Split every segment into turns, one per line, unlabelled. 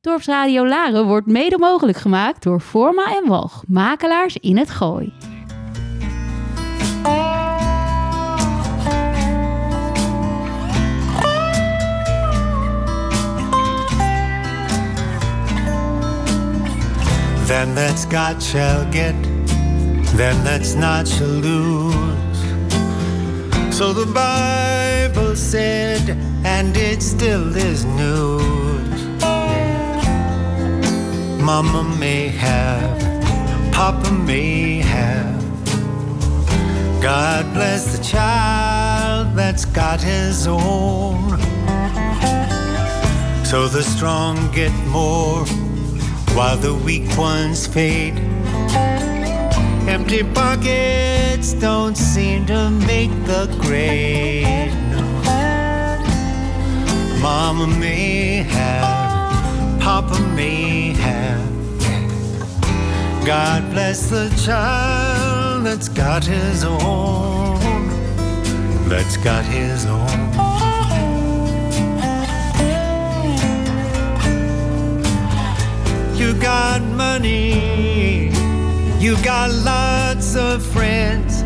Dorpsradio Laren wordt mede mogelijk gemaakt door Forma en Walg, makelaars in het Gooi.
Then that's God shall get, then that's not shall lose. So the Bible said, and it still is news. Mama may have, Papa may have. God bless the child that's got his own. So the strong get more while the weak ones fade. Empty pockets don't seem to make the grade. No. Mama may have, Papa may have. God bless the child that's got his own, that's got his own. You got money, you got lots of friends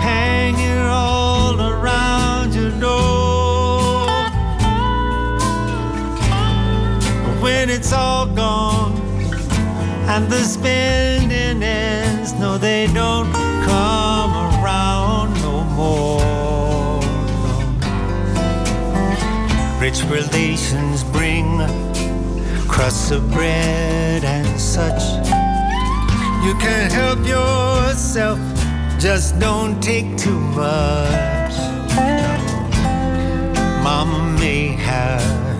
hanging all when it's all gone and the spending ends, no, they don't come around no more. Rich relations bring crusts of bread and such. You can't help yourself, just don't take too much. Mama may have,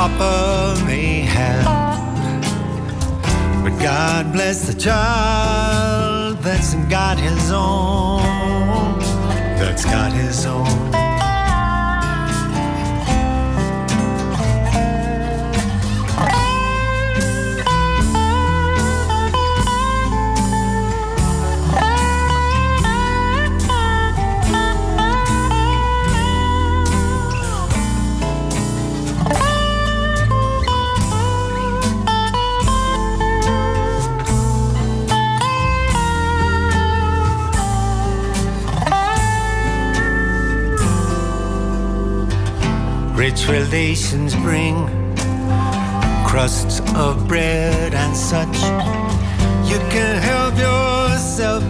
Papa may have, but God bless the child that's got his own, that's got his own. Rich relations bring crusts of bread and such. You can help yourself,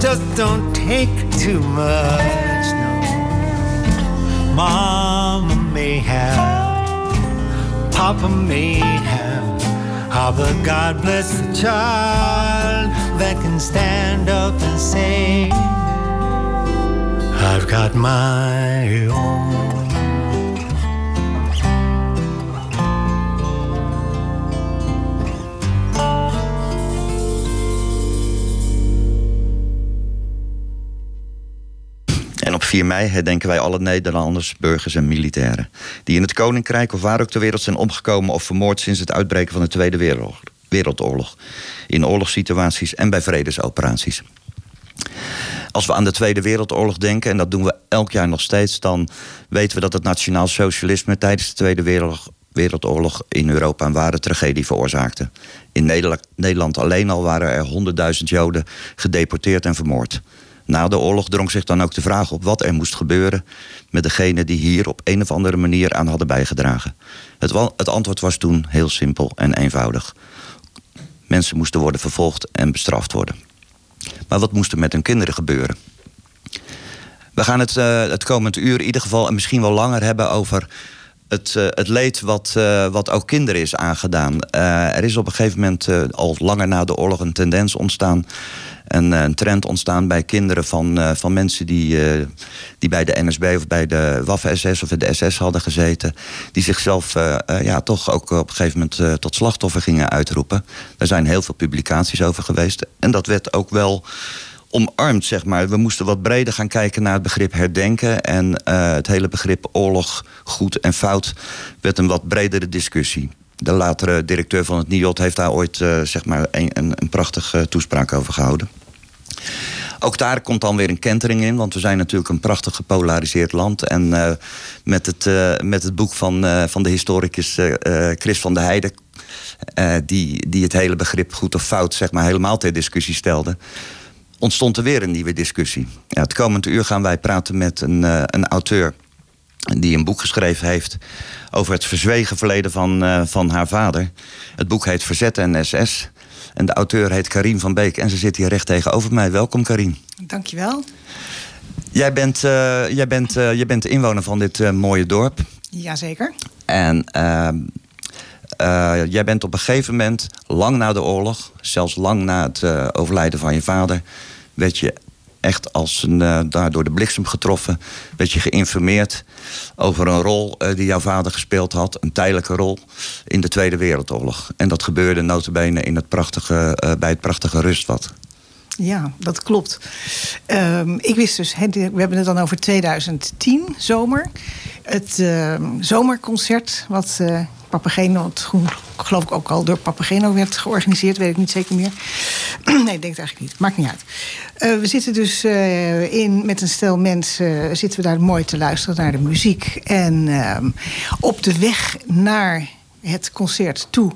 just don't take too much. No. Mama may have, Papa may have, ah, but God bless the child that can stand up and say, I've got my own.
4 mei herdenken wij alle Nederlanders, burgers en militairen... die in het Koninkrijk of waar ook ter wereld zijn omgekomen of vermoord... sinds het uitbreken van de Tweede Wereldoorlog. In oorlogssituaties en bij vredesoperaties. Als we aan de Tweede Wereldoorlog denken, en dat doen we elk jaar nog steeds... dan weten we dat het nationaal socialisme tijdens de Tweede Wereldoorlog... Wereldoorlog in Europa een ware tragedie veroorzaakte. In Nederland alleen al waren er 100.000 Joden gedeporteerd en vermoord. Na de oorlog drong zich dan ook de vraag op wat er moest gebeuren met degenen die hier op een of andere manier aan hadden bijgedragen. Het, het antwoord was toen heel simpel en eenvoudig. Mensen moesten worden vervolgd en bestraft worden. Maar wat moest er met hun kinderen gebeuren? We gaan het, uh, het komend uur in ieder geval en misschien wel langer hebben over het, uh, het leed wat, uh, wat ook kinderen is aangedaan. er is op een gegeven moment al langer na de oorlog een tendens ontstaan een, een, trend ontstaan bij kinderen van, uh, van mensen die, uh, die bij de NSB of bij de Waffen-SS of de SS hadden gezeten. Die zichzelf ja, toch ook op een gegeven moment tot slachtoffer gingen uitroepen. Er zijn heel veel publicaties over geweest. En dat werd ook wel omarmd, zeg maar. We moesten wat breder gaan kijken naar het begrip herdenken. En het hele begrip oorlog, goed en fout, werd een wat bredere discussie de latere directeur van het NIOT heeft daar ooit uh, zeg maar een, een, een prachtige toespraak over gehouden. Ook daar komt dan weer een kentering in, want we zijn natuurlijk een prachtig gepolariseerd land. En uh, met, het, met het boek van, van de historicus Chris van der Heijden, die, die het hele begrip goed of fout zeg maar, helemaal ter discussie stelde, ontstond er weer een nieuwe discussie. Ja, het komende uur gaan wij praten met een, een auteur die een boek geschreven heeft over het verzwegen verleden van, van haar vader. Het boek heet Verzet en SS. En de auteur heet Karim van Beek en ze zit hier recht tegenover mij. Welkom Karim.
Dankjewel.
Jij bent, uh, jij bent, uh, jij bent de inwoner van dit mooie dorp.
Jazeker.
En ehm, jij bent op een gegeven moment, lang na de oorlog... zelfs lang na het overlijden van je vader... werd je echt als een, uh, daar door de bliksem getroffen. Werd je geïnformeerd over een rol uh, die jouw vader gespeeld had. Een tijdelijke rol in de Tweede Wereldoorlog. En dat gebeurde notabene in het prachtige, uh, bij het prachtige Rustwad.
Ja, dat klopt. Um, ik wist dus, we hebben het dan over 2010, zomer. Het uh, zomerconcert wat Papageno, het geloof ik ook al door Papageno werd georganiseerd, weet ik niet zeker meer. nee, ik denk het eigenlijk niet. Maakt niet uit. Uh, we zitten dus uh, in, met een stel mensen, zitten we daar mooi te luisteren naar de muziek. En uh, op de weg naar het concert toe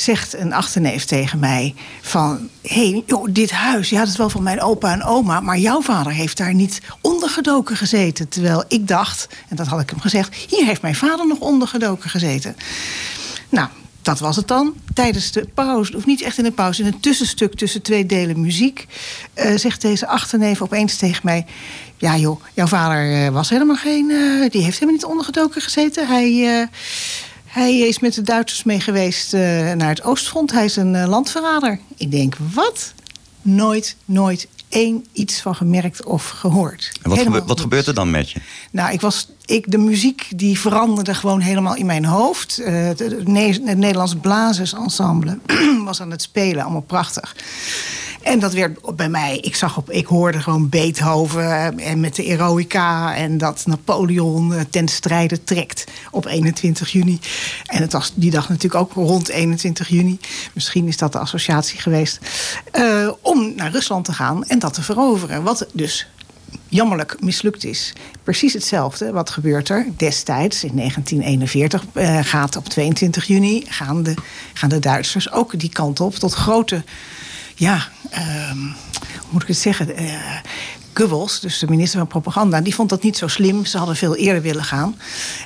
zegt een achterneef tegen mij van... hé, hey, joh, dit huis, je had het wel van mijn opa en oma... maar jouw vader heeft daar niet ondergedoken gezeten. Terwijl ik dacht, en dat had ik hem gezegd... hier heeft mijn vader nog ondergedoken gezeten. Nou, dat was het dan. Tijdens de pauze, of niet echt in de pauze... in een tussenstuk tussen twee delen muziek... Uh, zegt deze achterneef opeens tegen mij... ja joh, jouw vader uh, was helemaal geen... Uh, die heeft helemaal niet ondergedoken gezeten. Hij... Hij is met de Duitsers mee geweest uh, naar het Oostfront. Hij is een uh, landverrader. Ik denk, wat? Nooit, nooit één iets van gemerkt of gehoord.
En wat, gebe wat gebeurt er dan met je?
Nou, ik was, ik, de muziek die veranderde gewoon helemaal in mijn hoofd. Uh, het, het, het Nederlands Blazersensemble was aan het spelen, allemaal prachtig. En dat werd bij mij, ik zag op, ik hoorde gewoon Beethoven en met de Eroica en dat Napoleon ten strijde trekt op 21 juni. En het was die dag natuurlijk ook rond 21 juni. Misschien is dat de associatie geweest. Uh, om naar Rusland te gaan en dat te veroveren. Wat dus jammerlijk mislukt is. Precies hetzelfde. Wat gebeurt er destijds in 1941? Uh, gaat op 22 juni gaan de, gaan de Duitsers ook die kant op tot grote ja, um, hoe moet ik het zeggen? Uh, dus de minister van Propaganda, die vond dat niet zo slim. Ze hadden veel eerder willen gaan.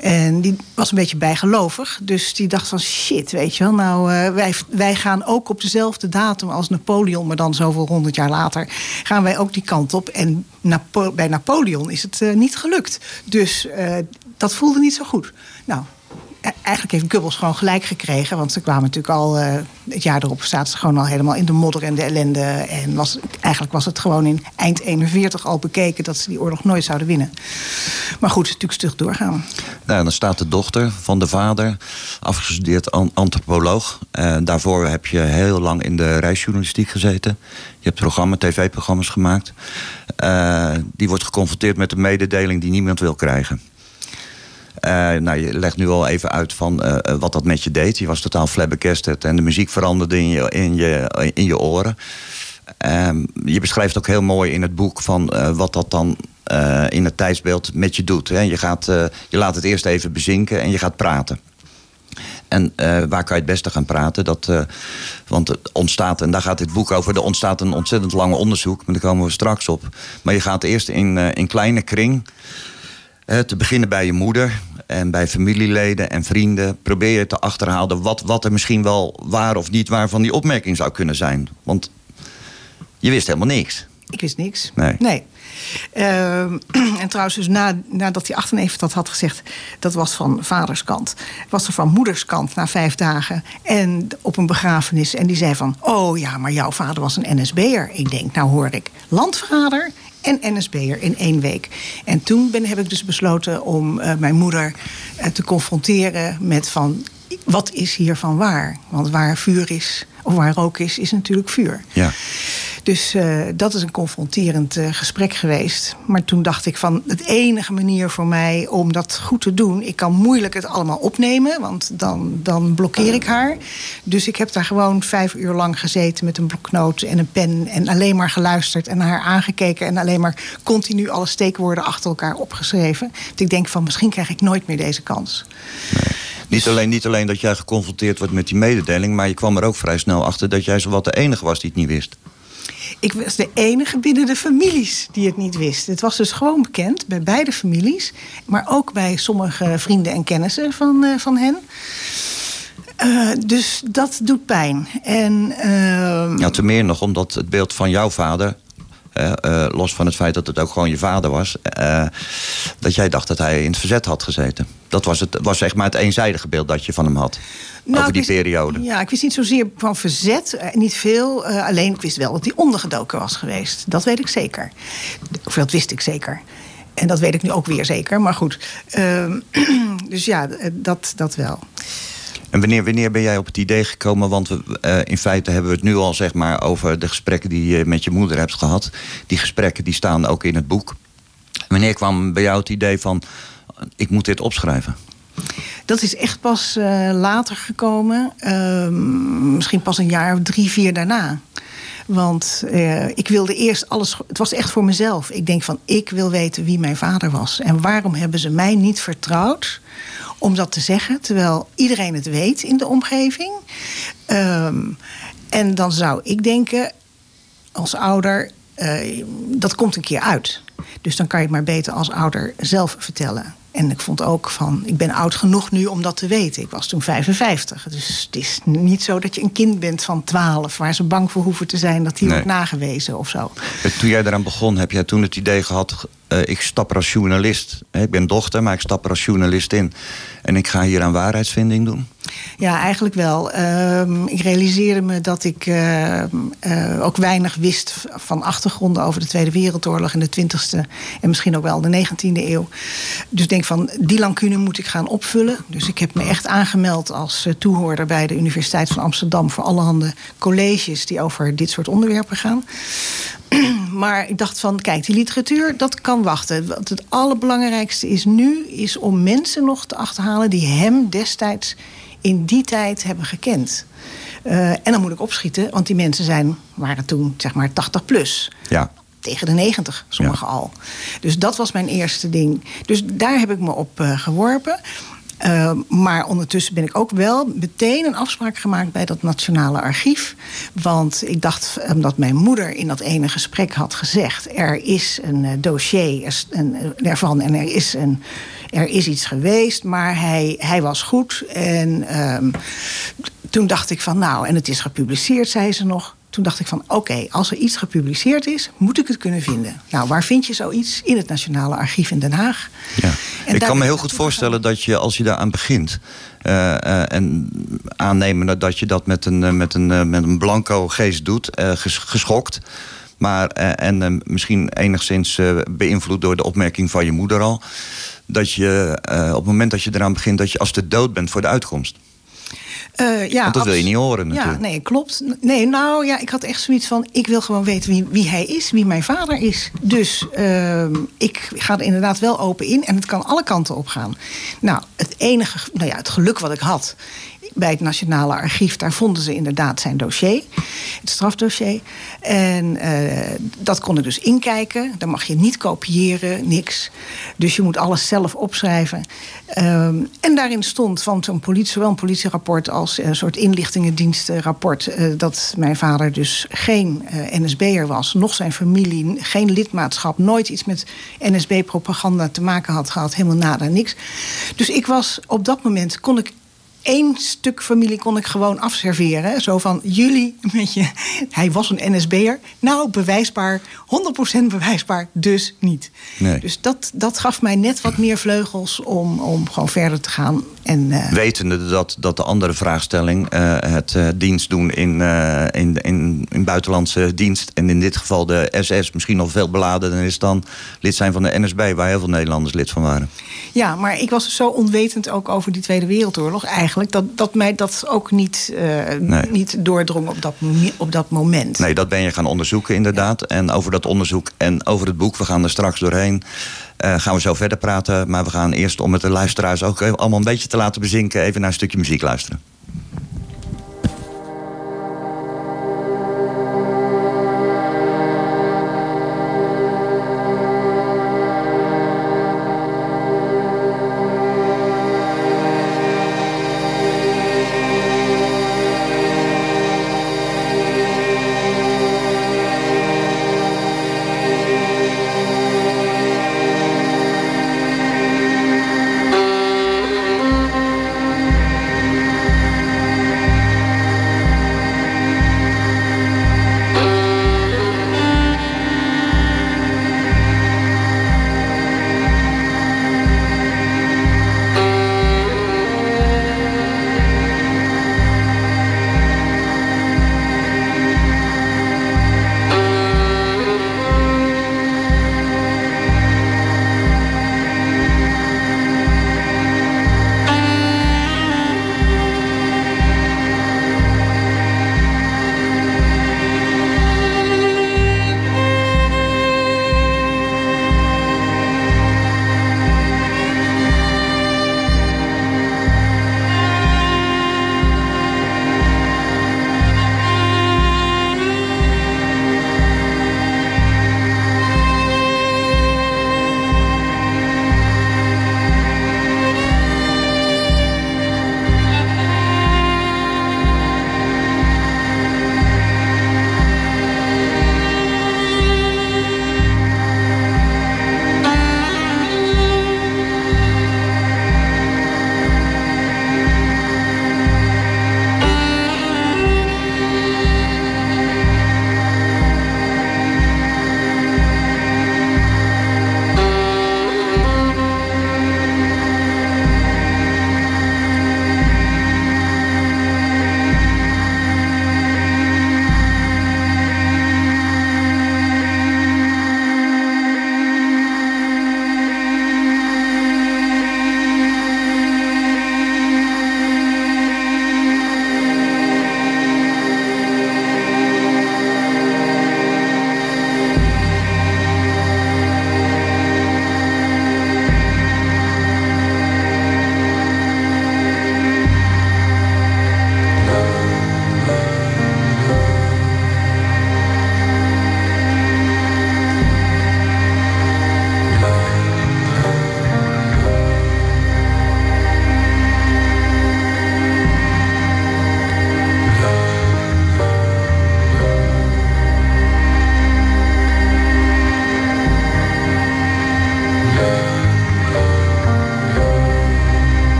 En die was een beetje bijgelovig. Dus die dacht van shit, weet je wel. Nou, uh, wij, wij gaan ook op dezelfde datum als Napoleon, maar dan zoveel honderd jaar later, gaan wij ook die kant op. En bij Napoleon is het uh, niet gelukt. Dus dat voelde niet zo goed. Nou, eigenlijk heeft Goebbels gewoon gelijk gekregen. Want ze kwamen natuurlijk al uh, het jaar erop zaten ze gewoon al helemaal in de modder en de ellende. En was, eigenlijk was het gewoon in eind 41 al bekeken dat ze die oorlog nooit zouden winnen. Maar goed, natuurlijk stug doorgaan.
Nou, dan staat de dochter van de vader, afgestudeerd antropoloog. Uh, daarvoor heb je heel lang in de reisjournalistiek gezeten. Je hebt programma, tv-programma's gemaakt. Uh, die wordt geconfronteerd met een mededeling die niemand wil krijgen. Uh, nou, je legt nu al even uit van uh, wat dat met je deed. Je was totaal flabbergasted en de muziek veranderde in je, in je, in je oren. Um, je beschrijft ook heel mooi in het boek van wat dat dan in het tijdsbeeld met je doet. Hè. Je, gaat, je laat het eerst even bezinken en je gaat praten. En waar kan je het beste gaan praten? Dat, want het ontstaat, en daar gaat dit boek over, er ontstaat een ontzettend lang onderzoek, maar daar komen we straks op. Maar je gaat eerst in, in kleine kring te beginnen bij je moeder en bij familieleden en vrienden. Probeer je te achterhalen wat, wat er misschien wel waar of niet waar van die opmerking zou kunnen zijn. Want je wist helemaal niks.
Ik wist niks.
Nee.
nee. Uh, en trouwens, dus na, nadat die achterneef dat had gezegd, dat was van vaders kant. Was er van moeders kant na vijf dagen en op een begrafenis. En die zei van, oh ja, maar jouw vader was een NSB'er. Ik denk, nou hoor ik, landvader en NSB'er in één week. En toen ben, heb ik dus besloten om uh, mijn moeder uh, te confronteren met van... wat is hiervan waar? Want waar vuur is, of waar rook is, is natuurlijk vuur.
Ja.
Dus uh, dat is een confronterend uh, gesprek geweest. Maar toen dacht ik van het enige manier voor mij om dat goed te doen. Ik kan moeilijk het allemaal opnemen, want dan, dan blokkeer ik haar. Dus ik heb daar gewoon vijf uur lang gezeten met een bloknoot en een pen. En alleen maar geluisterd en naar haar aangekeken. En alleen maar continu alle steekwoorden achter elkaar opgeschreven. Want ik denk van misschien krijg ik nooit meer deze kans.
Nee. Niet alleen, niet alleen dat jij geconfronteerd wordt met die mededeling, maar je kwam er ook vrij snel achter dat jij zowat de enige was die het niet wist.
Ik was de enige binnen de families die het niet wist. Het was dus gewoon bekend bij beide families, maar ook bij sommige vrienden en kennissen van, uh, van hen. Uh, dus dat doet pijn. En, uh...
Ja, te meer nog omdat het beeld van jouw vader uh, los van het feit dat het ook gewoon je vader was, dat jij dacht dat hij in het verzet had gezeten. Dat was, het, was zeg maar het eenzijdige beeld dat je van hem had. Nou, over die periode.
Ja, ik wist niet zozeer van verzet, niet veel. alleen ik wist wel dat hij ondergedoken was geweest. Dat weet ik zeker. Of dat wist ik zeker. En dat weet ik nu ook weer zeker. Maar goed. Ehm, dus ja, dat, dat wel.
En wanneer, wanneer ben jij op het idee gekomen? Want we, uh, in feite hebben we het nu al zeg maar, over de gesprekken die je met je moeder hebt gehad. Die gesprekken die staan ook in het boek. Wanneer kwam bij jou het idee van: ik moet dit opschrijven?
Dat is echt pas uh, later gekomen. Uh, misschien pas een jaar of drie, vier daarna. Want uh, ik wilde eerst alles. Het was echt voor mezelf. Ik denk van: ik wil weten wie mijn vader was. En waarom hebben ze mij niet vertrouwd om dat te zeggen, terwijl iedereen het weet in de omgeving. Um, en dan zou ik denken, als ouder, uh, dat komt een keer uit. Dus dan kan je het maar beter als ouder zelf vertellen. En ik vond ook van, ik ben oud genoeg nu om dat te weten. Ik was toen 55. Dus het is niet zo dat je een kind bent van 12... waar ze bang voor hoeven te zijn dat hij nee. wordt nagewezen of zo.
Toen jij eraan begon, heb jij toen het idee gehad... Uh, ik stap er als journalist. Ik ben dochter, maar ik stap er als journalist in. En ik ga hier aan waarheidsvinding doen?
Ja, eigenlijk wel. Uh, ik realiseerde me dat ik uh, uh, ook weinig wist van achtergronden over de Tweede Wereldoorlog in de 20e en misschien ook wel de 19e eeuw. Dus ik denk van die lacune moet ik gaan opvullen. Dus ik heb me echt aangemeld als uh, toehoorder bij de Universiteit van Amsterdam voor allerhande colleges die over dit soort onderwerpen gaan. maar ik dacht van, kijk, die literatuur, dat kan wachten. Wat het allerbelangrijkste is nu, is om mensen nog te achterhalen die hem destijds in die tijd hebben gekend. Uh, en dan moet ik opschieten, want die mensen zijn, waren toen zeg maar 80 plus.
Ja.
Tegen de 90, sommigen ja. al. Dus dat was mijn eerste ding. Dus daar heb ik me op uh, geworpen. Uh, maar ondertussen ben ik ook wel meteen een afspraak gemaakt bij dat Nationale Archief. Want ik dacht, omdat mijn moeder in dat ene gesprek had gezegd: er is een dossier ervan en er is, een, er is iets geweest, maar hij, hij was goed. En um, toen dacht ik van, nou, en het is gepubliceerd, zei ze nog. Toen dacht ik van, oké, okay, als er iets gepubliceerd is, moet ik het kunnen vinden. Nou, waar vind je zoiets? In het Nationale Archief in Den Haag.
Ja. ik kan me heel goed voorstellen dat je, als je daaraan begint... Uh, uh, en aannemen dat je dat met een, uh, met een, met een blanco geest doet, ges geschokt... Maar, en misschien enigszins beïnvloed door de opmerking van je moeder al... dat je op het moment dat je eraan begint... dat je als de dood bent voor de uitkomst.
Uh, ja,
Want dat wil je niet horen natuurlijk.
Ja, nee, klopt. Nee, nou ja, ik had echt zoiets van... ik wil gewoon weten wie, wie hij is, wie mijn vader is. Dus uh, ik ga er inderdaad wel open in. En het kan alle kanten op gaan. Nou, het enige, nou ja, het geluk wat ik had bij het Nationale Archief, daar vonden ze inderdaad zijn dossier, het strafdossier. En uh, dat kon ik dus inkijken. Dan mag je niet kopiëren, niks. Dus je moet alles zelf opschrijven. Um, en daarin stond van zo'n politie, zowel een politierapport als een soort inlichtingendienstenrapport, uh, dat mijn vader dus geen uh, NSB'er was, nog zijn familie, geen lidmaatschap, nooit iets met NSB-propaganda te maken had gehad, helemaal nada, niks. Dus ik was op dat moment kon ik één stuk familie kon ik gewoon afserveren. Zo van, jullie met je... Hij was een NSB'er. Nou, bewijsbaar, 100% bewijsbaar, dus niet.
Nee.
Dus dat, dat gaf mij net wat meer vleugels om, om gewoon verder te gaan. En, uh,
Wetende dat, dat de andere vraagstelling, uh, het uh, dienst doen in, in, in, in, buitenlandse dienst... en in dit geval de SS misschien nog veel beladen is dan lid zijn van de NSB... waar heel veel Nederlanders lid van waren.
Ja, maar ik was zo onwetend ook over die Tweede Wereldoorlog eigenlijk... dat, dat mij dat ook niet, nee. niet doordrong op dat, op dat moment.
Nee, dat ben je gaan onderzoeken inderdaad. Ja. En over dat onderzoek en over het boek, we gaan er straks doorheen... Uh, gaan we zo verder praten. Maar we gaan eerst, om het de luisteraars ook allemaal een beetje te laten bezinken... even naar een stukje muziek luisteren.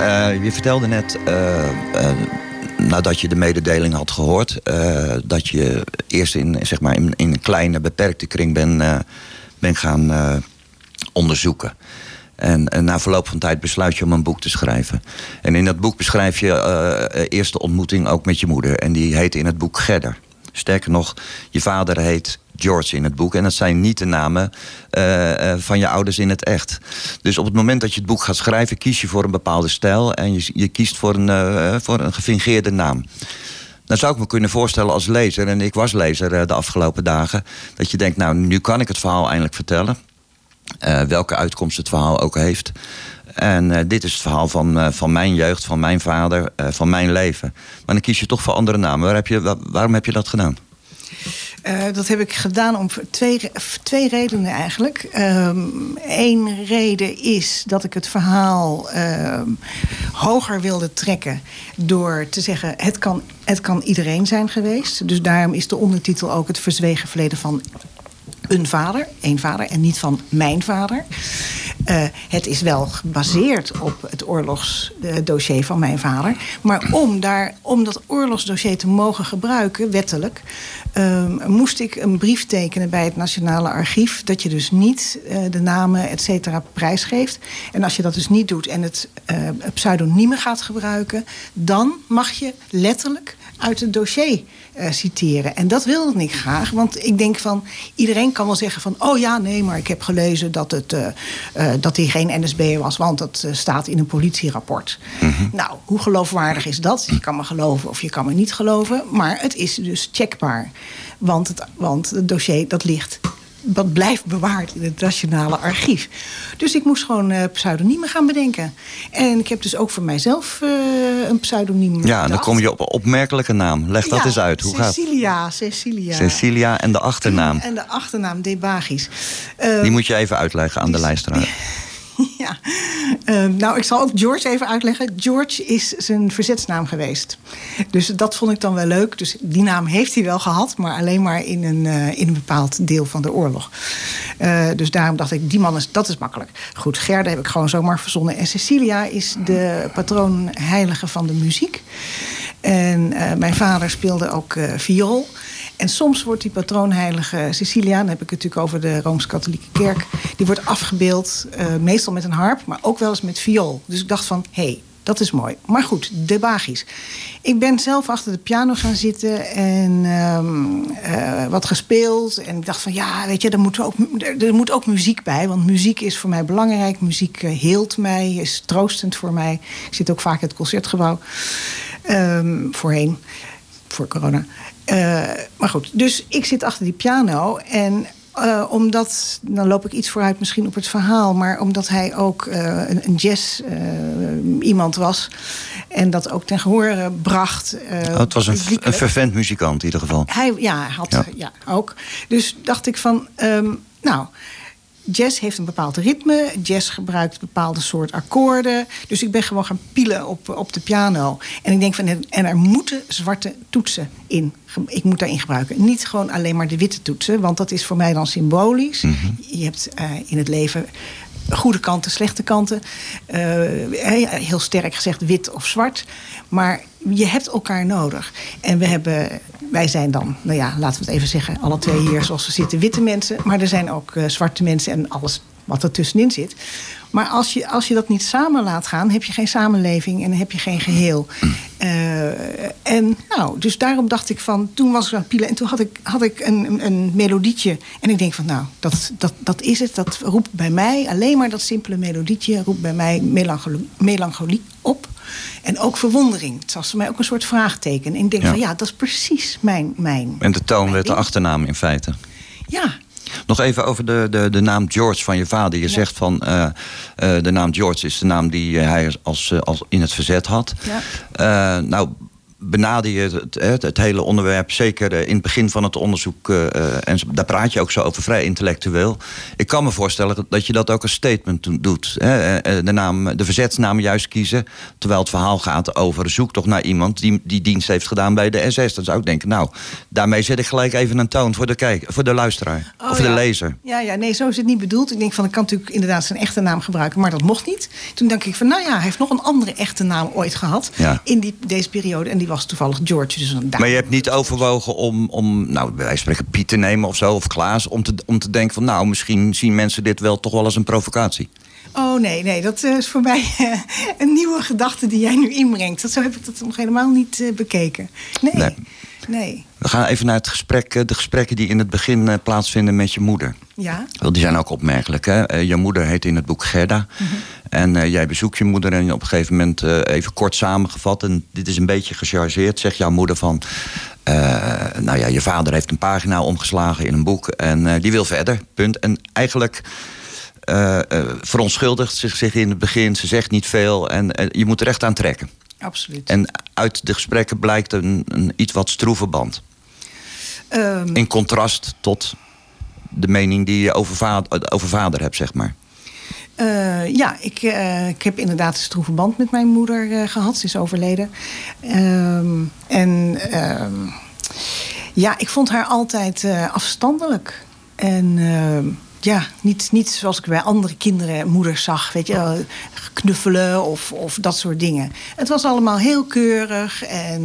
Uh, je vertelde net, uh, uh, nadat je de mededeling had gehoord... dat je eerst in, zeg maar in, een kleine, beperkte kring ben, ben gaan onderzoeken. En, na verloop van tijd besluit je om een boek te schrijven. En in dat boek beschrijf je eerste ontmoeting ook met je moeder. En die heet in het boek Gedder. Sterker nog, je vader heet George in het boek. En dat zijn niet de namen uh, van je ouders in het echt. Dus op het moment dat je het boek gaat schrijven, kies je voor een bepaalde stijl. En je, je kiest voor een, uh, voor een gefingeerde naam. Dan zou ik me kunnen voorstellen als lezer, en ik was lezer de afgelopen dagen, dat je denkt, nou, nu kan ik het verhaal eindelijk vertellen. welke uitkomst het verhaal ook heeft. En dit is het verhaal van, van mijn jeugd, van mijn vader, van mijn leven. Maar dan kies je toch voor andere namen. Waar heb je, waarom heb je dat gedaan?
Uh, dat heb ik gedaan om twee, twee redenen eigenlijk. Eén um, reden is dat ik het verhaal uh, hoger wilde trekken... door te zeggen, het kan, het kan iedereen zijn geweest. Dus daarom is de ondertitel ook het verzwegen verleden van een vader, één vader... en niet van mijn vader. Eh, het is wel gebaseerd op het oorlogsdossier van mijn vader. Maar om, daar, om dat oorlogsdossier te mogen gebruiken, wettelijk, ehm, moest ik een brief tekenen bij het Nationale Archief. Dat je dus niet uh, de namen, et cetera, prijsgeeft. En als je dat dus niet doet en het uh, pseudonieme gaat gebruiken, dan mag je letterlijk uit het dossier uh, citeren. En dat wilde ik graag, want ik denk van iedereen kan wel zeggen van oh ja, nee, maar ik heb gelezen dat, het, uh, uh, dat hij geen NSB was, want dat staat in een politierapport. Mm -hmm. Nou, hoe geloofwaardig is dat? Je kan me geloven of je kan me niet geloven, maar het is dus checkbaar. Want het, want het dossier dat ligt dat blijft bewaard in het Nationale Archief. Dus ik moest gewoon uh, pseudoniemen gaan bedenken. En ik heb dus ook voor mijzelf uh, een pseudoniem
Ja, en dan kom je op een opmerkelijke naam. Leg dat
ja,
eens uit. Hoe
Cecilia,
gaat
Cecilia.
Cecilia en de achternaam.
En de achternaam, Debagis.
Uh, Die moet je even uitleggen aan de luisteraar.
Ja, uh, nou ik zal ook George even uitleggen. George is zijn verzetsnaam geweest. Dus dat vond ik dan wel leuk. Dus die naam heeft hij wel gehad, maar alleen maar in een, uh, in een bepaald deel van de oorlog. Uh, dus daarom dacht ik, die man is, dat is makkelijk. Goed, Gerda heb ik gewoon zomaar verzonnen. En Cecilia is de patroonheilige van de muziek. En mijn vader speelde ook viool. En soms wordt die patroonheilige Cecilia, dan heb ik het natuurlijk over de Rooms-Katholieke Kerk, die wordt afgebeeld, uh, meestal met een harp, maar ook wel eens met viool. Dus ik dacht van, hé, hey, dat is mooi. Maar goed, de. Ik ben zelf achter de piano gaan zitten en um, uh, wat gespeeld. En ik dacht van, ja, weet je, er moet, ook, er, moet ook muziek bij. Want muziek is voor mij belangrijk. Muziek uh, heelt mij, is troostend voor mij. Ik zit ook vaak in het concertgebouw. Um, voorheen, voor corona. Uh, maar goed, dus ik zit achter die piano en uh, omdat, dan loop ik iets vooruit misschien op het verhaal, maar omdat hij ook uh, een, een jazz iemand was en dat ook ten gehoor bracht.
Oh, het was een, een vervent muzikant in ieder geval.
Hij, ja, had ja. ja ook. Dus dacht ik van, um, nou. Jazz heeft een bepaald ritme. Jazz gebruikt bepaalde soort akkoorden. Dus ik ben gewoon gaan pielen op, op de piano. En ik denk van, en er moeten zwarte toetsen in. Ik moet daarin gebruiken. Niet gewoon alleen maar de witte toetsen. Want dat is voor mij dan symbolisch. Mm -hmm. Je hebt uh, in het leven goede kanten, slechte kanten. Uh, heel sterk gezegd wit of zwart. Maar je hebt elkaar nodig. En we hebben, wij zijn dan, nou ja, laten we het even zeggen, alle twee hier zoals we zitten, witte mensen. Maar er zijn ook uh, zwarte mensen en alles wat er tussenin zit. Maar als je, als je dat niet samen laat gaan, heb je geen samenleving en heb je geen geheel. Uh, en nou, dus daarom dacht ik van, toen was ik aan het pielen en toen had ik, had ik een, een, melodietje. En ik denk van, nou, dat, dat, dat is het. Dat roept bij mij, alleen maar dat simpele melodietje, roept bij mij melancholie, melancholie op. En ook verwondering. Het was voor mij ook een soort vraagteken. En ik denk ja. van, ja, dat is precies mijn... mijn
en de toon werd de achternaam in feite.
Ja,
nog even over de, de, de naam George van je vader. Je ja. zegt van uh, uh, de naam George is de naam die hij als, als in het verzet had.
Ja.
Uh, nou benader je het, het, het, hele onderwerp, zeker in het begin van het onderzoek, uh, en daar praat je ook zo over, vrij intellectueel. Ik kan me voorstellen dat je dat ook als statement doet. Hè? De, naam, de verzetsnaam juist kiezen, terwijl het verhaal gaat over zoek toch naar iemand die, die dienst heeft gedaan bij de SS. Dan zou ik denken, nou, daarmee zet ik gelijk even een toon voor de, kijk, voor de luisteraar
oh,
of
ja.
de lezer.
Ja, ja, nee, zo is het niet bedoeld. Ik denk van, ik kan natuurlijk inderdaad zijn echte naam gebruiken, maar dat mocht niet. Toen dacht ik van, nou ja, hij heeft nog een andere echte naam ooit gehad
ja.
in die, deze periode. En die was toevallig George. Dus
maar je hebt niet overwogen om, om nou, bij wijze van spreken Piet te nemen of zo, of Klaas, om te, om te denken van nou, misschien zien mensen dit wel toch wel als een provocatie.
Oh nee, nee, dat is voor mij uh, een nieuwe gedachte die jij nu inbrengt. Dat, zo heb ik dat nog helemaal niet uh, bekeken. Nee, nee, nee.
We gaan even naar het gesprek, de gesprekken die in het begin uh, plaatsvinden met je moeder.
Ja.
Die zijn ook opmerkelijk. Hè? je moeder heet in het boek Gerda. Mm -hmm. En jij bezoekt je moeder en op een gegeven moment even kort samengevat... en dit is een beetje gechargeerd, zegt jouw moeder van... nou ja, je vader heeft een pagina omgeslagen in een boek en die wil verder, punt. En eigenlijk... Verontschuldigt zich, zich in het begin. Ze zegt niet veel en je moet er echt aan trekken.
Absoluut.
En uit de gesprekken blijkt een, een iets wat stroeve band.
Um...
In contrast tot de mening die je over vader, over vader hebt, zeg maar.
Uh, ja, ik, uh, ik heb inderdaad een stroeve band met mijn moeder uh, gehad. Ze is overleden. Um, en ja, ik vond haar altijd afstandelijk. En ja, niet, niet zoals ik bij andere kinderen, moeders zag, weet je, knuffelen of, of dat soort dingen. Het was allemaal heel keurig en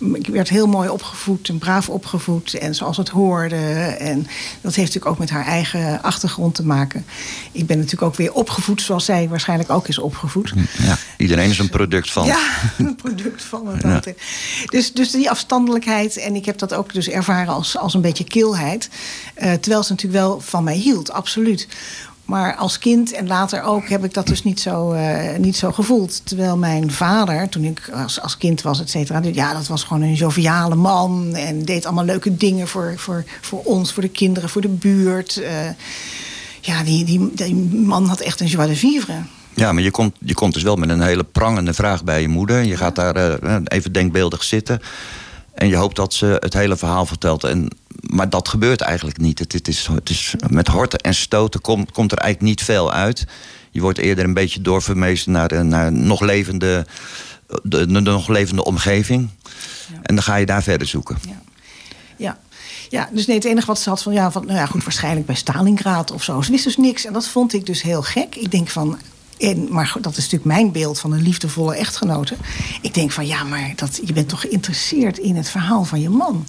uh, ik werd heel mooi opgevoed en braaf opgevoed en zoals het hoorde. En dat heeft natuurlijk ook met haar eigen achtergrond te maken. Ik ben natuurlijk ook weer opgevoed zoals zij waarschijnlijk ook is opgevoed.
Ja, iedereen is een product van.
Ja, een product van het ja. Dus, dus die afstandelijkheid en ik heb dat ook dus ervaren als, als een beetje kilheid. Uh, terwijl ze natuurlijk wel van mij hield, absoluut. Maar als kind en later ook heb ik dat dus niet zo, uh, niet zo gevoeld. Terwijl mijn vader, toen ik als, als kind was, et cetera... ja, dat was gewoon een joviale man... en deed allemaal leuke dingen voor, voor, voor ons, voor de kinderen, voor de buurt. Uh, ja, die, die, man had echt een joie de vivre.
Ja, maar je komt, je komt dus wel met een hele prangende vraag bij je moeder. Je gaat daar uh, even denkbeeldig zitten... En je hoopt dat ze het hele verhaal vertelt. En, maar dat gebeurt eigenlijk niet. Het, het, is, het is, met horten en stoten komt, komt er eigenlijk niet veel uit. Je wordt eerder een beetje doorvermeesterd naar, naar nog levende, de, de, nog levende omgeving. Ja. En dan ga je daar verder zoeken.
Ja. ja. Ja, dus nee, het enige wat ze had van, ja, van, nou ja, goed, waarschijnlijk bij Stalingrad of zo. Ze wist dus niks en dat vond ik dus heel gek. Ik denk van, en, maar dat is natuurlijk mijn beeld van een liefdevolle echtgenote. Ik denk van ja, maar dat, je bent toch geïnteresseerd in het verhaal van je man.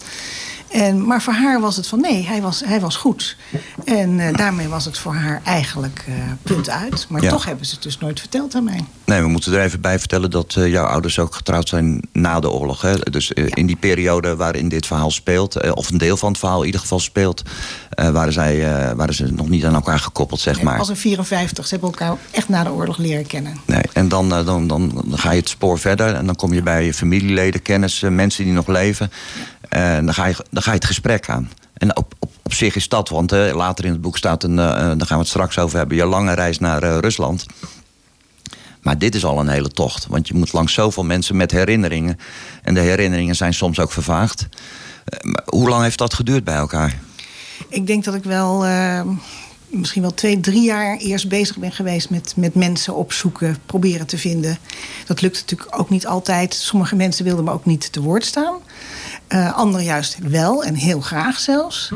En, maar voor haar was het van nee, hij was, hij was goed. En uh, daarmee was het voor haar eigenlijk uh, punt uit. Maar ja. toch hebben ze het dus nooit verteld aan mij.
Nee, we moeten er even bij vertellen dat uh, jouw ouders ook getrouwd zijn na de oorlog. Hè? Dus ja. in die periode waarin dit verhaal speelt, of een deel van het verhaal in ieder geval speelt, waren, zij, waren ze nog niet aan elkaar gekoppeld, zeg
nee,
maar.
Als een 54, ze hebben elkaar echt na de oorlog leren kennen.
Nee, en dan, dan, dan, dan ga je het spoor verder en dan kom je bij je familieleden, kennissen, mensen die nog leven. En dan ga, je, dan ga je het gesprek aan. En op, op, op zich is dat, want uh, later in het boek staat een, uh, daar gaan we het straks over hebben, je lange reis naar Rusland. Maar dit is al een hele tocht, want je moet langs zoveel mensen met herinneringen. En de herinneringen zijn soms ook vervaagd. hoe lang heeft dat geduurd bij elkaar?
Ik denk dat ik wel misschien wel twee, drie jaar eerst bezig ben geweest met, met mensen opzoeken, proberen te vinden. Dat lukt natuurlijk ook niet altijd. Sommige mensen wilden me ook niet te woord staan. Uh, anderen juist wel en heel graag zelfs.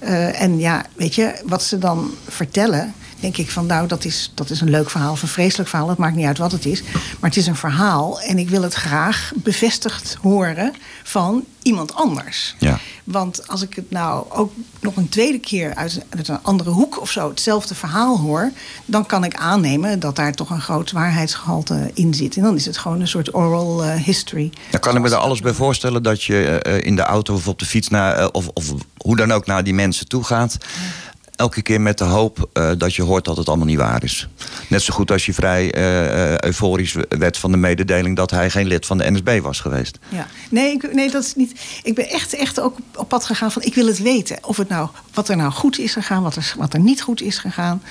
Uh, en ja, weet je, wat ze dan vertellen, denk ik van nou, dat is, dat is een leuk verhaal of een vreselijk verhaal. Het maakt niet uit wat het is. Maar het is een verhaal en ik wil het graag bevestigd horen van iemand anders.
Ja.
Want als ik het nou ook nog een tweede keer uit, uit een andere hoek of zo hetzelfde verhaal hoor, dan kan ik aannemen dat daar toch een groot waarheidsgehalte in zit. En dan is het gewoon een soort oral uh, history.
Dan kan ik me er alles bij voorstellen dat je uh, in de auto of op de fiets naar, uh, of, of hoe dan ook naar die mensen toe gaat. Ja elke keer met de hoop uh, dat je hoort dat het allemaal niet waar is. Net zo goed als je vrij uh, euforisch werd van de mededeling dat hij geen lid van de NSB was geweest.
Ja, nee, ik, nee dat is niet. Ik ben echt, echt ook op pad gegaan van ik wil het weten. Of het nou, wat er nou goed is gegaan, wat er, wat er niet goed is gegaan.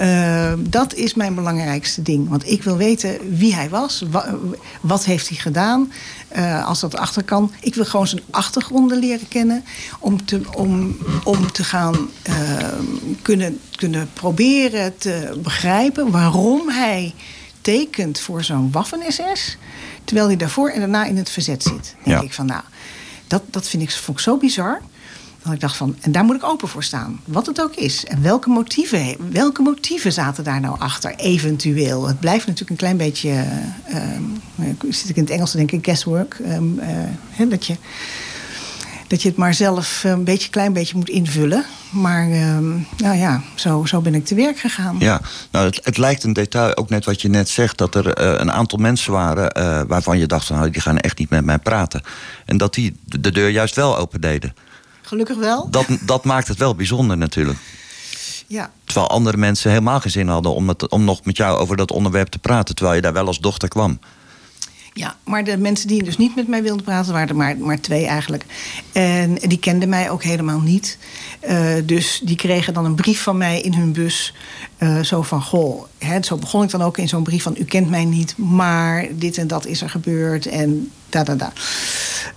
Uh, dat is mijn belangrijkste ding. Want ik wil weten wie hij was, wa, wat heeft hij gedaan. Uh, als dat achter kan. Ik wil gewoon zijn achtergronden leren kennen. Om te, om, om te gaan uh, kunnen, kunnen proberen te begrijpen waarom hij tekent voor zo'n Waffen-SS. Terwijl hij daarvoor en daarna in het verzet zit. denk ja. ik van nou, dat, dat vind ik, vond ik zo bizar. Dat ik dacht van, en daar moet ik open voor staan. Wat het ook is. En welke motieven, welke motieven zaten daar nou achter, eventueel? Het blijft natuurlijk een klein beetje... Uh, zit ik in het Engels te denken, guesswork. Uh, hè, dat, je, dat je het maar zelf een beetje, klein beetje moet invullen. Maar um, nou ja, zo, zo ben ik te werk gegaan.
Ja, nou, het, het lijkt een detail, ook net wat je net zegt... dat er een aantal mensen waren waarvan je dacht... Nou, die gaan echt niet met mij praten. En dat die de deur juist wel open deden.
Gelukkig wel.
Dat, dat maakt het wel bijzonder natuurlijk.
Ja.
Terwijl andere mensen helemaal geen zin hadden om, het, om nog met jou over dat onderwerp te praten. Terwijl je daar wel als dochter kwam.
Ja, maar de mensen die dus niet met mij wilden praten, waren er maar, maar twee eigenlijk. En die kenden mij ook helemaal niet. Uh, dus die kregen dan een brief van mij in hun bus. Uh, zo van, goh, hè, zo begon ik dan ook in zo'n brief van... u kent mij niet, maar dit en dat is er gebeurd. En da da da.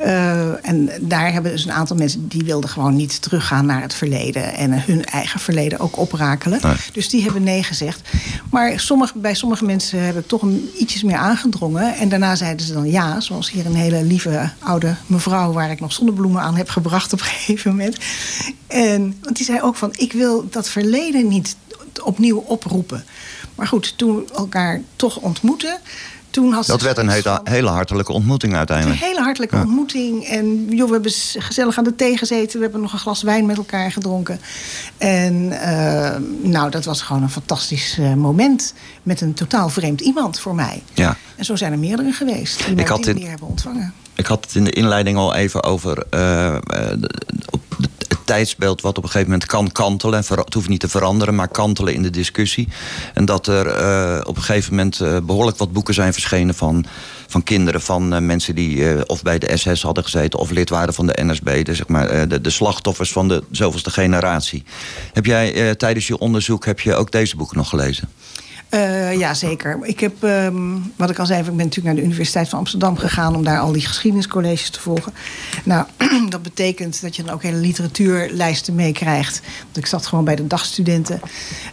Uh, en daar hebben dus een aantal mensen die wilden gewoon niet teruggaan naar het verleden en hun eigen verleden ook oprakelen.
Nee.
Dus die hebben nee gezegd. Maar sommige, bij sommige mensen heb ik toch een, ietsjes meer aangedrongen. En daarna zeiden ze dan ja, zoals hier een hele lieve oude mevrouw waar ik nog zonnebloemen aan heb gebracht op een gegeven moment. En want die zei ook van ik wil dat verleden niet opnieuw oproepen. Maar goed, toen we elkaar toch ontmoeten. Toen had
Dat werd een hele, hele hartelijke ontmoeting uiteindelijk.
Een hele hartelijke
Ja.
ontmoeting. En joh, we hebben gezellig aan de thee gezeten. We hebben nog een glas wijn met elkaar gedronken. En eh, nou, dat was gewoon een fantastisch eh, moment. Met een totaal vreemd iemand voor mij.
Ja.
En zo zijn er meerdere geweest die
Ik had
die
in-
hebben ontvangen.
Ik had het in de inleiding al even over de- op de- tijdsbeeld wat op een gegeven moment kan kantelen. En Het hoeft niet te veranderen, maar kantelen in de discussie. En dat er eh, op een gegeven moment eh, behoorlijk wat boeken zijn verschenen van, van kinderen, van eh, mensen die of bij de SS hadden gezeten of lid waren van de NSB. Zeg maar, de, de slachtoffers van de zoveelste generatie. Heb jij tijdens je onderzoek heb je ook deze boeken nog gelezen?
Eh, ja, zeker. Ik heb, ehm, wat ik al zei, ik ben natuurlijk naar de Universiteit van Amsterdam gegaan om daar al die geschiedeniscolleges te volgen. Nou, dat betekent dat je dan ook hele literatuurlijsten meekrijgt. Want ik zat gewoon bij de dagstudenten.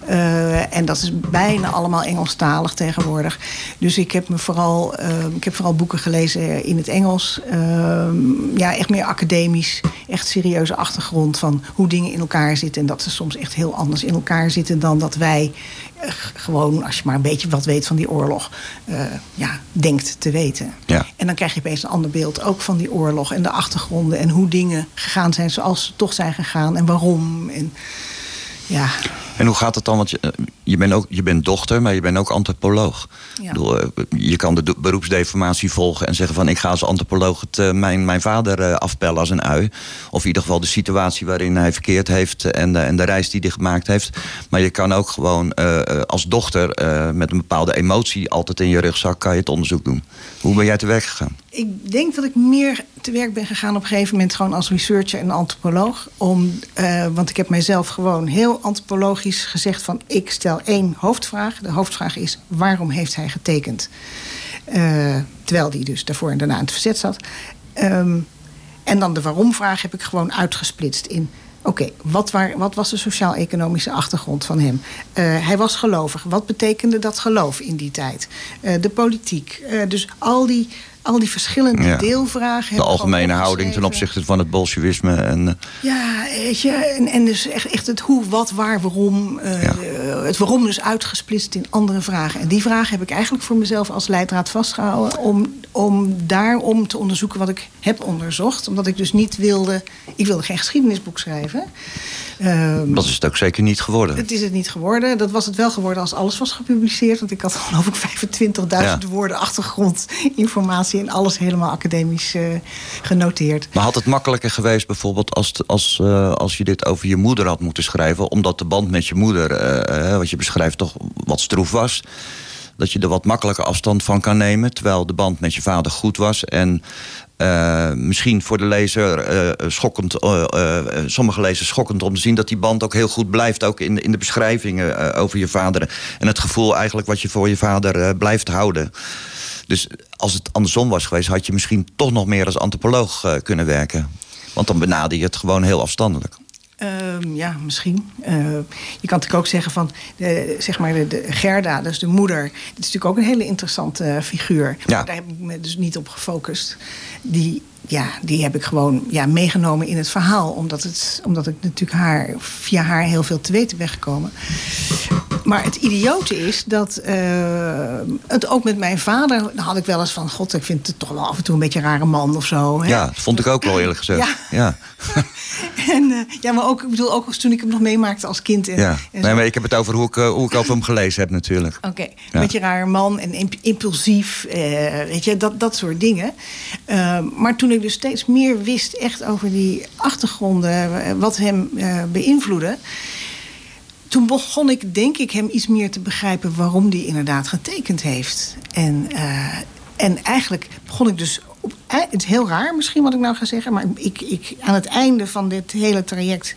Eh, en dat is bijna allemaal Engelstalig tegenwoordig. Dus ik heb, me vooral, ehm, ik heb vooral boeken gelezen in het Engels. Ehm, ja, echt meer academisch. Echt serieuze achtergrond van hoe dingen in elkaar zitten. En dat ze soms echt heel anders in elkaar zitten dan dat wij gewoon, als je maar een beetje wat weet van die oorlog, eh, ja, denkt te weten.
Ja.
En dan krijg je opeens een ander beeld ook van die oorlog en de achtergronden en hoe dingen gegaan zijn zoals ze toch zijn gegaan en waarom. En, ja,
En hoe gaat het dan? Want je, eh, je, bent ook, je bent dochter, maar je bent ook antropoloog.
Ja.
Ik bedoel, eh, je kan de beroepsdeformatie volgen en zeggen van... ik ga als antropoloog het, eh, mijn, mijn vader afpellen als een ui. Of in ieder geval de situatie waarin hij verkeerd heeft... en, de- en de reis die hij gemaakt heeft. Maar je kan ook gewoon als dochter met een bepaalde emotie... altijd in je rugzak kan je het onderzoek doen. Hoe ben jij te werk gegaan?
Ik denk dat ik meer te werk ben gegaan op een gegeven moment gewoon als researcher en antropoloog. Om, eh, want ik heb mijzelf gewoon heel antropologisch gezegd van ik stel één hoofdvraag. De hoofdvraag is waarom heeft hij getekend? Eh, terwijl hij dus daarvoor en daarna in het verzet zat. Ehm, en dan de waarom-vraag heb ik gewoon uitgesplitst in... Oké, wat, wat was de sociaal-economische achtergrond van hem? Eh, hij was gelovig. Wat betekende dat geloof in die tijd? De politiek. Dus al die, al die verschillende
Ja.
deelvragen...
De algemene houding ten opzichte van het bolsjewisme. En, eh,
Ja, weet je, en, en dus echt, echt het hoe, wat, waar, waarom. eh,
Ja.
Het waarom dus uitgesplitst in andere vragen. En die vragen heb ik eigenlijk voor mezelf als leidraad vastgehouden... om, om daarom te onderzoeken wat ik heb onderzocht. Omdat ik dus niet wilde... Ik wilde geen geschiedenisboek schrijven. Ehm,
dat is het ook zeker niet geworden.
het is het niet geworden. Dat was het wel geworden als alles was gepubliceerd. Want ik had geloof ik 25.000
Ja.
woorden achtergrondinformatie... en alles helemaal academisch eh, genoteerd.
Maar had het makkelijker geweest bijvoorbeeld als, als, eh, als je dit over je moeder had moeten schrijven... omdat de band met je moeder, eh, wat je beschrijft, toch wat stroef was... dat je er wat makkelijker afstand van kan nemen... terwijl de band met je vader goed was... en eh, misschien voor de lezer eh, schokkend, eh, sommige lezers schokkend om te zien... dat die band ook heel goed blijft, ook in, in de beschrijvingen over je vader... en het gevoel eigenlijk wat je voor je vader blijft houden... Dus als het andersom was geweest, had je misschien toch nog meer als antropoloog kunnen werken. Want dan benader je het gewoon heel afstandelijk.
Ehm, ja, misschien. Eh, je kan natuurlijk ook zeggen van, de, zeg maar, de, de Gerda, dus de moeder. Dat is natuurlijk ook een hele interessante eh, figuur.
Ja.
Maar daar heb ik me dus niet op gefocust. Die, ja, die heb ik gewoon ja, meegenomen in het verhaal. Omdat, het, omdat ik natuurlijk haar, via haar heel veel te weten ben gekomen. Maar het idiote is dat eh, het ook met mijn vader... dan had ik wel eens van... God, ik vind het toch wel af en toe een beetje een rare man of zo. Hè?
Ja, dat vond ik ook wel eerlijk gezegd.
Ja.
ja.
En, eh, ja, maar ook, ik bedoel, ook toen ik hem nog meemaakte als kind. En,
ja.
en
Nee, maar ik heb het over hoe ik, eh, hoe ik over hem gelezen heb natuurlijk.
Oké, een beetje raar man en imp- impulsief, weet je, dat, dat soort dingen. Maar toen ik dus steeds meer wist echt over die achtergronden, eh, wat hem eh, beïnvloedde... toen begon ik, denk ik, hem iets meer te begrijpen waarom hij inderdaad getekend heeft. En, eh, en eigenlijk begon ik dus. Op, eh, het is heel raar misschien wat ik nou ga zeggen, maar ik, ik, aan het einde van dit hele traject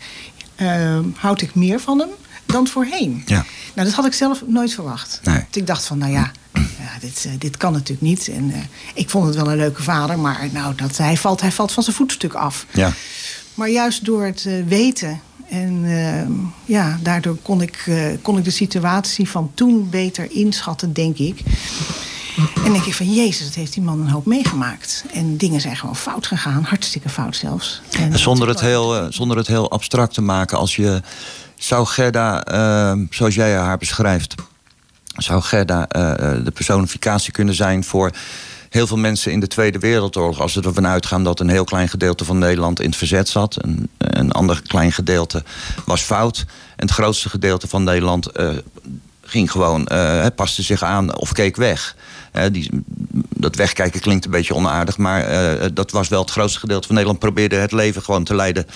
houd ik meer van hem dan voorheen.
Ja.
Nou, dat had ik zelf nooit verwacht.
Nee.
Ik dacht van, nou ja, ja, dit, dit kan natuurlijk niet. En ik vond het wel een leuke vader, maar nou, dat, hij, valt, hij valt van zijn voetstuk af.
Ja.
Maar juist door het weten en ehm, ja, daardoor kon ik, kon ik de situatie van toen beter inschatten, denk ik. En denk ik van, jezus, dat heeft die man een hoop meegemaakt. En dingen zijn gewoon fout gegaan, hartstikke fout zelfs.
En zonder, het heel, eh, zonder het heel abstract te maken, als je... Zou Gerda, ehm, zoals jij haar beschrijft... zou Gerda uh, de personificatie kunnen zijn voor heel veel mensen in de Tweede Wereldoorlog... als we ervan uitgaan dat een heel klein gedeelte van Nederland in het verzet zat... een, een ander klein gedeelte was fout... en het grootste gedeelte van Nederland uh, ging gewoon, paste zich aan of keek weg die, dat wegkijken klinkt een beetje onaardig, maar eh, dat was wel het grootste gedeelte van Nederland. Probeerde het leven gewoon te leiden.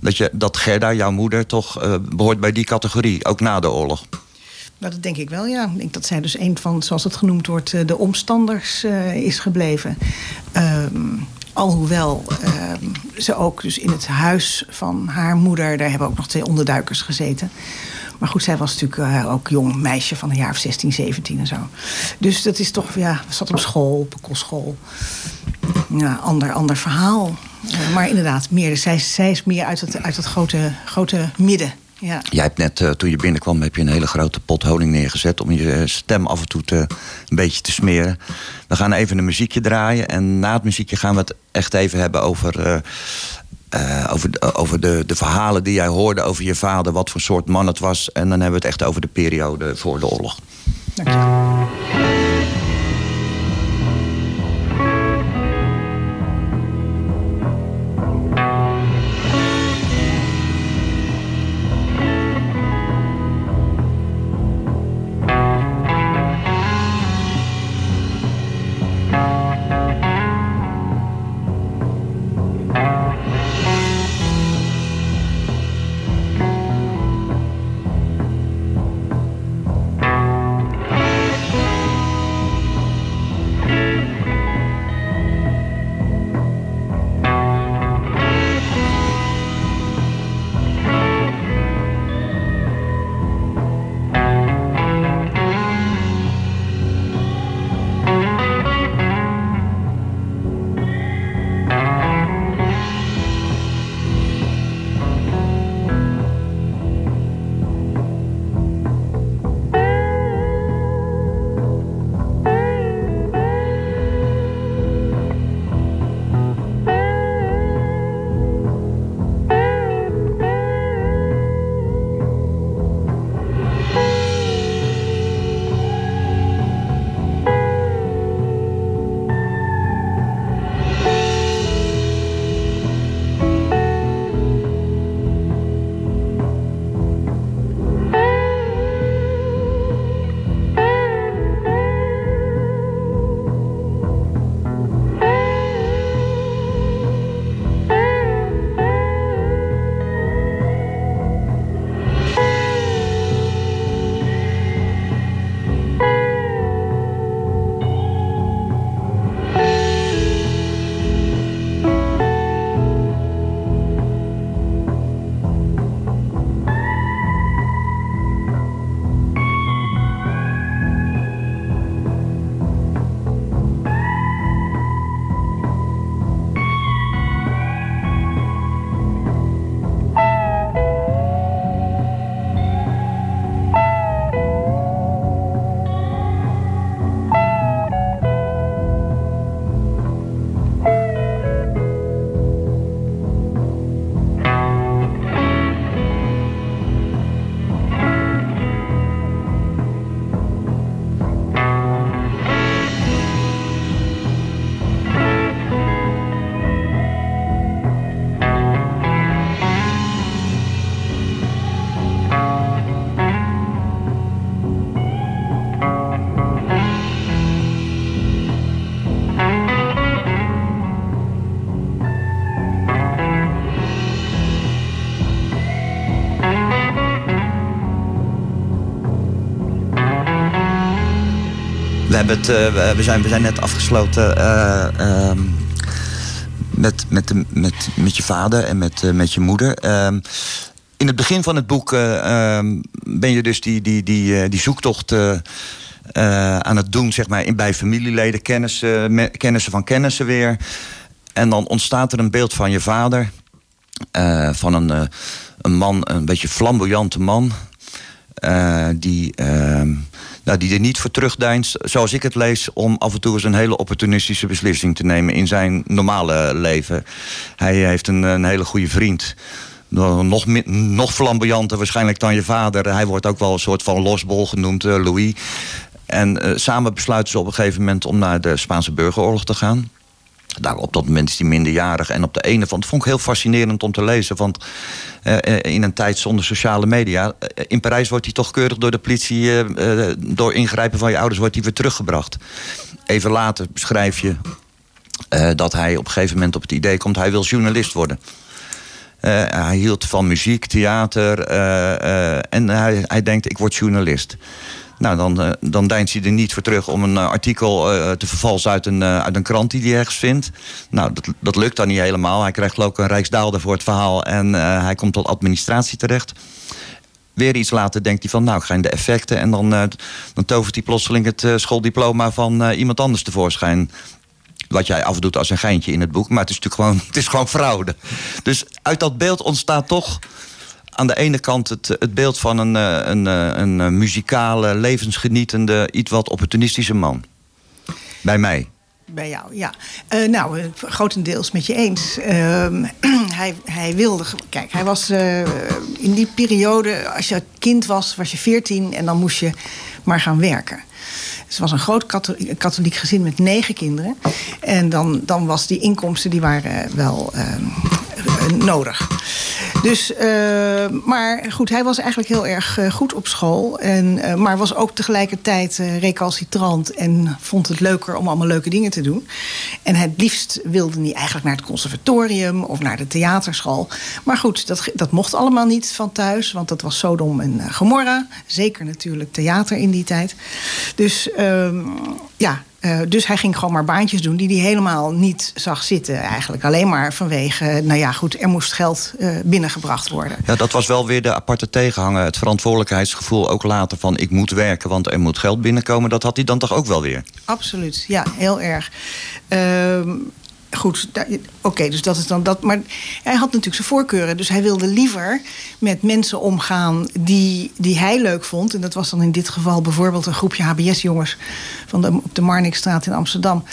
Dat, je, dat Gerda, jouw moeder, toch uh, behoort bij die categorie, ook na de oorlog.
Nou, dat denk ik wel, ja. Ik denk dat zij dus een van, zoals het genoemd wordt, eh, de omstanders is gebleven. Um, alhoewel um, ze ook dus in het huis van haar moeder... daar hebben ook nog twee onderduikers gezeten... Maar goed, zij was natuurlijk uh, ook jong meisje van een jaar of 16, 17 en zo. Dus dat is toch, ja, zat op school, op kostschool. Ja, ander, ander verhaal. Uh, maar inderdaad, meer, zij, zij is meer uit het, uit het grote, grote midden. Ja.
Jij hebt net, uh, toen je binnenkwam, heb je een hele grote pot honing neergezet... om je stem af en toe te, een beetje te smeren. We gaan even een muziekje draaien. En na het muziekje gaan we het echt even hebben over over, over de, de verhalen die jij hoorde over je vader, wat voor soort man het was. En dan hebben we het echt over de periode voor de oorlog. Dank je. Uh, we, zijn, we zijn net afgesloten uh, uh, met, met, de, met, met je vader en met, met je moeder. Ehm, in het begin van het boek ehm, ben je dus die, die, die, die zoektocht aan het doen, zeg maar, bij familieleden, kennissen, kennissen van kennissen weer. En dan ontstaat er een beeld van je vader. van een, een man, een beetje flamboyante man. die ehm, nou, die er niet voor terugdeinst, zoals ik het lees, om af en toe eens een hele opportunistische beslissing te nemen in zijn normale leven. Hij heeft een, een hele goede vriend. Nog, nog flamboyanter waarschijnlijk dan je vader. Hij wordt ook wel een soort van losbol genoemd, uh, Louis. En uh, samen besluiten ze op een gegeven moment om naar de Spaanse burgeroorlog te gaan. Daar op dat moment is hij minderjarig. En op de ene van, dat vond ik heel fascinerend om te lezen. Want uh, in een tijd zonder sociale media. Uh, in Parijs wordt hij toch keurig door de politie. Door ingrijpen van je ouders wordt hij weer teruggebracht. Even later beschrijf je dat hij op een gegeven moment op het idee komt. Hij wil journalist worden. hij hield van muziek, theater. en hij, hij denkt: ik word journalist. Nou, dan, uh, dan deint hij er niet voor terug om een uh, artikel uh, te vervalsen uit een, uit een krant die hij ergens vindt. Nou, dat, dat lukt dan niet helemaal. Hij krijgt ook een rijksdaalder voor het verhaal en hij komt tot administratie terecht. Weer iets later denkt hij van, nou, ik ga in de effecten. En dan, dan tovert hij plotseling het schooldiploma van iemand anders tevoorschijn. Wat jij afdoet als een geintje in het boek. Maar het is natuurlijk gewoon, het is gewoon fraude. Dus uit dat beeld ontstaat toch aan de ene kant het, het beeld van een, eh, een, eh, een, een eh, muzikale, levensgenietende, iets wat opportunistische man. Bij mij.
Bij jou, ja. Nou, grotendeels met je eens. Uh, hij, hij wilde. Kijk, hij was in die periode. Als je kind was, was je 14 en dan moest je maar gaan werken. Dus het was een groot katholiek gezin met negen kinderen. En dan, dan was die inkomsten die waren wel ehm, nodig. Dus, uh, maar goed, hij was eigenlijk heel erg uh, goed op school. En, maar was ook tegelijkertijd recalcitrant. En vond het leuker om allemaal leuke dingen te doen. En het liefst wilde hij eigenlijk naar het conservatorium of naar de theaterschool. Maar goed, dat, dat mocht allemaal niet van thuis. Want dat was Sodom en Gomorra. Zeker natuurlijk theater in die tijd. Dus ehm, ja, uh, dus hij ging gewoon maar baantjes doen die hij helemaal niet zag zitten eigenlijk. Alleen maar vanwege, nou ja goed, er moest geld uh, binnengebracht worden.
Ja, dat was wel weer de aparte tegenhanger. Het verantwoordelijkheidsgevoel ook later van ik moet werken, want er moet geld binnenkomen. Dat had hij dan toch ook wel weer?
Absoluut, ja, heel erg. Uh, goed, oké, dus dat is dan dat. Maar hij had natuurlijk zijn voorkeuren. Dus hij wilde liever met mensen omgaan die, die hij leuk vond. En dat was dan in dit geval bijvoorbeeld een groepje HBS-jongens van de, op de Marnixstraat in Amsterdam.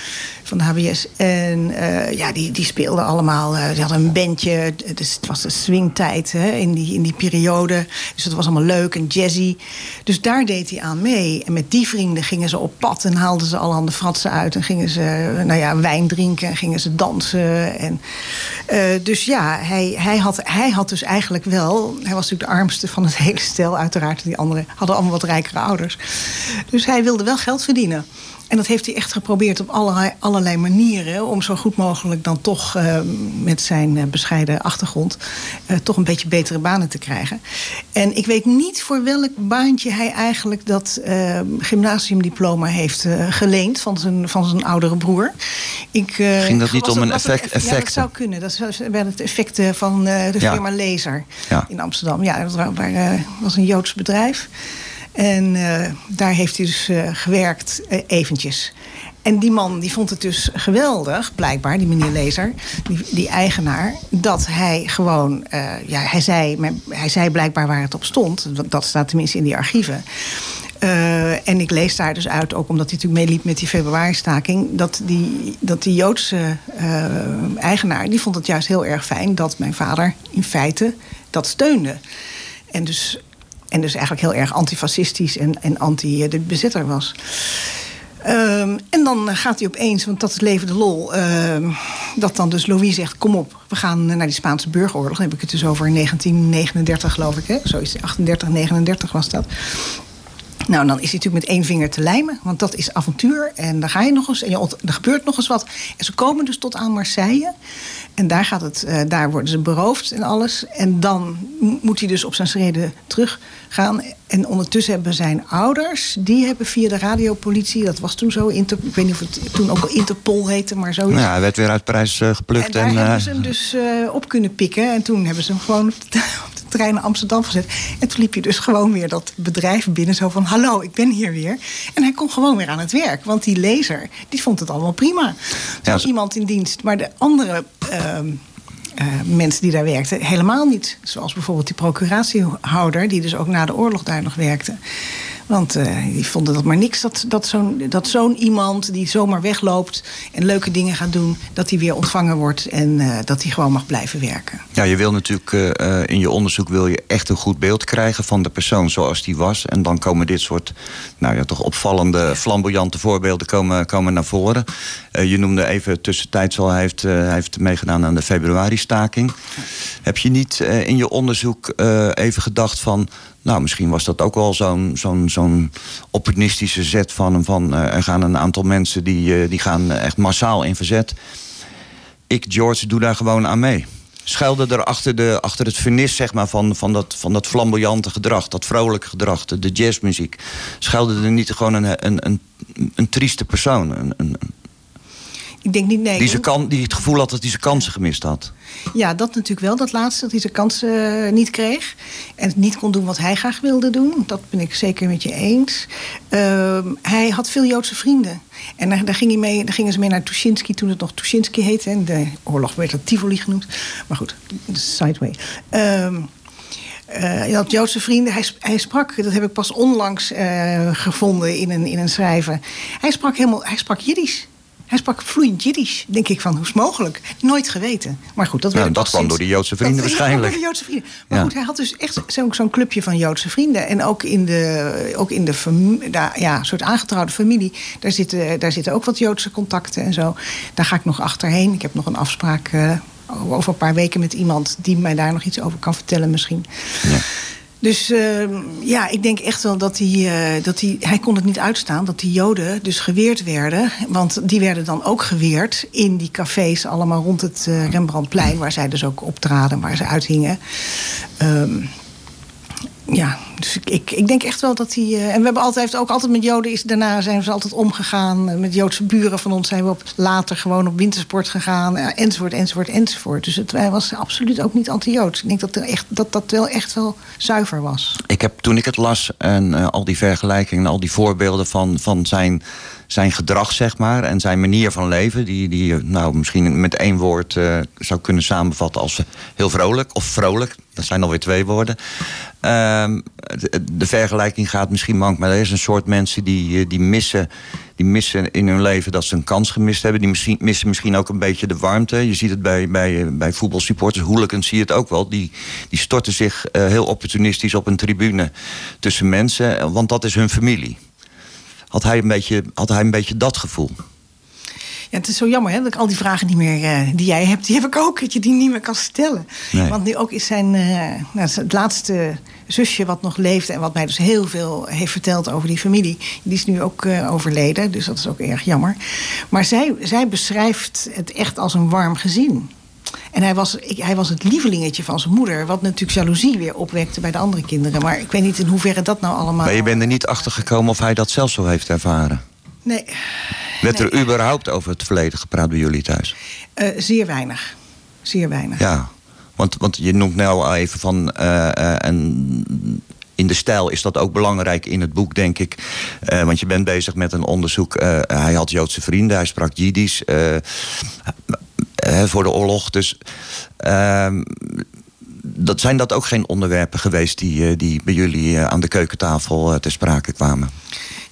Van de HBS. En uh, ja, die, die speelden allemaal. Uh, die hadden een bandje. Dus het was de swingtijd hè, in, die, in die periode. Dus het was allemaal leuk en jazzy. Dus daar deed hij aan mee. En met die vrienden gingen ze op pad en haalden ze allerhande fratsen uit. En gingen ze nou ja, wijn drinken en gingen ze dansen. En, uh, dus ja, hij, hij, had, hij had dus eigenlijk wel. Hij was natuurlijk de armste van het hele stel, uiteraard. Die anderen hadden allemaal wat rijkere ouders. Dus hij wilde wel geld verdienen. En dat heeft hij echt geprobeerd op allerlei, allerlei manieren. Om zo goed mogelijk dan toch uh, met zijn uh, bescheiden achtergrond. Uh, toch een beetje betere banen te krijgen. En ik weet niet voor welk baantje hij eigenlijk dat gymnasiumdiploma heeft geleend. Van zijn, van zijn oudere broer.
Ik, Ging dat niet om een effect?
effect? Ja, dat zou kunnen. Dat werden het effecten van de firma ja. Laser ja. in Amsterdam. Ja, dat was een Joods bedrijf. En uh, daar heeft hij dus uh, gewerkt, uh, eventjes. En die man die vond het dus geweldig, blijkbaar, die meneer Lezer, die, die eigenaar, dat hij gewoon, ja, hij zei, hij zei blijkbaar waar het op stond. Dat staat tenminste in die archieven. En ik lees daar dus uit, ook omdat hij natuurlijk meeliep met die februari-staking, dat die, dat die Joodse eigenaar, die vond het juist heel erg fijn dat mijn vader in feite dat steunde. En dus en dus eigenlijk heel erg antifascistisch en, en anti de bezitter was. Um, en dan gaat hij opeens, want dat is leven de lol... Uh, dat dan dus Louis zegt, kom op, we gaan naar die Spaanse burgeroorlog. Dan heb ik het dus over 1939, geloof ik. Hè? Zo is het, 38, 39 was dat. Nou, dan is hij natuurlijk met één vinger te lijmen. Want dat is avontuur. En dan ga je nog eens. En je, er gebeurt nog eens wat. En ze komen dus tot aan Marseille. En daar, gaat het, uh, daar worden ze beroofd en alles. En dan moet hij dus op zijn schreden teruggaan. En ondertussen hebben zijn ouders... die hebben via de radiopolitie... dat was toen zo, Inter, ik weet niet of het toen ook al Interpol heette, maar zoiets.
Nou ja, hij werd weer uit Parijs uh, geplukt.
En daar en, uh, hebben ze hem dus op kunnen pikken. En toen hebben ze hem gewoon op de trein naar Amsterdam gezet. En toen liep je dus gewoon weer dat bedrijf binnen. Zo van, hallo, ik ben hier weer. En hij kon gewoon weer aan het werk. Want die lezer, die vond het allemaal prima. Er was iemand in dienst. Maar de andere... ehm, eh, mensen die daar werkten, helemaal niet. Zoals bijvoorbeeld die procuratiehouder, die dus ook na de oorlog daar nog werkte. Want eh, die vonden dat maar niks dat, dat zo'n dat zo'n iemand die zomaar wegloopt en leuke dingen gaat doen, dat hij weer ontvangen wordt en eh, dat hij gewoon mag blijven werken.
Ja, je wil natuurlijk eh, in je onderzoek wil je echt een goed beeld krijgen van de persoon zoals die was. En dan komen dit soort nou ja, toch opvallende, flamboyante voorbeelden komen, komen naar voren. Je noemde even tussentijds al, hij heeft, hij heeft meegedaan aan de februari-staking. Heb je niet in je onderzoek even gedacht van. Nou, misschien was dat ook wel zo'n zo'n opportunistische zet van. Van, eh, er gaan een aantal mensen die, eh, die gaan echt massaal in verzet ik, George, doe daar gewoon aan mee. Schuilde er achter, de, achter het vernis zeg maar, van, van, dat, van dat flamboyante gedrag, dat vrolijke gedrag, de, jazzmuziek. Schuilde er niet gewoon een, een, een, een trieste persoon? Een, een,
Ik denk niet nee.
die, zijn kan, die het gevoel had dat hij zijn kansen gemist had.
Ja, dat natuurlijk wel, dat laatste, dat hij zijn kans eh, niet kreeg. En niet kon doen wat hij graag wilde doen. Dat ben ik zeker met je eens. Ehm, hij had veel Joodse vrienden. En daar, daar, ging hij mee, daar gingen ze mee naar Tuschinski toen het nog Tuschinski heette. En de oorlog werd dat Tivoli genoemd. Maar goed, sideway. Ehm eh, hij had Joodse vrienden. Hij, hij sprak, dat heb ik pas onlangs eh, gevonden in een, in een schrijven. Hij sprak helemaal, hij sprak Jiddisch. Hij sprak vloeiend Jiddisch. Denk ik van, hoe is het mogelijk? Nooit geweten. Maar goed, dat,
Nou,
werd ik
dat kwam door die Joodse vrienden
dat, ja,
waarschijnlijk.
door de Joodse vrienden. Maar
Ja.
goed, hij had dus echt zo'n clubje van Joodse vrienden. En ook in de, ook in de daar, ja, soort aangetrouwde familie. Daar zitten, daar zitten ook wat Joodse contacten en zo. Daar ga ik nog achterheen. Ik heb nog een afspraak eh, over een paar weken met iemand... die mij daar nog iets over kan vertellen misschien.
Ja.
Dus eh, ja, ik denk echt wel dat hij, eh, dat hij... Hij kon het niet uitstaan dat die Joden dus geweerd werden. Want die werden dan ook geweerd in die cafés... allemaal rond het eh, Rembrandtplein... waar zij dus ook optraden, waar ze uithingen. Ehm, ja, dus ik, ik, denk echt wel dat hij... eh, en we hebben altijd, ook altijd met Joden... Is, daarna zijn ze altijd omgegaan. Eh, Met Joodse buren van ons zijn we op, later gewoon op wintersport gegaan. enzovoort, enzovoort, enzovoort. Dus het, hij was absoluut ook niet anti-Joods. Ik denk dat, er echt, dat dat wel echt wel zuiver was.
Ik heb toen ik het las en eh, al die vergelijkingen, al die voorbeelden van, van zijn, zijn gedrag, zeg maar, en zijn manier van leven, die, die nou misschien met één woord zou kunnen samenvatten als heel vrolijk of vrolijk. Dat zijn alweer twee woorden. Ehm, de, vergelijking gaat misschien mank, maar er is een soort mensen die, eh, die, missen, die missen in hun leven dat ze een kans gemist hebben. Die misschien, missen misschien ook een beetje de warmte. Je ziet het bij, bij, eh, bij voetbalsupporters, hooligans zie je het ook wel. Die, die storten zich eh, heel opportunistisch op een tribune tussen mensen, want dat is hun familie. Had hij een beetje, had hij een beetje dat gevoel?
Ja, het is zo jammer hè, dat ik al die vragen niet meer eh, die jij hebt, die heb ik ook. Dat je die niet meer kan stellen.
Nee.
Want nu ook is zijn eh, nou, het laatste zusje wat nog leefde... en wat mij dus heel veel heeft verteld over die familie... die is nu ook eh, overleden, dus dat is ook erg jammer. Maar zij, zij beschrijft het echt als een warm gezin. En hij was, ik, hij was het lievelingetje van zijn moeder... wat natuurlijk jaloezie weer opwekte bij de andere kinderen. Maar ik weet niet in hoeverre dat nou allemaal...
Maar je bent er niet achter gekomen of hij dat zelf zo heeft ervaren.
Nee,
Werd er überhaupt over het verleden gepraat bij jullie thuis?
eh, zeer weinig. Zeer weinig.
Ja, want, want je noemt nou al even van. eh, eh, en in de stijl is dat ook belangrijk in het boek, denk ik. Want je bent bezig met een onderzoek. hij had Joodse vrienden, hij sprak Jiddisch. voor de oorlog. Dus. ehm, dat, zijn dat ook geen onderwerpen geweest die, die bij jullie aan de keukentafel ter sprake kwamen?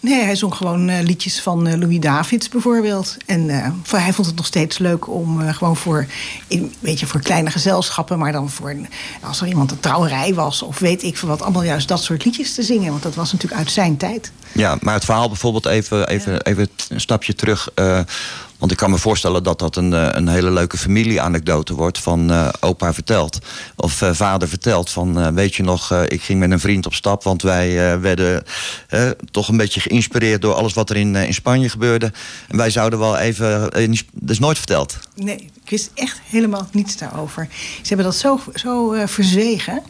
Nee, hij zong gewoon eh, liedjes van eh, Louis Davids bijvoorbeeld. En eh, voor, hij vond het nog steeds leuk om gewoon voor, in, weet je, voor kleine gezelschappen... maar dan voor, als er iemand een trouwerij was of weet ik veel wat... allemaal juist dat soort liedjes te zingen. Want dat was natuurlijk uit zijn tijd.
Ja, maar het verhaal bijvoorbeeld even, even, even een stapje terug. Want ik kan me voorstellen dat dat een, eh, een hele leuke familie-anekdote wordt van eh, opa verteld. Of eh, vader vertelt van, weet je nog, ik ging met een vriend op stap. Want wij werden toch een beetje geïnspireerd door alles wat er in, in Spanje gebeurde. En wij zouden wel even, dat is nooit verteld.
Nee, ik wist echt helemaal niets daarover. Ze hebben dat zo, zo uh, verzwegen.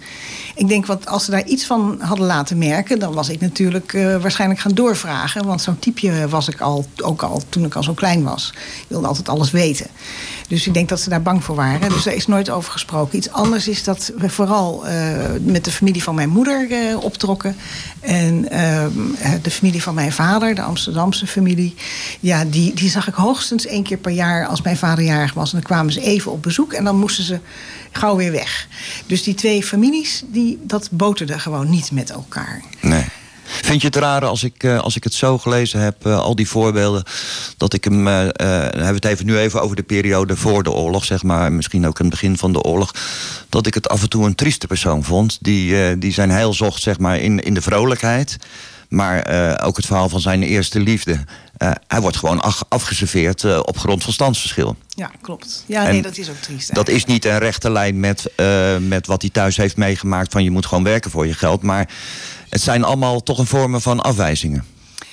Ik denk, wat, als ze daar iets van hadden laten merken... dan was ik natuurlijk uh, waarschijnlijk gaan doorvragen. Want zo'n typeje was ik al, ook al toen ik al zo klein was. Ik wilde altijd alles weten. Dus ik denk dat ze daar bang voor waren. Dus daar is nooit over gesproken. Iets anders is dat we vooral met de familie van mijn moeder optrokken. En uh, de familie van mijn vader, de Amsterdamse familie. Ja, die, die zag ik hoogstens één keer per jaar als mijn vader jarig was. En kwamen ze even op bezoek en dan moesten ze gauw weer weg. Dus die twee families, die, dat boterde gewoon niet met elkaar.
Nee. Vind je het raar als ik, uh, als ik het zo gelezen heb, uh, al die voorbeelden, dat ik hem, uh, hebben het even nu even over de periode voor de oorlog, zeg maar, misschien ook in het begin van de oorlog, dat ik het af en toe een trieste persoon vond, die, die zijn heil zocht, zeg maar, in, in de vrolijkheid. Maar ook het verhaal van zijn eerste liefde. Hij wordt gewoon afgeserveerd op grond van standsverschil.
Ja, klopt. Ja, nee, dat is ook triest.
Dat is niet een rechte lijn met, met wat hij thuis heeft meegemaakt... van je moet gewoon werken voor je geld. Maar het zijn allemaal toch een vormen van afwijzingen.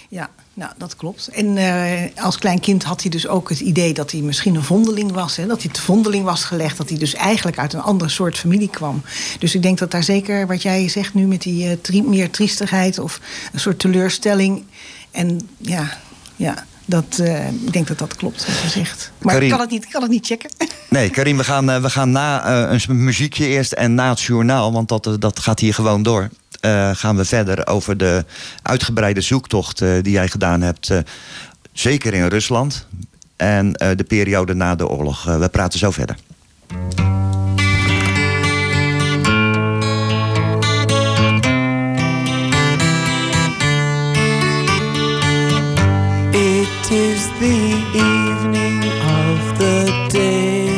Ja, nou, dat klopt. En uh, als klein kind had hij dus ook het idee dat hij misschien een vondeling was. Hè? Dat hij te vondeling was gelegd. Dat hij dus eigenlijk uit een andere soort familie kwam. Dus ik denk dat daar zeker, wat jij zegt nu met die uh, tri meer triestigheid of een soort teleurstelling. En ja, ja. Dat, uh, ik denk dat dat klopt, wat je zegt. Maar ik, kan het niet, ik kan het niet checken.
Nee, Karim, we gaan, uh, we gaan na uh, een muziekje eerst en na het journaal... want dat, dat gaat hier gewoon door. Gaan we verder over de uitgebreide zoektocht die jij gedaan hebt. Zeker in Rusland. En de periode na de oorlog. we praten zo verder.
It is the evening of the day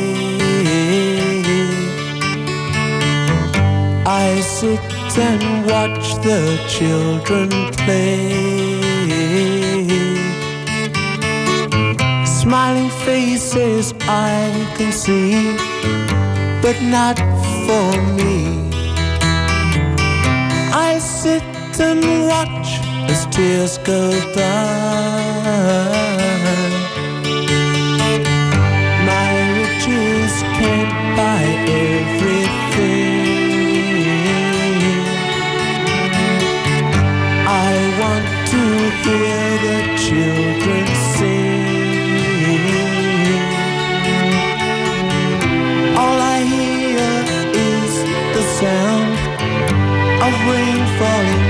I sit and watch the children play. Smiling faces I can see, but not for me. I sit and watch as tears go by. My riches can't buy everything. I want to hear the children sing. All I hear is the sound of rain falling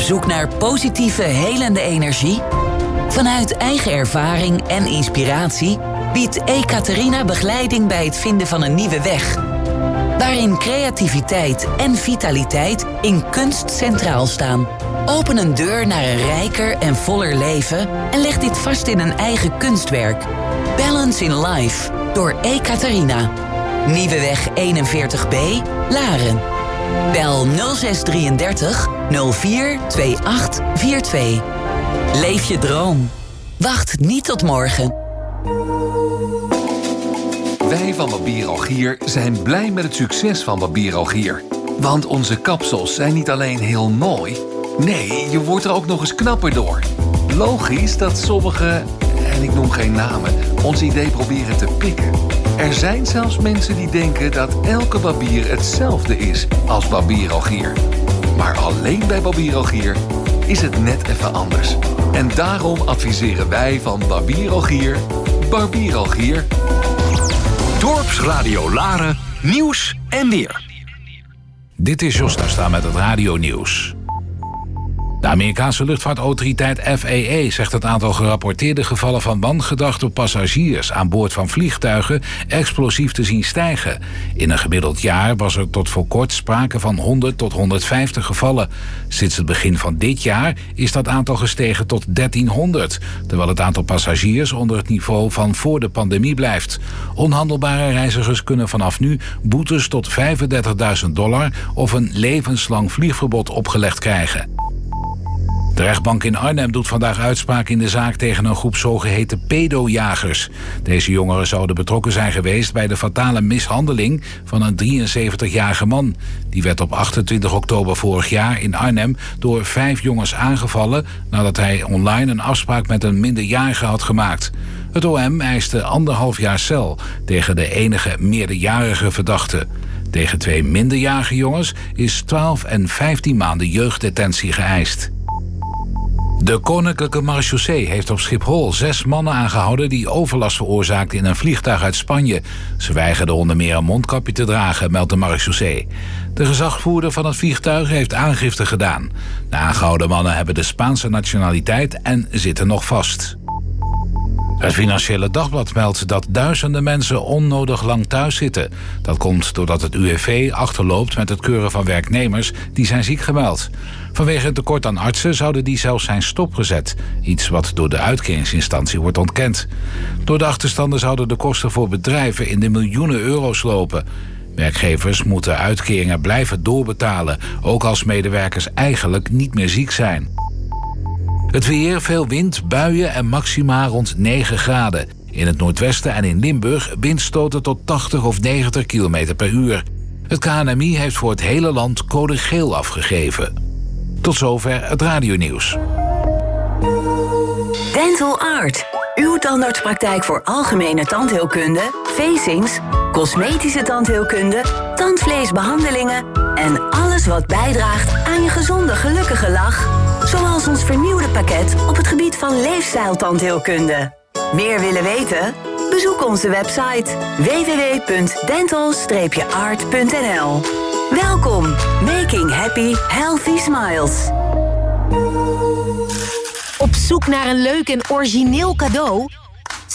zoek naar positieve, helende energie? Vanuit eigen ervaring en inspiratie biedt Ekaterina begeleiding bij het vinden van een nieuwe weg. Waarin creativiteit en vitaliteit in kunst centraal staan. Open een deur naar een rijker en voller leven en leg dit vast in een eigen kunstwerk. Balance in Life door Ekaterina. Nieuweweg 41b, Laren. Bel 0633 042842. Leef je droom. Wacht niet tot morgen.
Wij van Barbier Algier zijn blij met het succes van Barbier Algier. Want onze kapsels zijn niet alleen heel mooi... nee, je wordt er ook nog eens knapper door. Logisch dat sommigen, en ik noem geen namen... ons idee proberen te pikken. Er zijn zelfs mensen die denken dat elke barbier hetzelfde is als Barbier Algier. Maar alleen bij Barbier Algier is het net even anders. En daarom adviseren wij van Barbier Algier... Barbier Algier...
Dorpsradio Laren, nieuws en weer.
Dit is Josta Staan met het radio nieuws. De Amerikaanse luchtvaartautoriteit FAA zegt het aantal gerapporteerde gevallen van wangedrag door passagiers aan boord van vliegtuigen explosief te zien stijgen. In een gemiddeld jaar was er tot voor kort sprake van 100 tot 150 gevallen. Sinds het begin van dit jaar is dat aantal gestegen tot 1300, terwijl het aantal passagiers onder het niveau van voor de pandemie blijft. Onhandelbare reizigers kunnen vanaf nu boetes tot 35.000 dollar of een levenslang vliegverbod opgelegd krijgen. De rechtbank in Arnhem doet vandaag uitspraak in de zaak tegen een groep zogeheten pedojagers. Deze jongeren zouden betrokken zijn geweest bij de fatale mishandeling van een 73-jarige man. Die werd op 28 oktober vorig jaar in Arnhem door vijf jongens aangevallen nadat hij online een afspraak met een minderjarige had gemaakt. Het OM eiste anderhalf jaar cel tegen de enige meerderjarige verdachte. Tegen twee minderjarige jongens is 12 en 15 maanden jeugddetentie geëist. De Koninklijke Marechaussee heeft op Schiphol zes mannen aangehouden die overlast veroorzaakten in een vliegtuig uit Spanje. Ze weigerden onder meer een mondkapje te dragen, meldt de Marechaussee. De gezagvoerder van het vliegtuig heeft aangifte gedaan. De aangehouden mannen hebben de Spaanse nationaliteit en zitten nog vast. Het Financiële Dagblad meldt dat duizenden mensen onnodig lang thuis zitten. Dat komt doordat het UWV achterloopt met het keuren van werknemers die zijn ziek gemeld. Vanwege het tekort aan artsen zouden die zelfs zijn stopgezet. Iets wat door de uitkeringsinstantie wordt ontkend. Door de achterstanden zouden de kosten voor bedrijven in de miljoenen euro's lopen. Werkgevers moeten uitkeringen blijven doorbetalen, ook als medewerkers eigenlijk niet meer ziek zijn. Het weer, veel wind, buien en maxima rond 9 graden. In het noordwesten en in Limburg windstoten tot 80 of 90 km per uur. Het KNMI heeft voor het hele land code geel afgegeven. Tot zover het radionieuws.
Dental Art. Uw tandartspraktijk voor algemene tandheelkunde, facings, cosmetische tandheelkunde, tandvleesbehandelingen en alles wat bijdraagt aan je gezonde, gelukkige lach. Zoals ons vernieuwde pakket op het gebied van leefstijltandheelkunde. Meer willen weten? Bezoek onze website www.dental-art.nl. Welkom, making happy, healthy smiles.
Op zoek naar een leuk en origineel cadeau?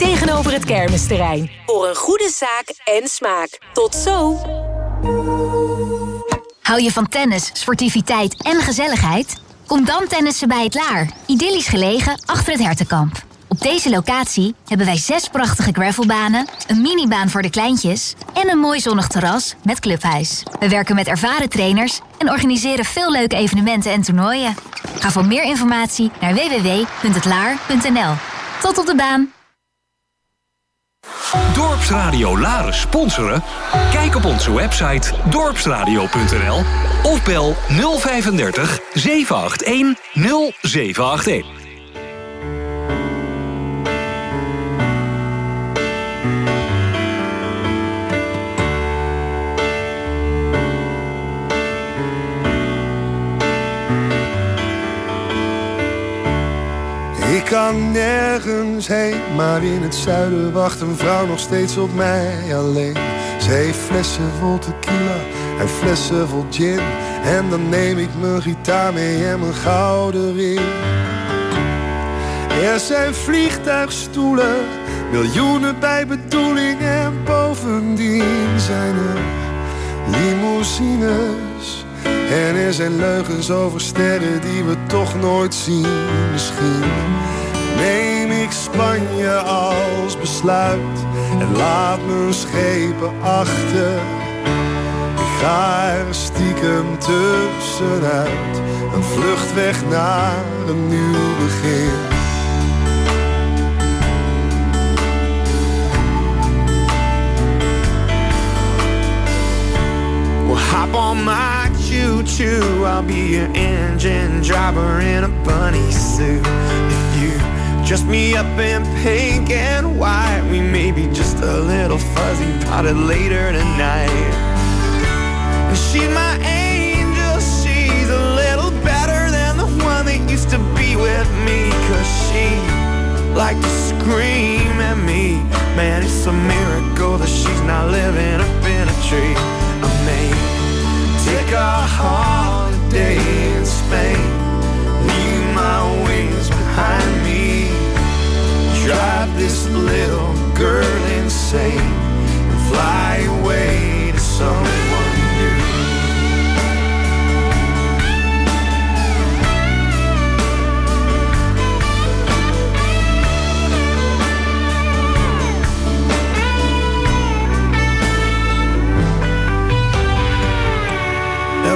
Tegenover het kermisterrein. Voor een goede zaak en smaak. Tot zo!
Hou je van tennis, sportiviteit en gezelligheid? Kom dan tennissen bij het Laar. Idyllisch gelegen achter het Hertenkamp. Op deze locatie hebben wij zes prachtige gravelbanen, een minibaan voor de kleintjes en een mooi zonnig terras met clubhuis. We werken met ervaren trainers en organiseren veel leuke evenementen en toernooien. Ga voor meer informatie naar www.hetlaar.nl. Tot op de baan!
Dorpsradio Laren sponsoren? Kijk op onze website dorpsradio.nl of bel 035 781 0781.
Kan nergens heen, maar in het zuiden wacht een vrouw nog steeds op mij alleen. Ze heeft flessen vol tequila en flessen vol gin. En dan neem ik mijn gitaar mee en mijn gouden ring. Er zijn vliegtuigstoelen, miljoenen bij bedoeling en bovendien zijn er limousines. En er zijn leugens over sterren die we toch nooit zien. Misschien neem ik Spanje als besluit en laat mijn schepen achter. Ik ga er stiekem tussenuit, een vlucht weg naar een nieuw begin.
Hop on my choo-choo. I'll be your engine driver in a bunny suit. If you dress me up in pink and white, we may be just a little fuzzy potted later tonight. And she's my angel. She's a little better than the one that used to be with me. Cause she liked to scream at me. Man, it's a miracle that she's not living up in a tree. I may take a holiday in Spain, leave my wings behind me, drive this little girl insane, and fly away to someone new.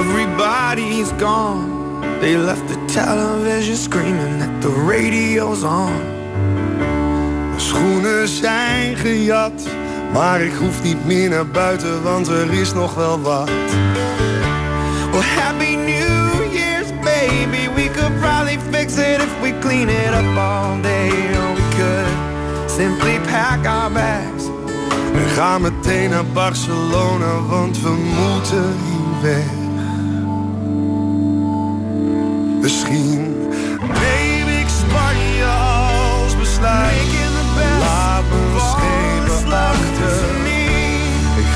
Everybody's gone. They left the television screaming that the radio's on.
Schoenen zijn gejat, maar ik hoef niet meer naar buiten, want er is nog wel wat.
Well, happy New Year's, baby. We could probably fix it if we clean it up all day. Or we could simply pack our bags.
We gaan meteen naar Barcelona, want we moeten hier weg. Misschien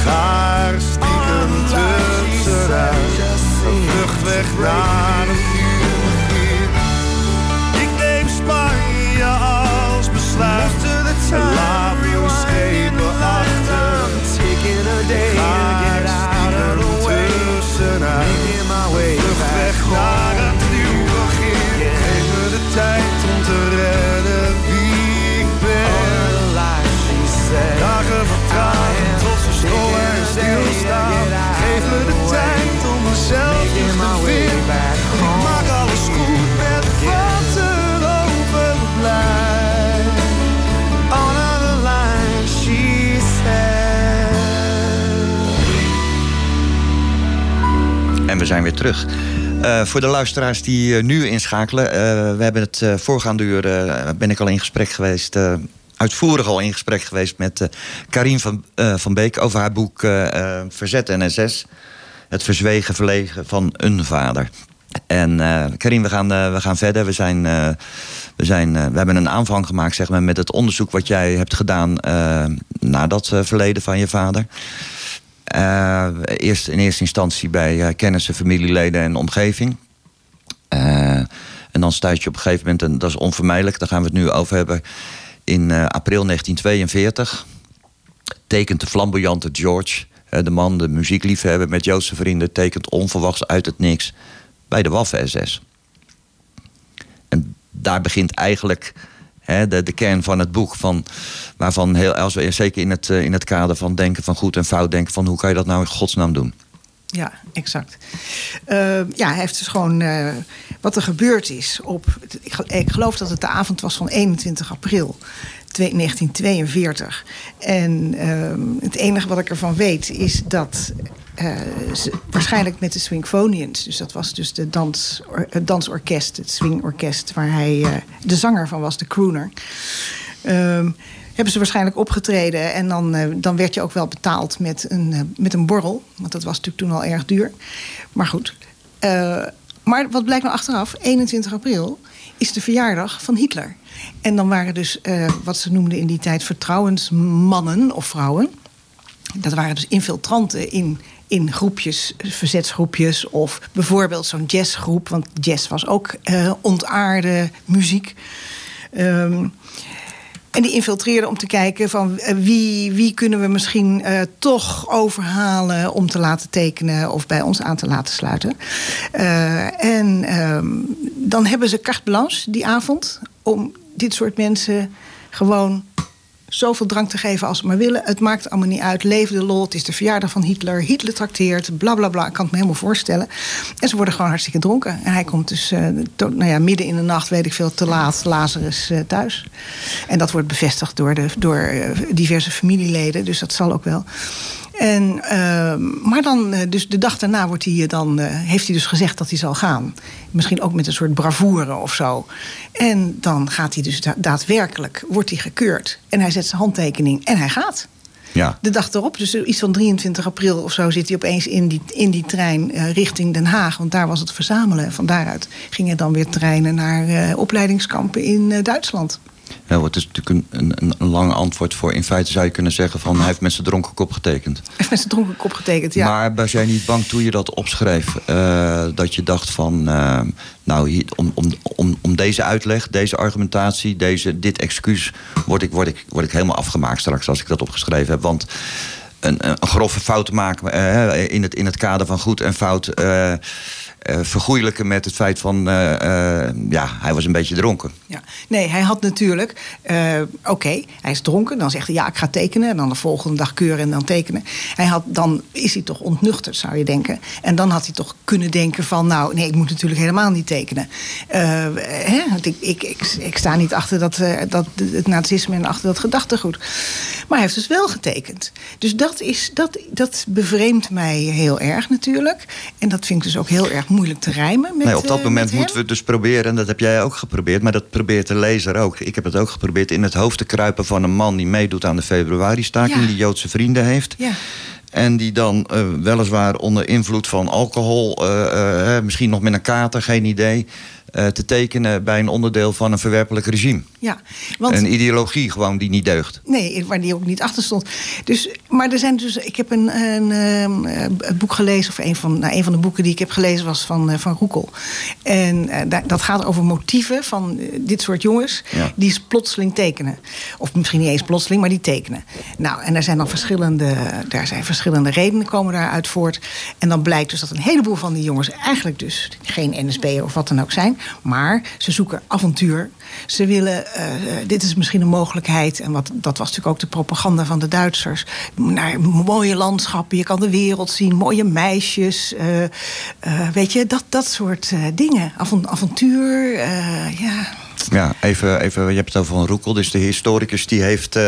ga er stiekem tussenuit. Een vlucht weg naar
zijn weer terug. Eh, voor de luisteraars die eh, nu inschakelen. eh, we hebben het voorgaande uur ben ik al in gesprek geweest. uitvoerig al in gesprek geweest met Karin van, van Beek over haar boek Verzet en SS. Het verzwegen verlegen van een vader. En Karin, we gaan, we gaan verder. We, zijn, we, zijn, we hebben een aanvang gemaakt zeg maar, met het onderzoek wat jij hebt gedaan naar dat verleden van je vader. Eh, eerst in eerste instantie bij eh, kennissen, familieleden en omgeving. Eh, en dan stuit je op een gegeven moment, en dat is onvermijdelijk, daar gaan we het nu over hebben. In april 1942 tekent de flamboyante George, de man, de muziekliefhebber met Joodse vrienden, tekent onverwachts uit het niks bij de Waffen-SS. En daar begint eigenlijk de, de kern van het boek. Van, waarvan heel, als we, zeker in het, eh, in het kader van denken van goed en fout denken van hoe kan je dat nou in godsnaam doen?
Ja, exact. Eh, ja, hij heeft dus gewoon eh, wat er gebeurd is op. Ik, gel- ik geloof dat het de avond was van 21 april 1942. En ehm, het enige wat ik ervan weet is dat. eh, ze, waarschijnlijk met de Swingphonians. Dus dat was dus de dans, het dansorkest, het swingorkest, waar hij eh, de zanger van was, de crooner. Ehm, hebben ze waarschijnlijk opgetreden. En dan, eh, dan werd je ook wel betaald met een, met een borrel. Want dat was natuurlijk toen al erg duur. Maar goed. Maar wat blijkt nou achteraf? 21 april is de verjaardag van Hitler. En dan waren dus eh, wat ze noemden in die tijd vertrouwensmannen of vrouwen. Dat waren dus infiltranten in, in groepjes, verzetsgroepjes. Of bijvoorbeeld zo'n jazzgroep. Want jazz was ook eh, ontaarde muziek. Ehm, en die infiltreerden om te kijken van eh, wie, wie kunnen we misschien toch overhalen om te laten tekenen of bij ons aan te laten sluiten. En ehm, dan hebben ze carte blanche die avond om dit soort mensen gewoon zoveel drank te geven als ze maar willen. Het maakt allemaal niet uit. Leef de lol. Het is de verjaardag van Hitler. Hitler trakteert. Bla bla bla. Ik kan het me helemaal voorstellen. En ze worden gewoon hartstikke dronken. En hij komt dus to- nou ja, midden in de nacht, weet ik veel, te laat, Lazarus eh, thuis. En dat wordt bevestigd door, de, door eh, diverse familieleden. Dus dat zal ook wel. En, ehm, maar dan, eh, dus de dag daarna wordt hij, eh, dan, eh, heeft hij dus gezegd dat hij zal gaan. Misschien ook met een soort bravoure of zo. En dan gaat hij dus da- daadwerkelijk, wordt hij gekeurd. En hij zet zijn handtekening en hij gaat.
Ja.
De dag erop, dus iets van 23 april of zo, zit hij opeens in die, in die trein richting Den Haag. Want daar was het verzamelen. Van daaruit gingen dan weer treinen naar opleidingskampen in Duitsland.
Ja, het is natuurlijk een, een, een lang antwoord voor. In feite zou je kunnen zeggen van hij heeft met zijn dronken kop getekend.
Heeft met zijn dronken kop getekend, ja.
Maar was jij niet bang toen je dat opschreef, eh, dat je dacht van, eh, nou, hier, om, om, om, om deze uitleg, deze argumentatie, deze, dit excuus, word ik, word, ik, word ik helemaal afgemaakt straks als ik dat opgeschreven heb. Want een, een grove fout maken eh, in, het, in het kader van goed en fout. Eh vergoeilijken met het feit van, eh, eh, ja, hij was een beetje dronken.
Ja. Nee, hij had natuurlijk, oké, hij is dronken. Dan zegt hij, ja, ik ga tekenen. En dan de volgende dag keuren en dan tekenen. Hij had, dan is hij toch ontnuchterd, zou je denken. En dan had hij toch kunnen denken van, nou, nee, ik moet natuurlijk helemaal niet tekenen. Hè? Ik, ik, ik, ik sta niet achter dat, dat, het nazisme en achter dat gedachtegoed. Maar hij heeft dus wel getekend. Dus dat, is, dat, dat bevreemdt mij heel erg natuurlijk. En dat vind ik dus ook heel erg moeilijk te rijmen. Met,
nee, op dat
eh,
moment moeten we dus proberen, en dat heb jij ook geprobeerd, maar dat probeert de lezer ook. Ik heb het ook geprobeerd in het hoofd te kruipen van een man die meedoet aan de februari-staking,
Ja.
die Joodse vrienden heeft.
Ja.
En die dan eh, weliswaar onder invloed van alcohol, eh, misschien nog met een kater, geen idee, eh, te tekenen bij een onderdeel van een verwerpelijk regime.
Ja, want
Een ideologie gewoon die niet deugt.
Nee, waar die ook niet achter stond. Dus, maar er zijn dus. Ik heb een, een, ehm, eh, een boek gelezen, of een van, nou, een van de boeken die ik heb gelezen was van, eh, van Roekel. En da- dat gaat over motieven van dit soort jongens
Ja.
die plotseling tekenen. Of misschien niet eens plotseling, maar die tekenen. Nou, en daar zijn dan verschillende, daar zijn verschillende redenen komen daaruit voort. En dan blijkt dus dat een heleboel van die jongens eigenlijk dus geen NSB of wat dan ook zijn. Maar ze zoeken avontuur. Ze willen, eh, eh, dit is misschien een mogelijkheid. En wat, dat was natuurlijk ook de propaganda van de Duitsers. Naar mooie landschappen, je kan de wereld zien, mooie meisjes. eh, weet je, dat, dat soort dingen. Avon- avontuur, ja.
Ja, even, even, je hebt het over Van Roekel. Dus de historicus die heeft,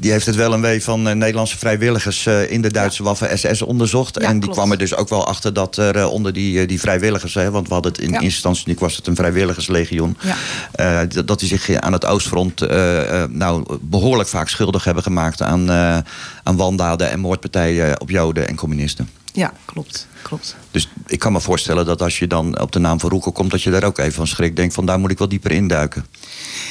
die heeft het wel een wee van eh, Nederlandse vrijwilligers eh, in de Duitse Waffen-SS onderzocht.
Ja,
en die
klopt.
kwam er dus ook wel achter dat er eh, onder die, die vrijwilligers, hè, want we hadden het in
Ja.
instantie natuurlijk was het een vrijwilligerslegioen. Dat- die zich aan het Oostfront nou, behoorlijk vaak schuldig hebben gemaakt aan, aan wandaden en moordpartijen op Joden en communisten.
Ja, klopt. klopt.
Dus ik kan me voorstellen dat als je dan op de naam van Roekel komt, dat je daar ook even van schrikt. Denkt van daar moet ik wel dieper induiken.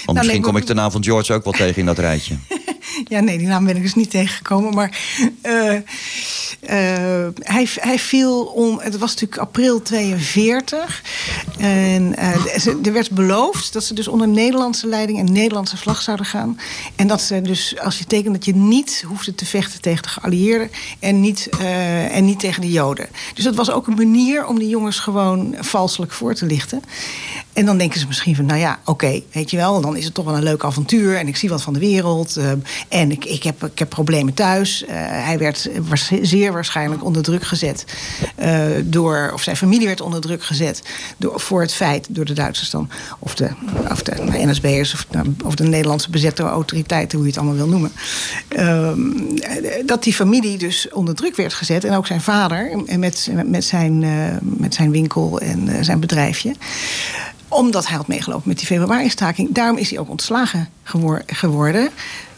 Want misschien
nee,
kom ik de naam van George ook wel tegen in dat rijtje.
Ja, nee, die naam ben ik dus niet tegengekomen. Maar eh, eh, hij, hij viel om. Het was natuurlijk april 42. En eh, er werd beloofd dat ze dus onder Nederlandse leiding en Nederlandse vlag zouden gaan. En dat ze dus, als je tekent, dat je niet hoefde te vechten tegen de geallieerden. En niet, en niet tegen de Joden. Dus dat was ook een manier om die jongens gewoon valselijk voor te lichten. En dan denken ze misschien van, nou ja, oké, weet je wel, dan is het toch wel een leuk avontuur en ik zie wat van de wereld. En ik, ik, heb, ik heb problemen thuis. Eh, hij werd zeer waarschijnlijk onder druk gezet eh, door, of zijn familie werd onder druk gezet door, voor het feit, door de Duitsers dan, of de, of de NSB'ers of, of de Nederlandse bezette autoriteiten, hoe je het allemaal wil noemen. Ehm, eh, dat die familie dus onder druk werd gezet en ook zijn vader met, met, zijn, eh, met zijn winkel en zijn bedrijfje omdat hij had meegelopen met die februari-staking. Daarom is hij ook ontslagen gewor- geworden.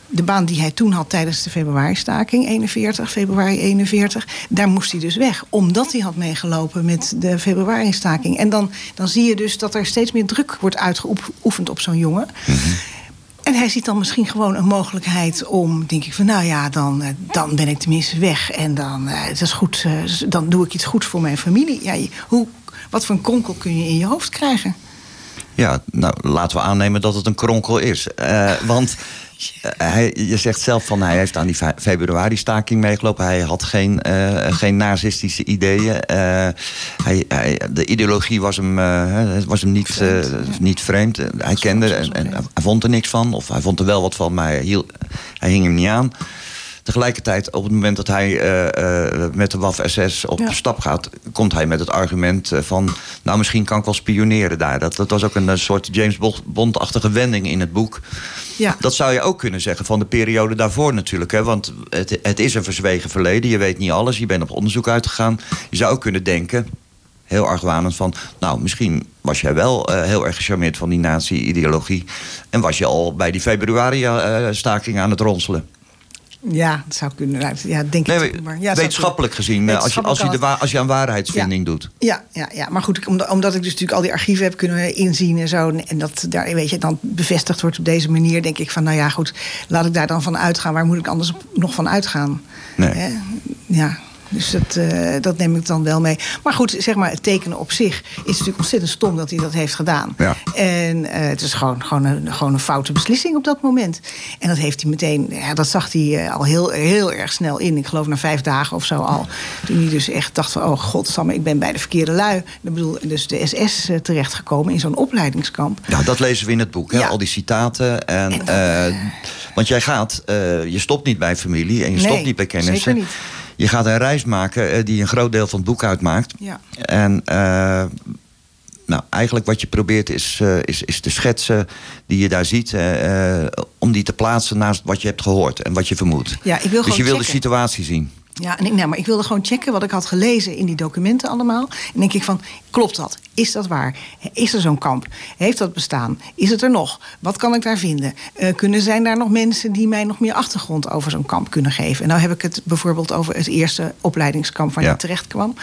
De baan die hij toen had tijdens de februari-staking, 41, februari 41, daar moest hij dus weg. Omdat hij had meegelopen met de februari-staking. En dan, dan zie je dus dat er steeds meer druk wordt uitgeoefend op zo'n jongen. En hij ziet dan misschien gewoon een mogelijkheid om, denk ik van, nou ja, dan, eh, dan ben ik tenminste weg. En dan, eh, het is goed, eh, dan doe ik iets goeds voor mijn familie. Ja, hoe, wat voor een kronkel kun je in je hoofd krijgen?
Ja, nou laten we aannemen dat het een kronkel is. Eh, want eh, hij, je zegt zelf van hij heeft aan die fe- februari-staking meegelopen. Hij had geen, eh, geen nazistische ideeën. Eh, hij, hij, de ideologie was hem, eh, was hem niet, eh, niet vreemd. Eh, Hij kende en, en hij vond er niks van. Of hij vond er wel wat van, maar hij, hield, hij hing hem niet aan. Tegelijkertijd, op het moment dat hij eh, eh, met de WAF-SS op
Ja.
stap gaat, komt hij met het argument eh, van, nou misschien kan ik wel spioneren daar. Dat, dat was ook een soort James Bond- Bond-achtige wending in het boek.
Ja.
Dat zou je ook kunnen zeggen van de periode daarvoor natuurlijk. Hè? Want het, het is een verzwegen verleden. Je weet niet alles. Je bent op onderzoek uitgegaan. Je zou ook kunnen denken, heel argwanend van... nou, misschien was jij wel heel erg gecharmeerd van die nazi-ideologie... en was je al bij die februari-staking aan het ronselen.
Ja, dat zou kunnen. Ja, denk
Nee,
ik. Maar, ja,
wetenschappelijk gezien, eh, als je, als, je de als je aan waarheidsvinding doet.
Ja, ja, ja, maar goed, omdat, omdat ik dus natuurlijk al die archieven heb kunnen inzien en zo. En dat daar, weet je, dan bevestigd wordt op deze manier, denk ik van, nou ja, goed, laat ik daar dan van uitgaan. Waar moet ik anders nog van uitgaan?
Nee.
Hè? Ja. Dus dat, eh, dat neem ik dan wel mee. Maar goed, zeg maar, het tekenen op zich is natuurlijk ontzettend stom dat hij dat heeft gedaan.
Ja.
En eh, het is gewoon, gewoon, een, gewoon een foute beslissing op dat moment. En dat heeft hij meteen, ja, dat zag hij eh, al heel, heel erg snel in. Ik geloof na vijf dagen of zo al. Toen hij dus echt dacht van, oh godsamme, ik ben bij de verkeerde lui. Ik bedoel, dus de SS terechtgekomen in zo'n opleidingskamp.
Ja, dat lezen we in het boek, hè?
Ja.
al die citaten. En, want jij gaat, je stopt niet bij familie en je
Nee,
stopt niet bij kennissen.
zeker niet.
Je gaat een reis maken eh, die een groot deel van het boek uitmaakt.
Ja.
En eh, nou, eigenlijk wat je probeert is, eh, is, is te schetsen die je daar ziet... om die te plaatsen naast wat je hebt gehoord en wat je vermoedt.
Ja, ik wil
dus je wil de situatie zien.
Ja, en ik, nou, maar ik wilde gewoon checken wat ik had gelezen in die documenten allemaal. En denk ik van, klopt dat? Is dat waar? Is er zo'n kamp? Heeft dat bestaan? Is het er nog? Wat kan ik daar vinden? Eh, kunnen zijn daar nog mensen die mij nog meer achtergrond over zo'n kamp kunnen geven? En nou heb ik het bijvoorbeeld over het eerste opleidingskamp waar
Ja.
je terecht kwam.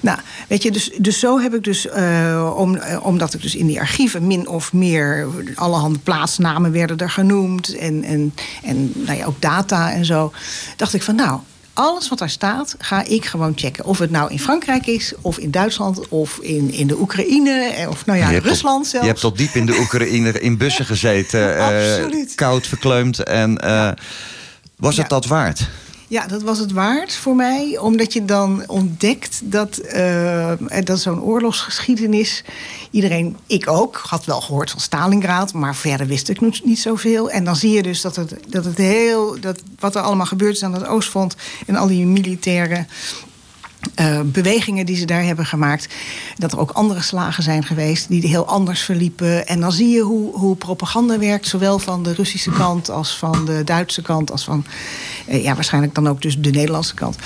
Nou, weet je, dus, dus zo heb ik dus, eh, om, eh, omdat ik dus in die archieven min of meer allerhande plaatsnamen werden er genoemd en, en, en nou ja, ook data en zo, dacht ik van nou. Alles wat daar staat, ga ik gewoon checken. Of het nou in Frankrijk is, of in Duitsland, of in, in de Oekraïne, eh, of nou ja,
je
Rusland
tot,
zelfs.
Je hebt tot diep in de Oekraïne in bussen gezeten. eh,
Absoluut.
koud, verkleumd. En eh, was het dat waard?
Ja, dat was het waard voor mij. Omdat je dan ontdekt dat, eh, dat zo'n oorlogsgeschiedenis... Iedereen, ik ook, had wel gehoord van Stalingrad... maar verder wist ik niet- zoveel. En dan zie je dus dat het, dat het heel... Dat, wat er allemaal gebeurd is aan het Oostfront... en al die militaire eh, bewegingen die ze daar hebben gemaakt. Dat er ook andere slagen zijn geweest die heel anders verliepen. En dan zie je hoe, hoe propaganda werkt, zowel van de Russische kant als van de Duitse kant, als van eh, ja, waarschijnlijk dan ook dus de Nederlandse kant.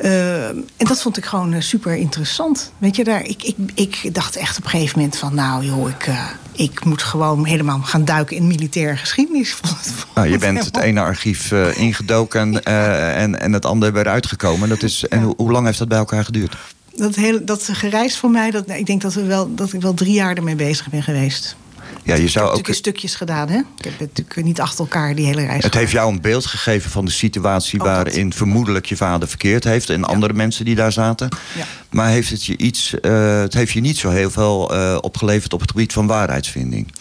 Eh, en dat vond ik gewoon eh, super interessant. Weet je, daar, ik, ik, ik dacht echt op een gegeven moment van, nou joh, ik, eh, ik moet gewoon helemaal gaan duiken in militaire geschiedenis. Vond vond
Nou, je bent het ene archief ingedoken en, en het andere weer uitgekomen. Dat is, en hoe, hoe lang heeft dat bij elkaar geduurd?
Dat, hele, dat gereis voor mij, dat, nou, ik denk dat, we wel, dat ik wel drie jaar ermee bezig ben geweest.
Ja, je zou
Ik heb
ook,
natuurlijk in stukjes gedaan, hè? Ik heb het natuurlijk niet achter elkaar die hele reis
het heeft jou een beeld gegeven van de situatie
Ook dat.
waarin vermoedelijk je vader verkeerd heeft en andere mensen die daar zaten.
Ja.
Maar heeft het je iets, eh, het heeft je niet zo heel veel eh, opgeleverd op het gebied van waarheidsvinding.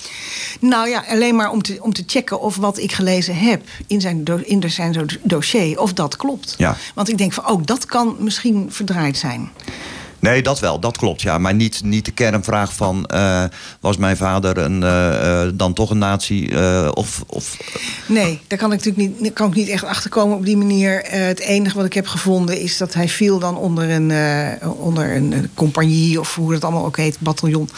Nou ja, alleen maar om te, om te checken of wat ik gelezen heb in zijn, do- in zijn do- dossier, of dat klopt.
Ja.
Want ik denk van, oh, dat kan misschien verdraaid zijn.
Nee, dat wel, dat klopt. Ja. Maar niet, niet de kernvraag van... eh, was mijn vader een, eh, eh, dan toch een nazi? of, of,
Nee, daar kan ik natuurlijk niet, kan ik niet echt achter komen op die manier. Het enige wat ik heb gevonden is dat hij viel dan onder een, onder een, compagnie, of hoe dat allemaal ook heet, bataljon.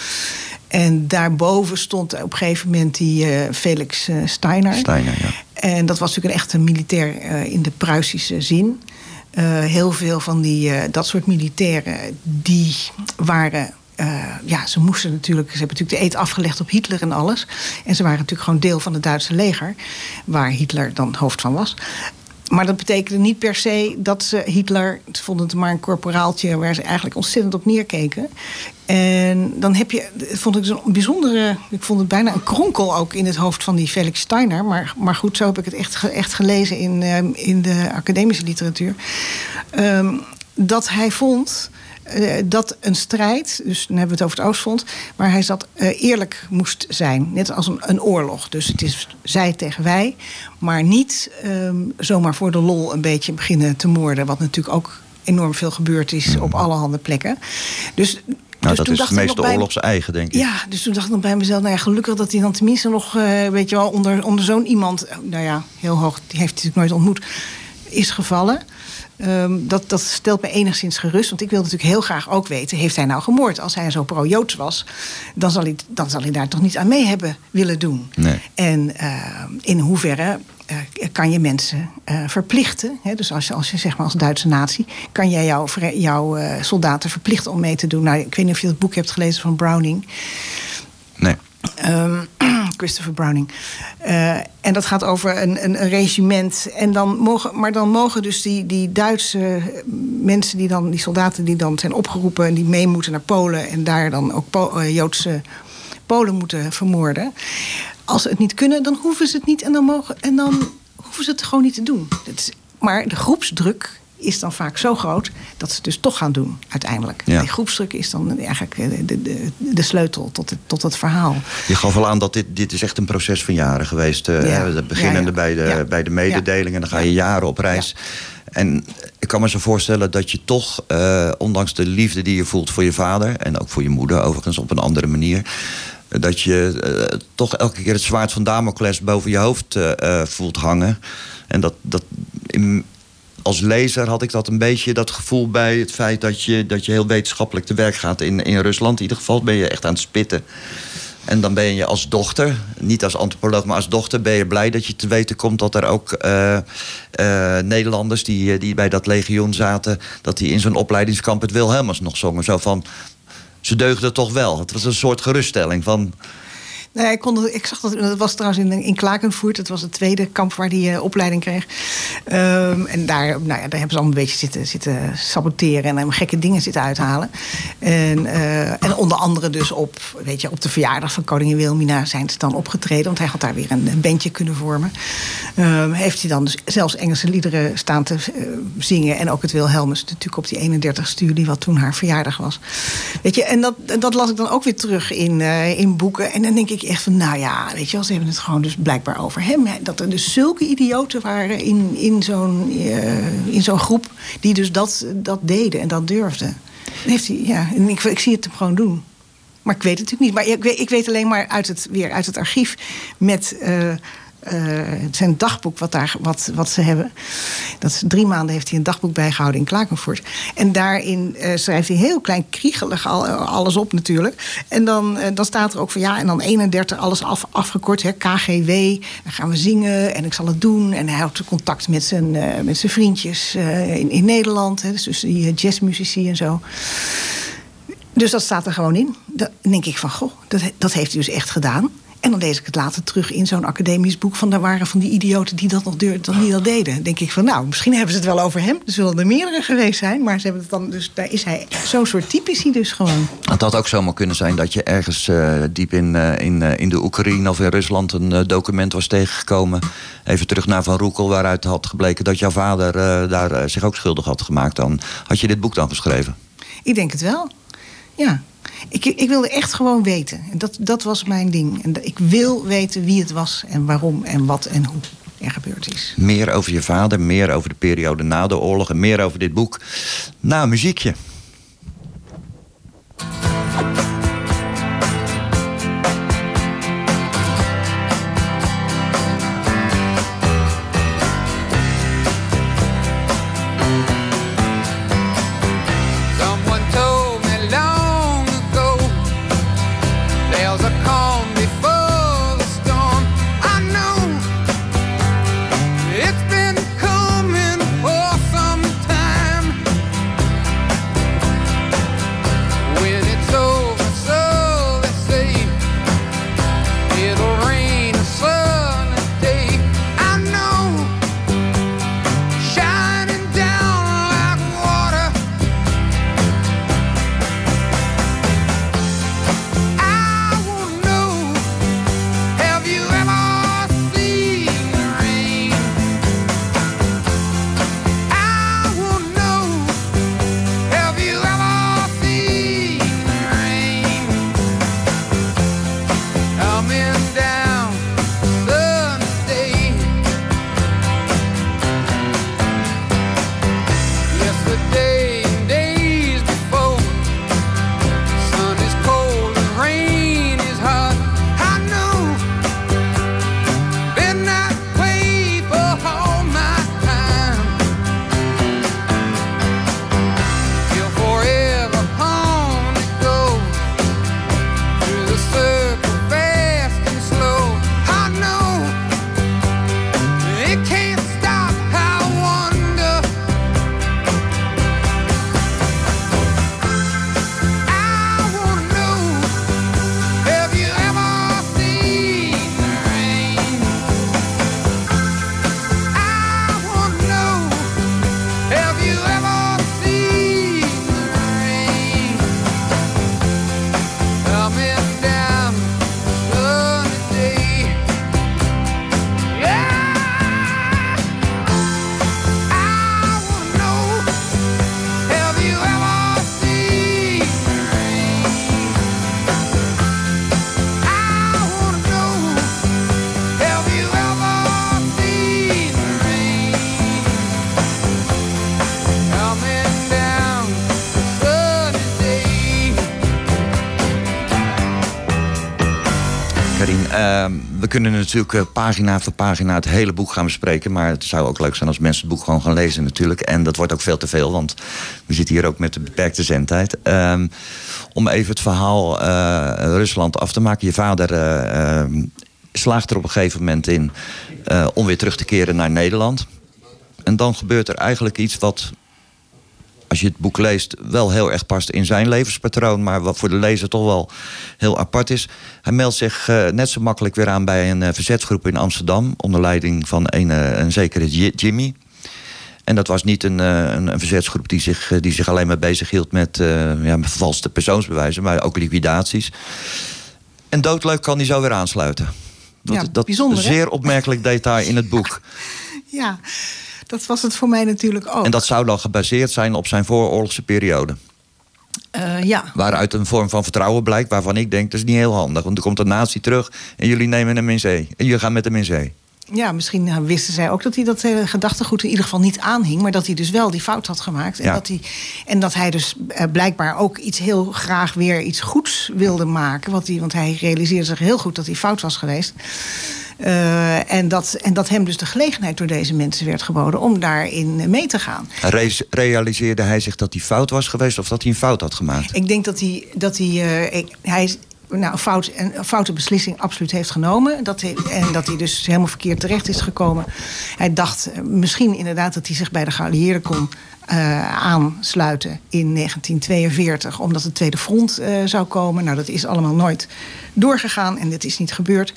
En daarboven stond op een gegeven moment die Felix Steiner.
Steiner, ja.
En dat was natuurlijk een echte militair in de Pruisische zin. Eh, heel veel van die, eh, dat soort militairen, die waren. eh, ja, ze moesten natuurlijk. Ze hebben natuurlijk de eet afgelegd op Hitler en alles. En ze waren natuurlijk gewoon deel van het Duitse leger, waar Hitler dan hoofd van was. Maar dat betekende niet per se dat ze Hitler... ze vonden het maar een corporaaltje waar ze eigenlijk ontzettend op neerkeken. En dan heb je, vond ik zo'n bijzondere... ik vond het bijna een kronkel ook in het hoofd van die Felix Steiner. Maar, maar goed, zo heb ik het echt, echt gelezen in, eh, in de academische literatuur. Ehm, dat hij vond eh, dat een strijd, dus dan hebben we het over het Oostfront... waar hij zat eh, eerlijk moest zijn. Net als een, een oorlog. Dus het is zij tegen wij. Maar niet ehm, zomaar voor de lol een beetje beginnen te moorden. Wat natuurlijk ook enorm veel gebeurd is op allerhande plekken. Dus,
Nou,
dus
dat
toen
is het meeste
bij-
oorlogs eigen, denk ik.
ja, dus toen dacht ik nog bij mezelf, nou ja, gelukkig dat hij dan tenminste nog, eh, weet je wel, onder, onder zo'n iemand, nou ja, heel hoog, die heeft hij natuurlijk nooit ontmoet, is gevallen. Ehm, dat, dat stelt me enigszins gerust, want ik wil natuurlijk heel graag ook weten, heeft hij nou gemoord? Als hij zo pro-Joods was, dan zal, hij, dan zal hij daar toch niet aan mee hebben willen doen.
Nee.
En eh, in hoeverre eh, kan je mensen eh, verplichten? Hè? Dus als je, als je zeg maar als Duitse natie, kan jij jouw eh, soldaten verplichten om mee te doen? Nou, ik weet niet of je het boek hebt gelezen van Browning.
Nee.
Ehm, Christopher Browning. Eh, en dat gaat over een, een, regiment. En dan mogen, maar dan mogen dus die, die Duitse mensen, die, dan, die soldaten die dan zijn opgeroepen en die mee moeten naar Polen en daar dan ook eh, Joodse Polen moeten vermoorden. Als ze het niet kunnen, dan hoeven ze het niet en dan, mogen, en dan hoeven ze het gewoon niet te doen. Is, maar de groepsdruk is dan vaak zo groot dat ze het dus toch gaan doen uiteindelijk.
Ja.
Die groepsdruk is dan eigenlijk eh, de, de, de sleutel tot het, tot het verhaal.
Je gaf al aan dat dit, dit is echt een proces van jaren geweest. eh,
Ja.
beginnende
Ja.
Bij, de, bij de mededeling. En dan ga je jaren op reis. En ik kan me zo voorstellen dat je toch, eh, ondanks de liefde die je voelt voor je vader... en ook voor je moeder overigens op een andere manier... dat je toch elke keer het zwaard van Damocles boven je hoofd voelt hangen. En dat, dat in- als lezer had ik dat een beetje dat gevoel bij het feit dat je, dat je heel wetenschappelijk te werk gaat in, in Rusland. In ieder geval ben je echt aan het spitten. En dan ben je als dochter, niet als antropoloog, maar als dochter, ben je blij dat je te weten komt dat er ook eh, eh, Nederlanders die, eh, die bij dat legioen zaten, dat die in zo'n opleidingskamp het Wilhelmus nog zongen. Zo van, ze deugden toch wel. Het was een soort geruststelling van.
Nee, ik, kon, ik zag dat, dat was trouwens in, in Klakenvoort. Dat was het tweede kamp waar hij eh, opleiding kreeg. Ehm, en daar, nou ja, daar hebben ze allemaal een beetje zitten, zitten saboteren... en hem gekke dingen zitten uithalen. En, eh, en onder andere dus op, weet je, op de verjaardag van koningin Wilhelmina... zijn ze dan opgetreden, want hij had daar weer een, bandje kunnen vormen. Ehm, heeft hij dan dus zelfs Engelse liederen staan te eh, zingen... en ook het Wilhelmus natuurlijk op die 31 juli... wat toen haar verjaardag was. Weet je, en dat, dat las ik dan ook weer terug in, in boeken. En dan denk ik echt van, nou ja, weet je wel, ze hebben het gewoon dus blijkbaar over hem. Dat er dus zulke idioten waren in, in zo'n eh, in zo'n groep... die dus dat, dat deden en dat durfden. Heeft hij, ja, en ik, ik zie het hem gewoon doen. Maar ik weet het natuurlijk niet. Maar ik weet, ik weet alleen maar uit het, weer uit het archief met... eh, zijn dagboek wat, daar, wat, wat ze hebben. Dat is, drie maanden heeft hij een dagboek bijgehouden in Klakenvoort. En daarin eh, schrijft hij heel klein kriegelig al, alles op natuurlijk. En dan, eh, dan staat er ook van ja, en dan 31 alles af, afgekort, hè, KGW. Dan gaan we zingen en ik zal het doen. En hij houdt contact met zijn, eh, met zijn vriendjes eh, in, in Nederland. Hè, dus die eh, jazzmuzici en zo. Dus dat staat er gewoon in. Dan denk ik van, goh, dat, dat heeft hij dus echt gedaan. En dan lees ik het later terug in zo'n academisch boek... van daar waren van die idioten die dat nog deur, dat niet al deden. Dan denk ik van, nou, misschien hebben ze het wel over hem. Er zullen er meerdere geweest zijn. Maar ze hebben het dan, dus daar is hij, zo'n soort type is hij dus gewoon.
Het had ook zomaar kunnen zijn dat je ergens eh, diep in, eh, in, eh, in de Oekraïne of in Rusland een document was tegengekomen. Even terug naar Van Roekel, waaruit had gebleken dat jouw vader daar zich ook schuldig had gemaakt. Dan had je dit boek dan geschreven.
Ik denk het wel. Ja. Ik, ik wilde echt gewoon weten. En dat, dat was mijn ding. En ik wil weten wie het was en waarom en wat en hoe er gebeurd is.
Meer over je vader, meer over de periode na de oorlog en meer over dit boek. Nou, muziekje. We kunnen natuurlijk eh, pagina voor pagina het hele boek gaan bespreken. Maar het zou ook leuk zijn als mensen het boek gewoon gaan lezen natuurlijk. En dat wordt ook veel te veel, want we zitten hier ook met de beperkte zendtijd. Ehm, om even het verhaal eh, Rusland af te maken. Je vader ehm, slaagt er op een gegeven moment in om weer terug te keren naar Nederland. En dan gebeurt er eigenlijk iets wat als je het boek leest, wel heel erg past in zijn levenspatroon, maar wat voor de lezer toch wel heel apart is. Hij meldt zich eh, net zo makkelijk weer aan bij een eh, verzetsgroep in Amsterdam, onder leiding van een, eh, een zekere Ji- Jimmy. En dat was niet een, een, een verzetsgroep die zich, die zich alleen maar bezig hield met, eh ja, met vervalste persoonsbewijzen, maar ook liquidaties. En doodleuk kan hij zo weer aansluiten. Dat,
Ja,
dat
bijzonder, hè?
zeer opmerkelijk detail in het boek.
Ja, dat was het voor mij natuurlijk ook.
En dat zou dan gebaseerd zijn op zijn vooroorlogse periode.
Eh, ja,
Waaruit een vorm van vertrouwen blijkt, waarvan ik denk dat is niet heel handig. Want er komt een nazi terug en jullie nemen hem in zee. En jullie gaan met hem in zee.
ja, misschien nou, wisten zij ook dat hij dat hele gedachtegoed in ieder geval niet aanhing. Maar dat hij dus wel die fout had gemaakt. En,
Ja.
dat, hij, en dat hij dus eh, blijkbaar ook iets heel graag weer iets goeds wilde maken. Want, hij, want hij realiseerde zich heel goed dat hij fout was geweest. Eh, en, dat, en dat hem dus de gelegenheid door deze mensen werd geboden om daarin mee te gaan.
Re- realiseerde hij zich dat hij fout was geweest of dat hij een fout had gemaakt?
Ik denk dat hij, dat hij, eh, hij nou, een, fout, een foute beslissing absoluut heeft genomen. Dat hij, en dat hij dus helemaal verkeerd terecht is gekomen. Hij dacht eh, misschien inderdaad dat hij zich bij de geallieerden kon aansluiten in 1942. Omdat het Tweede Front zou komen. Nou, dat is allemaal nooit doorgegaan en dit is niet gebeurd.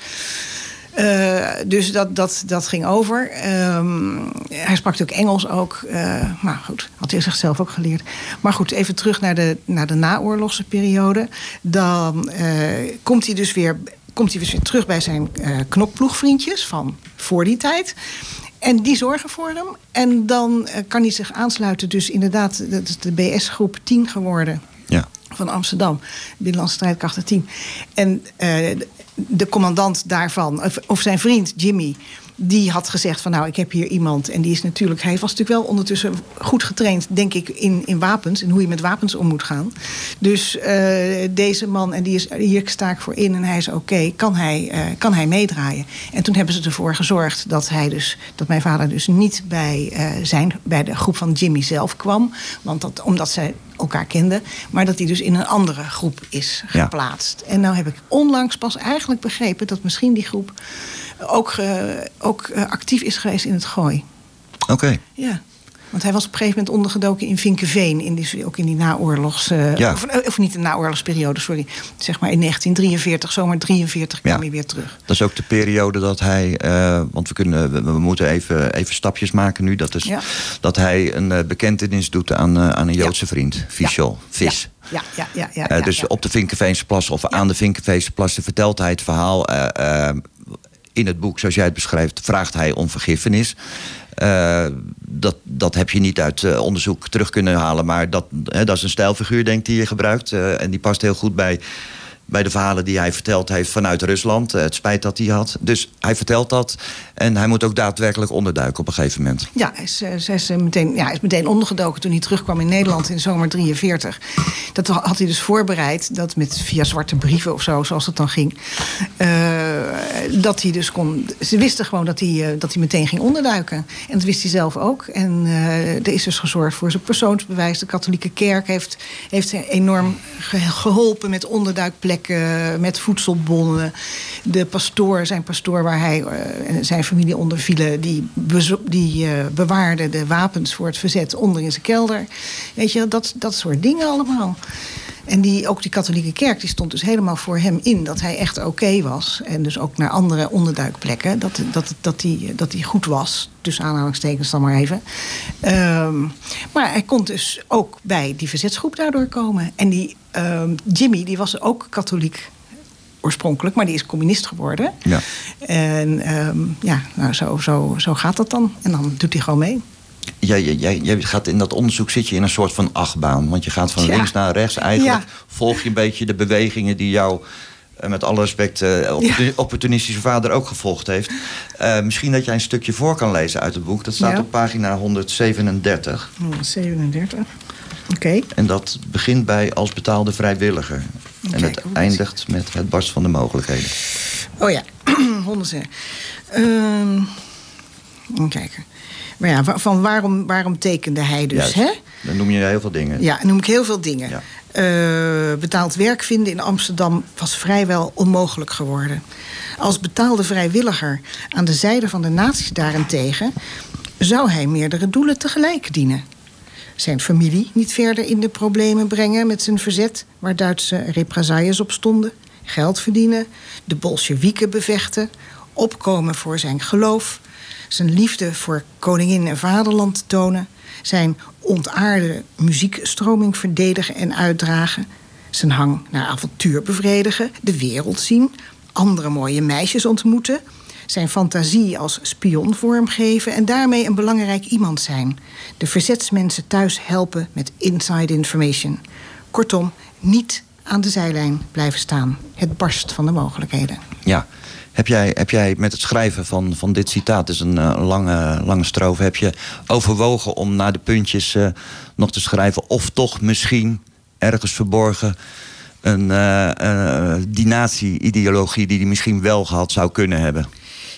Eh, dus dat, dat, dat ging over. Ehm, hij sprak natuurlijk Engels ook. eh, maar goed, had hij zichzelf ook geleerd. Maar goed, even terug naar de, naar de naoorlogse periode. Dan eh, komt hij dus weer, komt hij dus weer terug bij zijn knokploegvriendjes van voor die tijd. En die zorgen voor hem. En dan kan hij zich aansluiten. Dus inderdaad, dat is de BS-groep 10 geworden. Van Amsterdam, Binnenlandse Strijdkrachten 10. En eh, de- commandant daarvan, of zijn vriend Jimmy, die had gezegd van nou, ik heb hier iemand. En die is natuurlijk, hij was natuurlijk wel ondertussen goed getraind, denk ik, in, in wapens. En hoe je met wapens om moet gaan. Dus eh, deze man, en die is hier sta ik voor in en hij is oké, kan, hij, eh, kan hij meedraaien. En toen hebben ze ervoor gezorgd dat hij dus, dat mijn vader dus niet bij, eh, zijn, bij de groep van Jimmy zelf kwam. Want dat, omdat zij elkaar kenden. Maar dat hij dus in een andere groep is
Ja.
geplaatst. En nou heb ik onlangs pas eigenlijk begrepen dat misschien die groep ook, eh, ook eh, actief is geweest in het gooi.
Oké.
Ja. Want hij was op een gegeven moment ondergedoken in Vinkenveen. In die, ook in die naoorlogs... eh,
Ja.
of, of niet de naoorlogsperiode, sorry. Zeg maar in 1943, zomer 43 kwam
Ja.
hij weer terug.
Dat is ook de periode dat hij, eh, want we, kunnen, we, we moeten even, even stapjes maken nu. Dat, is,
Ja.
dat hij een eh, bekentenis doet aan, eh, aan een Joodse vriend, Fischel, Vis.
Ja, ja, ja. ja,
Eh, dus op de Vinkenveense plas of aan de Vinkenveense plassen vertelt hij het verhaal. In het boek, zoals jij het beschrijft, vraagt hij om vergiffenis. Eh, dat, dat heb je niet uit eh, onderzoek terug kunnen halen. Maar dat, hè, dat is een stijlfiguur, denk ik, die je gebruikt. Eh, en die past heel goed bij, bij de verhalen die hij verteld heeft vanuit Rusland. Het spijt dat hij had. Dus hij vertelt dat. En hij moet ook daadwerkelijk onderduiken op een gegeven moment.
Ja, hij is, eh, eh, meteen, ja, is meteen ondergedoken toen hij terugkwam in Nederland in zomer 43. Dat had hij dus voorbereid, dat met via zwarte brieven of zo, zoals het dan ging. eh, dat hij dus kon. Ze wisten gewoon dat hij, dat hij meteen ging onderduiken. En dat wist hij zelf ook. En er is dus gezorgd voor zijn persoonsbewijs. De katholieke kerk heeft, heeft enorm ge- geholpen met onderduikplekken, met voedselbonnen. De pastoor, zijn pastoor waar hij zijn familie onder vielen, die, die eh, bewaarde de wapens voor het verzet onder in zijn kelder. Weet je, dat, dat soort dingen allemaal. En die, ook die katholieke kerk die stond dus helemaal voor hem in dat hij echt oké was. En dus ook naar andere onderduikplekken, dat, dat, dat, die, dat die goed was. Tussen aanhalingstekens dan maar even. Ehm, maar hij kon dus ook bij die verzetsgroep daardoor komen. En die ehm, Jimmy, die was ook katholiek oorspronkelijk, maar die is communist geworden.
Ja.
En ehm, ja, nou, zo, zo, zo gaat dat dan. En dan doet hij gewoon mee.
Jij, jij- jij, gaat in dat onderzoek zit je in een soort van achtbaan. Want je gaat van
Ja.
links naar rechts. Eigenlijk
Ja.
volg je een beetje de bewegingen die jou... eh, met alle respect, de opportunistische vader ook gevolgd heeft. Eh, misschien dat jij een stukje voor kan lezen uit het boek. Dat staat
Ja.
op pagina 137.
37. Oké.
En dat begint bij als betaalde vrijwilliger. En het eindigt met het barst van de mogelijkheden.
Oh ja, hondenzen. Ehm even kijken. Maar ja, van waarom, waarom tekende hij dus,
Juist.
hè?
Dan noem je heel veel dingen.
Ja, en noem ik heel veel dingen. Eh, betaald werk vinden in Amsterdam was vrijwel onmogelijk geworden. Als betaalde vrijwilliger aan de zijde van de nazi's daarentegen... zou hij meerdere doelen tegelijk dienen. Zijn familie niet verder in de problemen brengen met zijn verzet... waar Duitse represailles op stonden. Geld verdienen, de Bolsjewieken bevechten... opkomen voor zijn geloof... zijn liefde voor koningin en vaderland tonen... zijn ontaarde muziekstroming verdedigen en uitdragen... zijn hang naar avontuur bevredigen, de wereld zien... andere mooie meisjes ontmoeten... zijn fantasie als spion vormgeven... en daarmee een belangrijk iemand zijn. De verzetsmensen thuis helpen met inside information. Kortom, niet aan de zijlijn blijven staan. Het barst van de mogelijkheden.
Ja. Heb jij, heb jij met het schrijven van, van dit citaat, dus een eh, lange, lange strofe, heb je overwogen om naar de puntjes eh, nog te schrijven? Of toch misschien ergens verborgen een eh, die nazi-ideologie die hij misschien wel gehad zou kunnen hebben?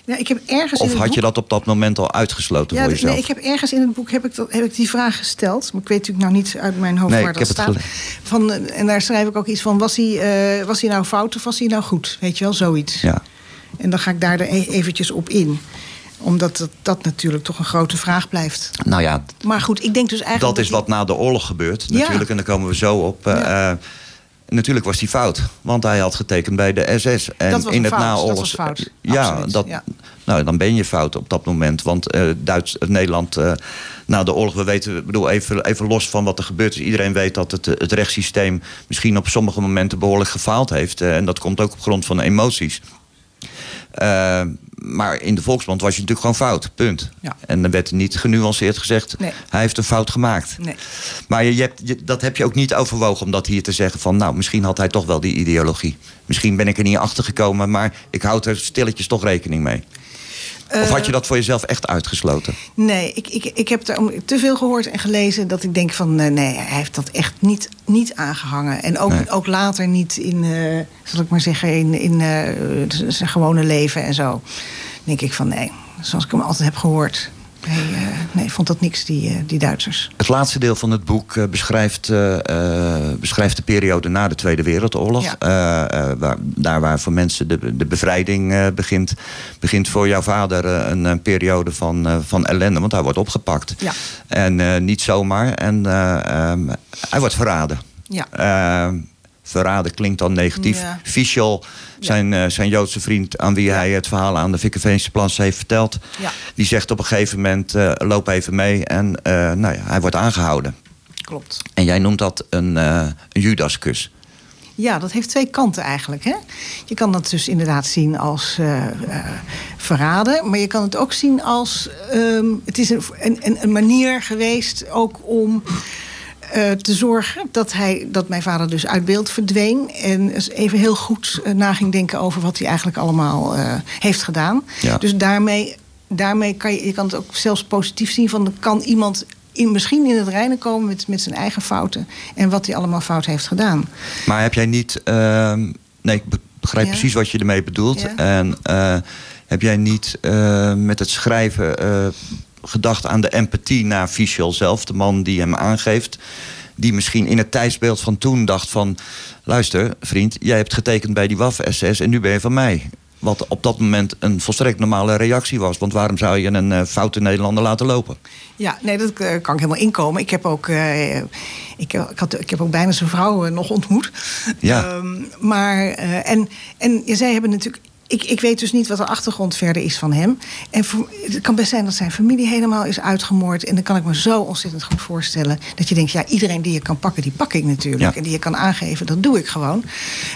Nou, ik heb ergens in
Of
het
had je
boek-
dat op dat moment al uitgesloten
Ja,
voor jezelf?
nee, ik heb ergens in het boek heb ik, dat, heb ik die vraag gesteld. Maar ik weet natuurlijk nou niet uit mijn hoofd
Nee,
waar
ik
dat
heb het
staat. Van, eh, en daar schrijf ik ook iets van: was hij, eh, was hij nou fout of was hij nou goed? Weet je wel, zoiets.
Ja.
En dan ga ik daar e- eventjes op in. Omdat dat, dat natuurlijk toch een grote vraag blijft.
Nou ja,
Maar goed, ik denk dus eigenlijk.
dat is wat na de oorlog gebeurt,
Ja.
natuurlijk. En daar komen we zo op. Eh, eh, natuurlijk was hij fout, want hij had getekend bij de SS. En
Dat was
in het
fout, dat was fout.
Ja, dat,
ja.
Nou, dan ben je fout op dat moment. Want eh, Duits, eh, Nederland eh, na de oorlog, we weten, ik bedoel, even, even los van wat er gebeurd is. Iedereen weet dat het, het rechtssysteem misschien op sommige momenten behoorlijk gefaald heeft. En dat komt ook op grond van emoties. Maar in de Volksmond was je natuurlijk gewoon fout, punt.
Ja.
En dan werd niet genuanceerd gezegd,
Nee.
hij heeft een fout gemaakt.
Nee.
Maar je, je hebt, je- dat heb je ook niet overwogen om dat hier te zeggen van... nou, misschien had hij toch wel die ideologie. Misschien ben ik er niet achter gekomen, maar ik houd er stilletjes toch rekening mee. Of had je dat voor jezelf echt uitgesloten?
Nee, ik, ik, ik heb er te veel gehoord en gelezen dat ik denk van eh, nee, hij heeft dat echt niet, niet aangehangen. En ook,
Nee.
ook later niet in, eh, zal ik maar zeggen, in, in eh, zijn gewone leven en zo. denk ik van nee, zoals ik hem altijd heb gehoord. Nee, eh, nee vond dat niks, die, eh, die Duitsers.
Het laatste deel van het boek eh, beschrijft, beschrijft de periode na de Tweede Wereldoorlog.
Ja.
Waar, daar waar voor mensen de, de bevrijding begint, begint voor jouw vader een, eh, periode van, van ellende. Want hij wordt opgepakt.
Ja.
En niet zomaar. En eh, ehm, hij wordt verraden.
Ja.
Verraden klinkt dan negatief.
Ja.
Fischel, zijn, eh, zijn Joodse vriend aan wie hij het verhaal aan de Vikkerveense Plans heeft verteld.
Ja.
Die zegt op een gegeven moment, eh, loop even mee. En eh, nou ja, hij wordt aangehouden.
Klopt.
En jij noemt dat een, een Judaskus.
Ja, dat heeft twee kanten eigenlijk. Hè? Je kan dat dus inderdaad zien als verraden. Maar je kan het ook zien als... ehm, het is een, een, een manier geweest ook om... eh, te zorgen dat, hij, dat mijn vader dus uit beeld verdween. En even heel goed eh, na ging denken over wat hij eigenlijk allemaal eh, heeft gedaan.
Ja.
Dus daarmee, daarmee kan je, je kan het ook zelfs positief zien van... kan iemand in, misschien in het reinen komen met, met zijn eigen fouten... en wat hij allemaal fout heeft gedaan.
Maar heb jij niet... ehm, nee, ik be- begrijp
Ja.
precies wat je ermee bedoelt.
Ja.
En heb jij niet met het schrijven gedacht aan de empathie naar Fischel zelf, de man die hem aangeeft, die misschien in het tijdsbeeld van toen dacht van, luister vriend, jij hebt getekend bij die Waf-SS en nu ben je van mij. Wat op dat moment een volstrekt normale reactie was. Want waarom zou je een eh, foute Nederlander laten lopen?
Ja, nee, dat eh, kan ik helemaal inkomen. Ik heb ook, eh, ik, ik, had, ik heb ook bijna zijn vrouw nog ontmoet.
Ja.
Ehm, maar, en, en zij hebben natuurlijk. Ik, ik weet dus niet wat de achtergrond verder is van hem. En voor- het kan best zijn dat zijn familie helemaal is uitgemoord. En dan kan ik me zo ontzettend goed voorstellen. Dat je denkt, ja, iedereen die je kan pakken, die pak ik natuurlijk.
Ja.
En die je kan aangeven, dat doe ik gewoon.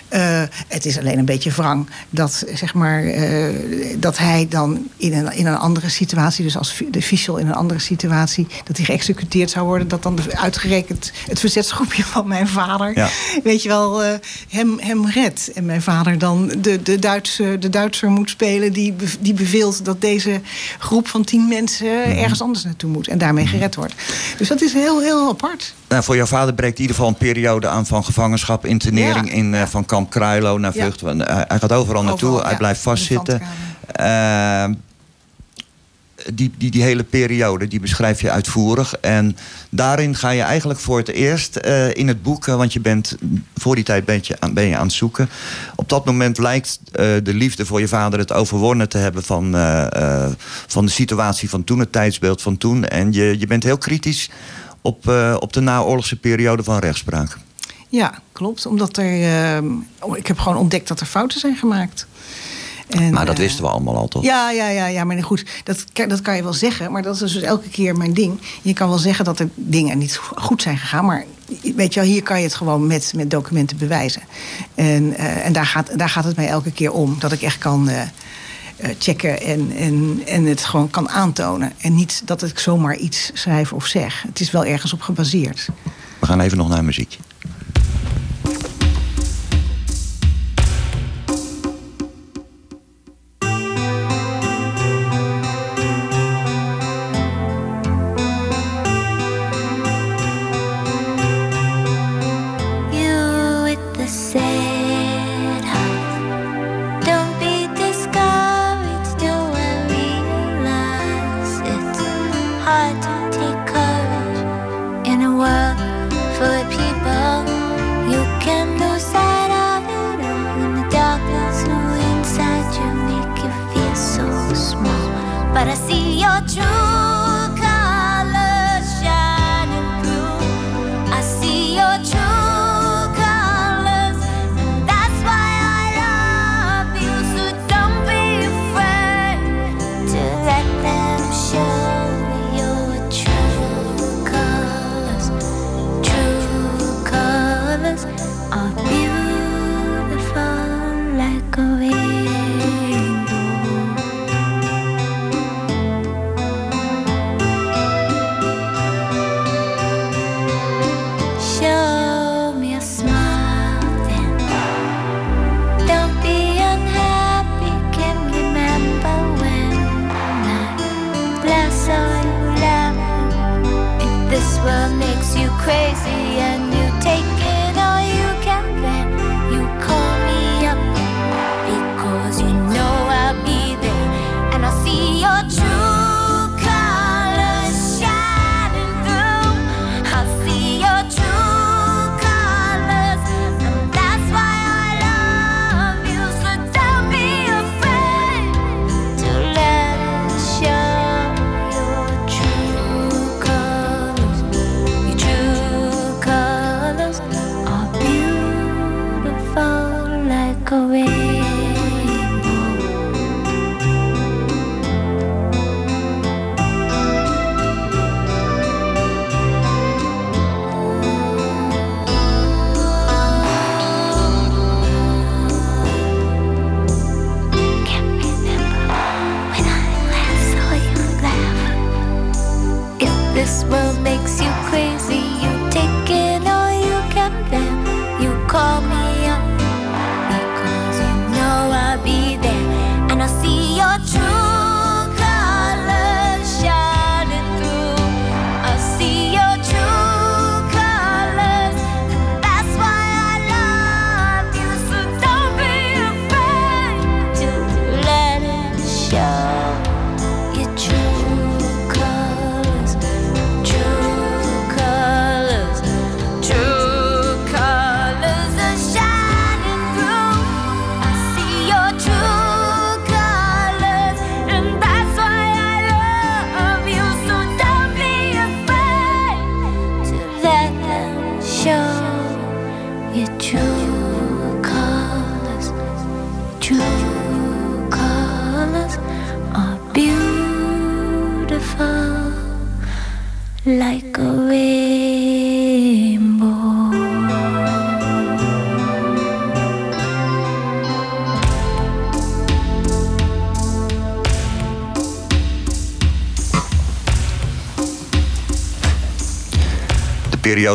Eh, het is alleen een beetje wrang dat, zeg maar, eh, dat hij dan in een, in een andere situatie, dus als de Fischel in een andere situatie, dat hij geëxecuteerd zou worden. Dat dan de- uitgerekend het verzetsgroepje van mijn vader,
Ja.
weet je wel, eh, hem, hem redt. En mijn vader dan de, de Duitse de, de Duitser moet spelen die, die beveelt dat deze groep van tien mensen ergens anders naartoe moet en daarmee gered wordt. Dus dat is heel, heel apart.
Nou, voor jouw vader breekt in ieder geval een periode aan van gevangenschap, internering
Ja.
in, eh, van kamp Kruilo naar
Ja.
Vught. Eh, hij gaat overal naartoe,
Overal,
hij blijft vastzitten. Eh, die, die, die hele periode die beschrijf je uitvoerig. En daarin ga je eigenlijk voor het eerst eh, in het boek, eh, want je bent voor die tijd ben je, aan, ben je aan het zoeken. Op dat moment lijkt eh, de liefde voor je vader het overwonnen te hebben van, van de situatie van toen, het tijdsbeeld van toen. En je, je bent heel kritisch op, op de naoorlogse periode van rechtspraak.
Ja, klopt. Omdat er. ik heb gewoon ontdekt dat er fouten zijn gemaakt. En,
maar dat
eh,
wisten we allemaal al toch?
Ja, ja, ja, ja, maar goed, dat, kan- dat kan je wel zeggen. Maar dat is dus elke keer mijn ding. Je kan wel zeggen dat er dingen niet go- goed zijn gegaan. Maar weet je wel, hier kan je het gewoon met, met documenten bewijzen. En, eh, en daar, gaat, daar gaat het mij elke keer om. Dat ik echt kan eh, checken en, en, en het gewoon kan aantonen. En niet dat ik zomaar iets schrijf of zeg. Het is wel ergens op gebaseerd.
We gaan even nog naar muziekje.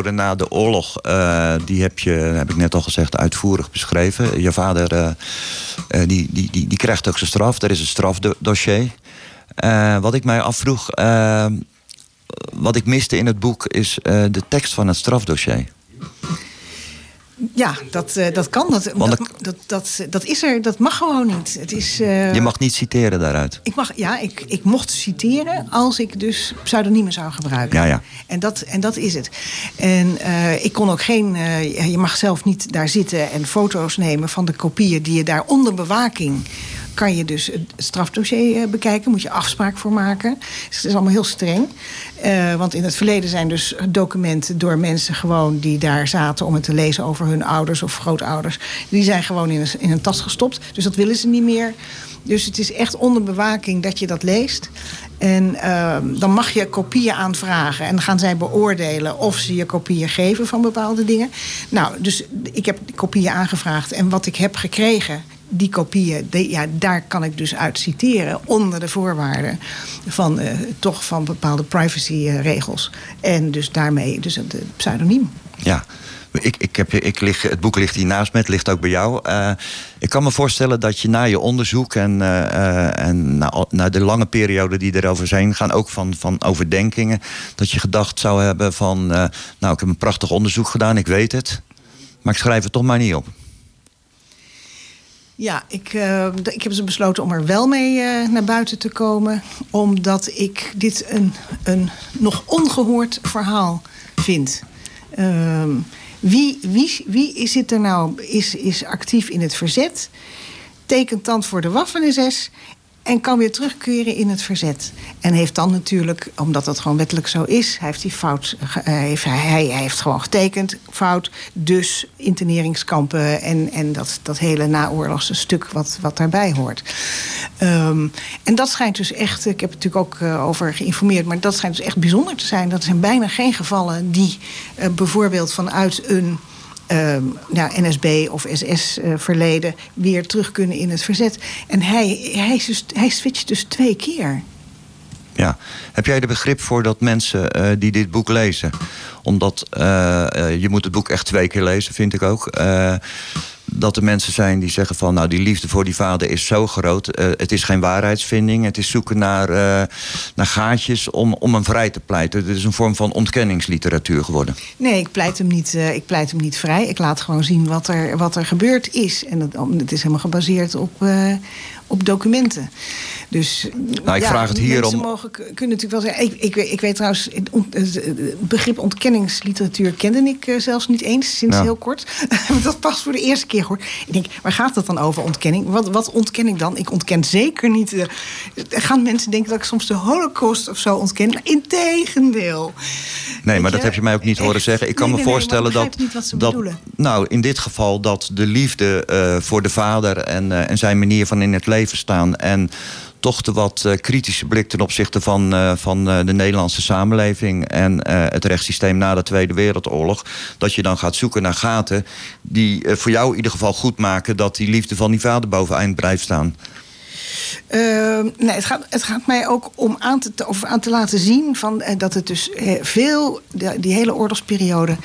Na de oorlog, eh, die heb je, heb ik net al gezegd, uitvoerig beschreven. Je vader, eh, eh, die, die, die, die krijgt ook zijn straf. Er is een strafdossier. Wat ik mij afvroeg, wat ik miste in het boek, is de tekst van het strafdossier.
Ja, dat, eh, dat kan. Dat, dat, dat, dat, dat is er. Dat mag gewoon niet. Het is, eh,
Je mag niet citeren daaruit.
Ik, mag, ja, ik, ik mocht citeren als ik dus pseudoniemen zou gebruiken.
Ja, ja.
En dat, en dat is het. En eh, ik kon ook geen. je mag zelf niet daar zitten en foto's nemen van de kopieën die je daar onder bewaking. Kan je dus het strafdossier eh, bekijken, moet je afspraak voor maken. Dus het is allemaal heel streng. Eh, want in het verleden zijn dus documenten door mensen gewoon die daar zaten om het te lezen over hun ouders of grootouders. Die zijn gewoon in een, in een tas gestopt. Dus dat willen ze niet meer. Dus het is echt onder bewaking dat je dat leest. En ehm, dan mag je kopieën aanvragen. En dan gaan zij beoordelen of ze je kopieën geven van bepaalde dingen. Nou, dus ik heb kopieën aangevraagd. En wat ik heb gekregen, die kopieën, ja, daar kan ik dus uit citeren. Onder de voorwaarden van eh, toch van bepaalde privacyregels. En dus daarmee dus het eh, pseudoniem.
Ja. Ik, ik heb, ik lig, het boek ligt hier naast me, het ligt ook bij jou. Eh, ik kan me voorstellen dat je na je onderzoek en, eh, eh, en na, na de lange periode die erover zijn gaan, ook van, van overdenkingen, dat je gedacht zou hebben van, eh, nou ik heb een prachtig onderzoek gedaan, ik weet het, maar ik schrijf het toch maar niet op.
Ja, ik, eh, ik heb dus besloten om er wel mee eh, naar buiten te komen. Omdat ik dit een, een nog ongehoord verhaal vind. Ehm, wie, wie, wie is het er nou? Is, is actief in het verzet? Tekent dan voor de Waffen-SS en kan weer terugkeren in het verzet. En heeft dan natuurlijk, omdat dat gewoon wettelijk zo is... hij heeft, die fout, eh, heeft, hij, heeft gewoon getekend, fout. Dus interneringskampen en, en dat, dat hele naoorlogse stuk wat, wat daarbij hoort. Ehm, en dat schijnt dus echt, ik heb er natuurlijk ook eh, over geïnformeerd... maar dat schijnt dus echt bijzonder te zijn. Dat zijn bijna geen gevallen die eh, bijvoorbeeld vanuit een ehm, NSB of SS-verleden weer terug kunnen in het verzet. En hij, hij, hij switcht dus twee keer.
Ja. Heb jij er begrip voor dat mensen eh, die dit boek lezen, omdat eh, eh, je moet het boek echt twee keer lezen, vind ik ook. dat er mensen zijn die zeggen van, nou, die liefde voor die vader is zo groot. het is geen waarheidsvinding. Het is zoeken naar, naar gaatjes om, om hem vrij te pleiten. Het is een vorm van ontkenningsliteratuur geworden.
Nee, ik pleit hem niet, ik pleit hem niet vrij. Ik laat gewoon zien wat er, wat er gebeurd is. En het, het is helemaal gebaseerd op, op documenten. Dus,
Nou, ik vraag het hier
mensen
om-
Mogen, kunnen natuurlijk wel zeggen. Ik, ik, weet- ik weet trouwens, het begrip ontkenningsliteratuur kende ik eh, zelfs niet eens sinds
Ja.
heel kort. dat pas voor de eerste keer hoor. Ik denk, waar gaat het dan over ontkenning? Wat, wat ontken ik dan? Ik ontken zeker niet. eh, gaan mensen denken dat ik soms de Holocaust of zo ontken? Integendeel.
Nee, maar
je?
dat heb je mij ook niet horen zeggen. Ik kan
Nee,
me
nee,
voorstellen dat,
niet wat ze
dat.
bedoelen.
Nou, in dit geval dat de liefde eh, voor de vader en, en zijn manier van in het leven staan. En toch de wat eh, kritische blik ten opzichte van, eh, van eh, de Nederlandse samenleving en het rechtssysteem na de Tweede Wereldoorlog. Dat je dan gaat zoeken naar gaten die voor jou in ieder geval goed maken dat die liefde van die vader boveneind blijft staan.
Ehm, nee, het gaat, het gaat mij ook om aan te, aan te laten zien van, eh, dat het dus eh, veel, die hele oorlogsperiode,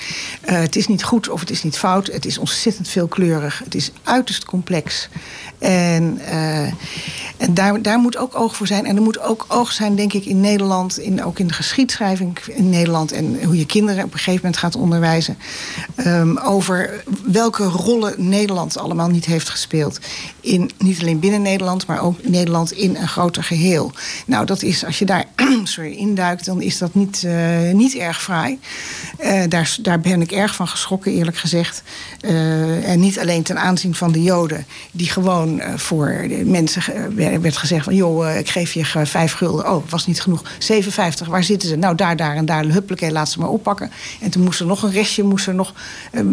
eh, het is niet goed of het is niet fout. Het is ontzettend veelkleurig. Het is uiterst complex. En, en daar, daar moet ook oog voor zijn. En er moet ook oog zijn, denk ik, in Nederland, in, ook in de geschiedschrijving in Nederland en hoe je kinderen op een gegeven moment gaat onderwijzen. ehm, over welke rollen Nederland allemaal niet heeft gespeeld. In, niet alleen binnen Nederland, maar ook Nederland in een groter geheel. Nou, dat is, als je daar sorry, induikt, dan is dat niet, eh, niet erg fraai. Eh, daar, daar ben ik erg van geschrokken, eerlijk gezegd. Eh, en niet alleen ten aanzien van de Joden, die gewoon voor de mensen werd gezegd van joh, ik geef je vijf gulden. Oh, was niet genoeg. 57, waar zitten ze? Nou, daar, daar en daar. Huppelke, laat ze maar oppakken. En toen moest er nog een restje, moest er nog,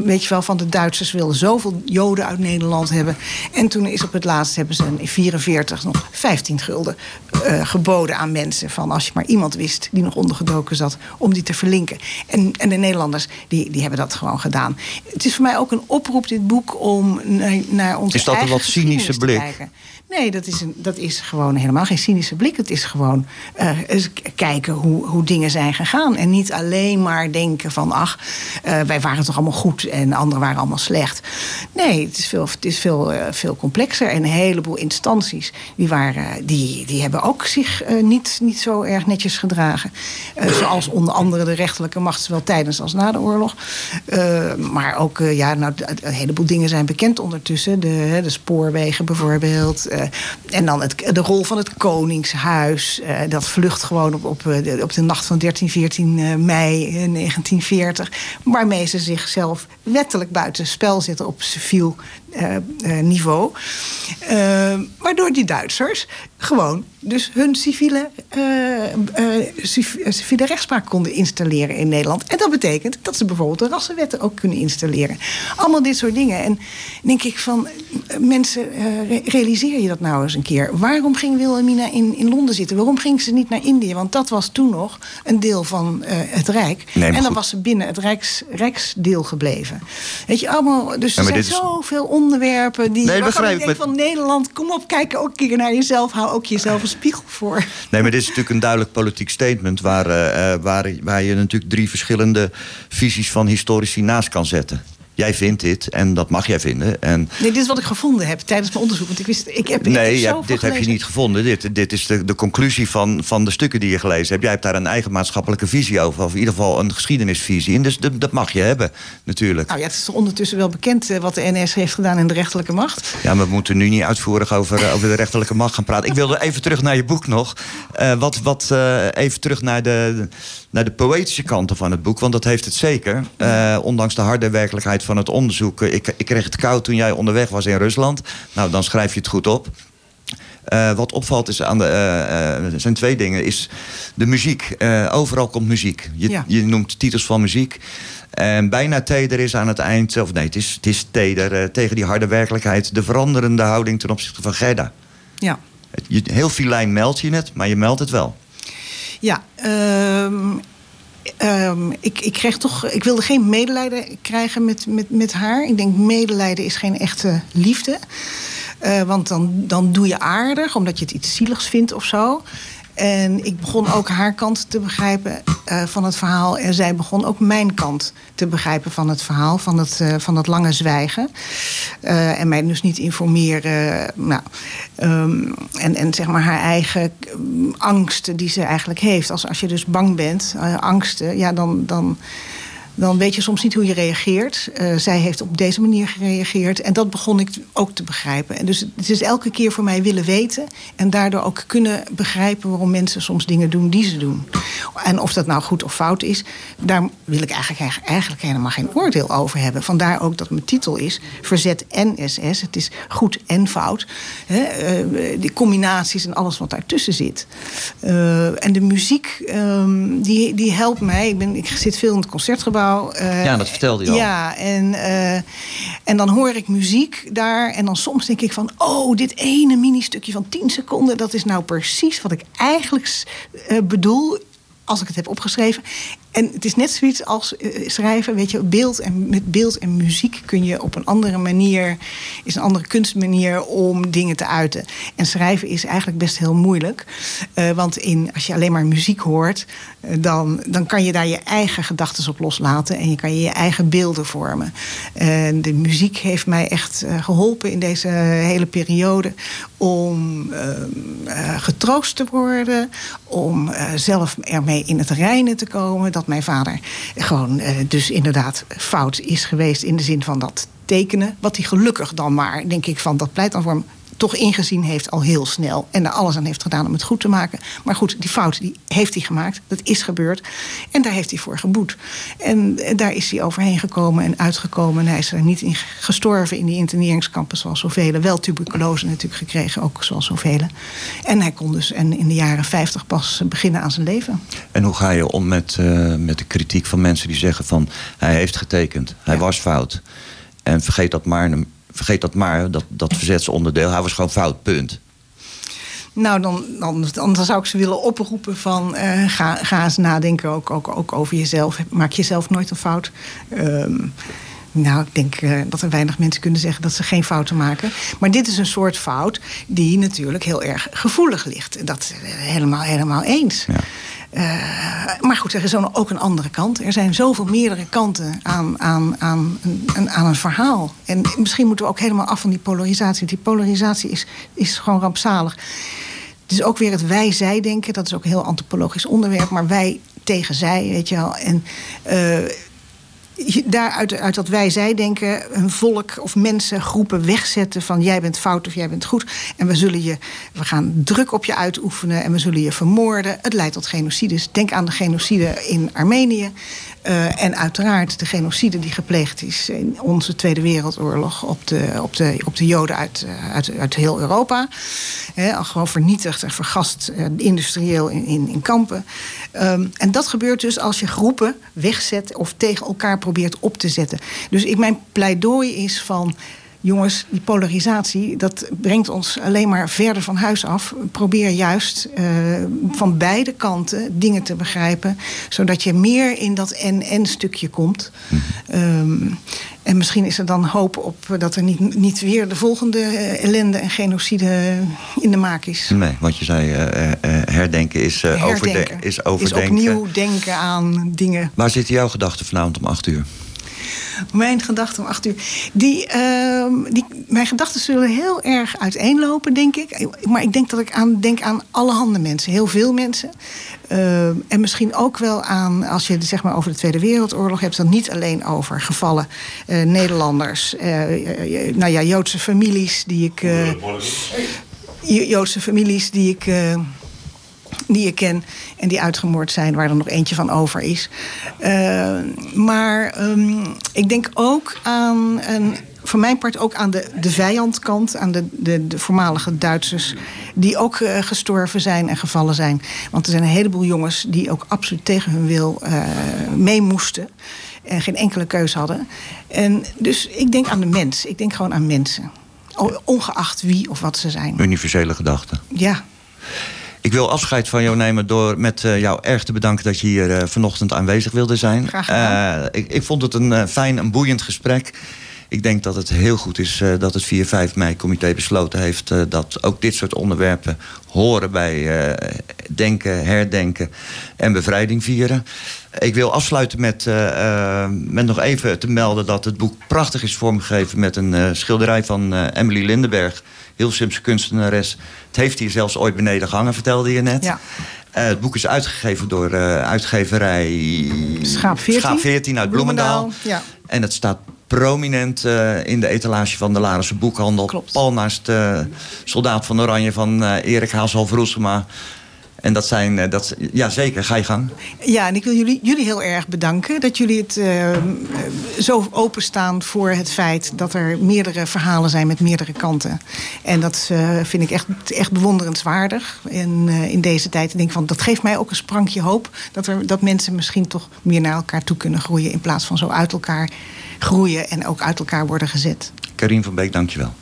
weet je wel, van de Duitsers wilden zoveel Joden uit Nederland hebben. En toen is op het laatst hebben ze in 44 nog 15 gulden eh, geboden aan mensen. Van als je maar iemand wist die nog ondergedoken zat, om die te verlinken. En, en de Nederlanders, die, die hebben dat gewoon gedaan. Het is voor mij ook een oproep, dit boek, om naar, naar onze
Is dat een wat cynische blik?
kijken. Nee, dat is, een, dat is gewoon helemaal geen cynische blik. Het is gewoon eh, kijken hoe, hoe dingen zijn gegaan. En niet alleen maar denken van... ach, eh, wij waren toch allemaal goed en anderen waren allemaal slecht. Nee, het is veel, het is veel, eh, veel complexer. En een heleboel instanties... die, waren, die, die hebben ook zich niet, niet zo erg netjes gedragen. Zoals onder andere de rechterlijke macht... zowel tijdens als na de oorlog. Maar ook, ja, nou, een heleboel dingen zijn bekend ondertussen. De, de spoorwegen bijvoorbeeld. Eh, en dan het, de rol van het Koningshuis. eh, dat vlucht gewoon op, op, eh, de, op de nacht van 13, 14 eh, mei eh, 1940. Waarmee ze zichzelf wettelijk buiten spel zetten op civiel niveau. Eh, waardoor die Duitsers gewoon dus hun civiele, eh, eh, civ- eh, civiele rechtspraak konden installeren in Nederland. En dat betekent dat ze bijvoorbeeld de rassenwetten ook kunnen installeren. Allemaal dit soort dingen. En denk ik van, eh, mensen, eh, re- realiseer je dat nou eens een keer. Waarom ging Wilhelmina in, in Londen zitten? Waarom ging ze niet naar Indië? Want dat was toen nog een deel van eh, het Rijk.
Nee,
en dan
goed.
was ze binnen het Rijks, Rijksdeel gebleven. Weet je, allemaal, dus
Ja,
er zijn
is-
zoveel onderwerpen die...
Nee,
waarvan ik denk van Nederland, kom op, kijk ook een keer naar jezelf. Hou ook jezelf een spiegel voor.
Nee, maar dit is natuurlijk een duidelijk politiek statement... waar, eh, eh, waar, waar je natuurlijk drie verschillende visies van historici naast kan zetten. Jij vindt dit en dat mag jij vinden. En
Nee, dit is wat ik gevonden heb tijdens mijn onderzoek. Want ik wist, ik heb, ik
nee,
heb
je hebt-
zoveel
dit heb je niet gevonden. Dit, dit is de, de conclusie van, van de stukken die je gelezen hebt. Jij hebt daar een eigen maatschappelijke visie over. Of in ieder geval een geschiedenisvisie. En dus dat, dat mag je hebben, natuurlijk.
Nou ja, het is toch ondertussen wel bekend eh, wat de NS heeft gedaan in de rechterlijke macht.
Ja, maar we moeten nu niet uitvoerig over, eh, over de rechterlijke macht gaan praten. Ik wilde even terug naar je boek nog. Eh, wat, wat, even terug naar de, naar de poëtische kanten van het boek. Want dat heeft het zeker. Eh, ondanks de harde werkelijkheid van het onderzoek. Eh, Ik, ik kreeg het koud toen jij onderweg was in Rusland. Nou, dan schrijf je het goed op. Eh, wat opvalt is aan de, zijn twee dingen. Is de muziek. Overal komt muziek. Je,
Ja.
je noemt titels van muziek. En bijna teder is aan het eind, of nee, het is, het is teder tegen die harde werkelijkheid. De veranderende houding ten opzichte van Gerda.
Ja.
Het- je- Heel filijn meld je het, maar je meldt het wel.
Ja, ehm, ehm, ik, ik, kreeg toch, ik wilde geen medelijden krijgen met, met, met haar. Ik denk medelijden is geen echte liefde. Eh, want dan, dan doe je aardig, omdat je het iets zieligs vindt of zo. En ik begon ook haar kant te begrijpen eh, van het verhaal. En zij begon ook mijn kant te begrijpen van het verhaal, van het, eh, van het lange zwijgen. Eh, en mij dus niet informeren. Nou, ehm, en, en zeg maar haar eigen mm, angsten die ze eigenlijk heeft. Als, als je dus bang bent, angsten, ja, dan. dan dan weet je soms niet hoe je reageert. Eh, zij heeft op deze manier gereageerd. En dat begon ik ook te begrijpen. En dus het is elke keer voor mij willen weten. En daardoor ook kunnen begrijpen waarom mensen soms dingen doen die ze doen. En of dat nou goed of fout is, daar wil ik eigenlijk, eigenlijk helemaal geen oordeel over hebben. Vandaar ook dat mijn titel is Verzet en SS. Het is goed en fout. Hè, eh, die combinaties en alles wat daartussen zit. Eh, en de muziek, ehm, die, die helpt mij. Ik, ben, ik zit veel in het concertgebouw. Eh,
Ja, dat vertelde je al.
Ja, en, eh, en dan hoor ik muziek daar. En dan soms denk ik van... oh, dit ene mini-stukje van 10 seconden... dat is nou precies wat ik eigenlijk eh, bedoel... als ik het heb opgeschreven. En het is net zoiets als eh, schrijven, weet je, beeld en, met beeld en muziek kun je op een andere manier, is een andere kunstmanier om dingen te uiten. En schrijven is eigenlijk best heel moeilijk. Eh, want in, als je alleen maar muziek hoort, eh, dan, dan kan je daar je eigen gedachten op loslaten en je kan je je eigen beelden vormen. En de muziek heeft mij echt eh, geholpen in deze hele periode om eh, eh, getroost te worden, om eh, zelf ermee in het reinen te komen. Mijn vader gewoon eh, dus inderdaad fout is geweest in de zin van dat tekenen. Wat hij gelukkig dan maar, denk ik, van dat pleit voor toch ingezien heeft al heel snel. En er alles aan heeft gedaan om het goed te maken. Maar goed, die fout die heeft hij gemaakt. Dat is gebeurd. En daar heeft hij voor geboet. En daar is hij overheen gekomen en uitgekomen. En hij is er niet in gestorven in die interneringskampen zoals zoveel. Wel tuberculose natuurlijk gekregen, ook zoals zoveel. En hij kon dus en in de jaren 50 pas beginnen aan zijn leven.
En hoe ga je om met, eh, met de kritiek van mensen die zeggen van... hij heeft getekend, hij was fout. En vergeet dat maar, vergeet dat, maar dat, dat verzetsonderdeel. Hij was gewoon fout, punt.
Nou, dan, dan, dan zou ik ze willen oproepen van... eh, ga, ga eens nadenken ook, ook, ook over jezelf. Maak jezelf nooit een fout. Ehm, Nou, ik denk eh, dat er weinig mensen kunnen zeggen dat ze geen fouten maken. Maar dit is een soort fout die natuurlijk heel erg gevoelig ligt. Dat is helemaal, helemaal eens. Eh, maar goed, er is ook een andere kant. Er zijn zoveel meerdere kanten aan, aan, aan, een- aan een verhaal. En misschien moeten we ook helemaal af van die polarisatie. Die polarisatie is, is gewoon rampzalig. Het is ook weer het wij-zij-denken. Dat is ook een heel antropologisch onderwerp. Maar wij tegen zij, weet je wel. En eh, je- daaruit uit dat wij-zij-denken een volk of mensen, groepen wegzetten van jij bent fout of jij bent goed. En we zullen je, we gaan druk op je uitoefenen en we zullen je vermoorden. Het leidt tot genocides. Denk aan de genocide in Armenië. Eh, en uiteraard de genocide die gepleegd is in onze Tweede Wereldoorlog op de, op de, op de Joden uit, eh, uit, uit heel Europa. Hè, al gewoon vernietigd en vergast eh, industrieel in, in, in kampen. Ehm, en dat gebeurt dus als je groepen wegzet of tegen elkaar probeert op te zetten. Dus ik, mijn pleidooi is van. Jongens, die polarisatie, dat brengt ons alleen maar verder van huis af. Probeer juist eh, van beide kanten dingen te begrijpen, zodat je meer in dat en-en-stukje komt. Ehm, en misschien is er dan hoop op dat er niet, niet weer de volgende eh, ellende en genocide in de maak is.
Nee, want je zei eh, herdenken is, eh, overde-
Herdenken.
is
Is
overdenken.
opnieuw denken aan dingen.
Waar zitten jouw gedachten vanavond om acht uur?
Mijn gedachten om acht uur. Die, ehm, die, mijn gedachten zullen heel erg uiteenlopen, denk ik. Maar ik denk dat ik aan, denk aan allerhande mensen. Heel veel mensen. Ehm, en misschien ook wel aan, als je het zeg maar over de Tweede Wereldoorlog hebt... dan niet alleen over gevallen eh, Nederlanders. eh, eh, nou ja, Joodse families die ik... Jo- Joodse families die ik, die ik ken en die uitgemoord zijn, waar er nog eentje van over is. Eh, maar ehm, ik denk ook aan, een, voor mijn part ook aan de, de vijandkant, aan de, de, de voormalige Duitsers, die ook eh, gestorven zijn en gevallen zijn. Want er zijn een heleboel jongens die ook absoluut tegen hun wil eh, mee moesten. En geen enkele keus hadden. En dus ik denk aan de mens. Ik denk gewoon aan mensen. Ongeacht wie of wat ze zijn.
Universele gedachten.
Ja.
Ik wil afscheid van jou nemen door met eh, jou erg te bedanken dat je hier eh, vanochtend aanwezig wilde zijn.
Graag gedaan.
Eh, ik, ik vond het een fijn en boeiend gesprek. Ik denk dat het heel goed is dat het 4-5 mei-comité besloten heeft dat ook dit soort onderwerpen horen bij denken, herdenken en bevrijding vieren. Ik wil afsluiten met, met nog even te melden dat het boek prachtig is vormgegeven met een schilderij van Emily Lindenberg, Hilversumse kunstenares. Het heeft hier zelfs ooit beneden gehangen, vertelde je net.
Ja.
Eh, het boek is uitgegeven door eh, uitgeverij
Schaap 14.
Schaap 14 uit Bloemendaal.
Ja.
En het staat prominent eh, in de etalage van de Larense boekhandel. Pal naast Soldaat van Oranje van Erik Haashoff Roelsema. En dat zijn, eh, dat, ja zeker, ga je gang.
Ja, en ik wil jullie, jullie heel erg bedanken dat jullie het eh, zo openstaan voor het feit dat er meerdere verhalen zijn met meerdere kanten. En dat eh, vind ik echt, echt bewonderenswaardig. En in deze tijd ik denk van dat geeft mij ook een sprankje hoop dat, er, dat mensen misschien toch meer naar elkaar toe kunnen groeien in plaats van zo uit elkaar groeien en ook uit elkaar worden gezet.
Karin van Beek, dankjewel.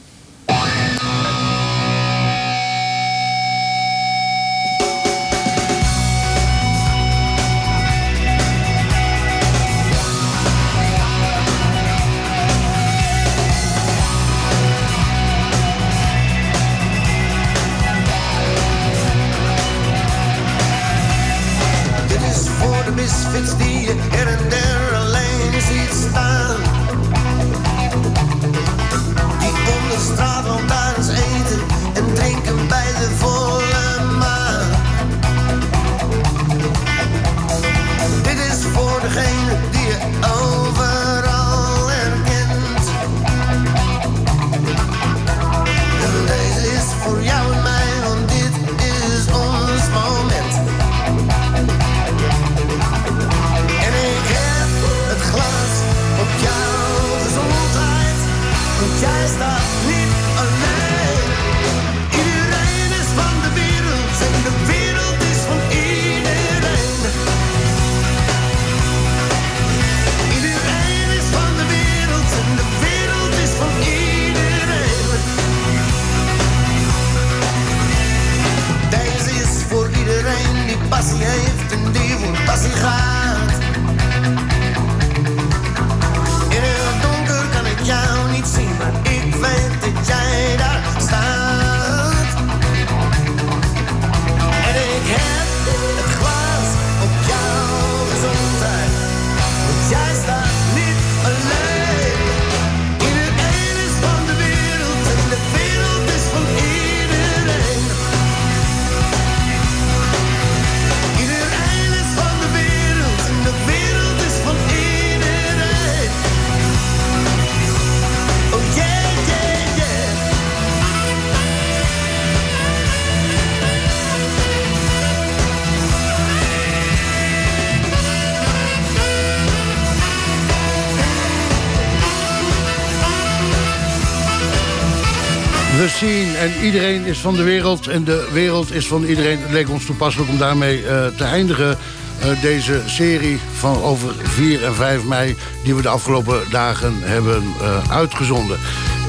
Iedereen is van de wereld en de wereld is van iedereen. Het leek ons toepasselijk om daarmee eh, te eindigen. eh, deze serie van over 4 en 5 mei... die we de afgelopen dagen hebben eh, uitgezonden.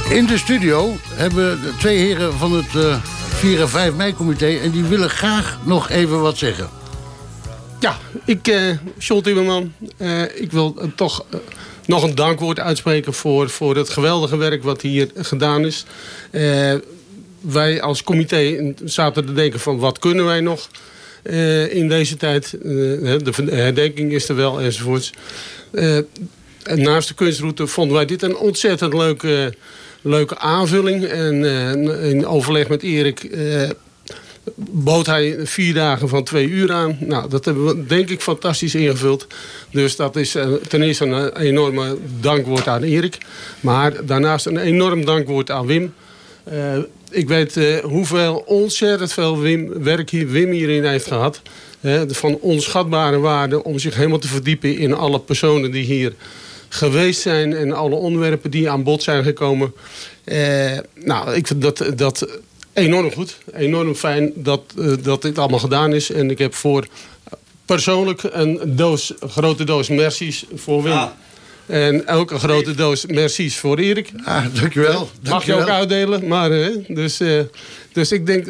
In de studio hebben de twee heren van het eh 4 en 5 mei-comité... en die willen graag nog even wat zeggen.
Ja, ik, John Timmerman, ik wil toch nog een dankwoord uitspreken voor, voor het geweldige werk wat hier gedaan is. Wij als comité zaten te denken van wat kunnen wij nog eh, in deze tijd. Eh, de herdenking is er wel enzovoorts. Eh, naast de kunstroute vonden wij dit een ontzettend leuke, leuke aanvulling. En in overleg met Erik bood hij vier dagen van twee uur aan. Nou, dat hebben we denk ik fantastisch ingevuld. Dus dat is ten eerste een enorme dankwoord aan Erik. Maar daarnaast een enorm dankwoord aan Wim. Ik weet eh, hoeveel ontzettend veel Wim, werk hier, Wim hierin heeft gehad. Eh, van onschatbare waarde om zich helemaal te verdiepen in alle personen die hier geweest zijn en alle onderwerpen die aan bod zijn gekomen. Eh, nou, ik vind dat, dat enorm goed. Enorm fijn dat, eh, dat dit allemaal gedaan is. En ik heb voor persoonlijk een doos, grote doos mercies voor Wim. En een grote doos mercies voor Erik.
Ah, dankjewel.
Mag je ook uitdelen. Maar, eh, dus, eh, dus ik, denk,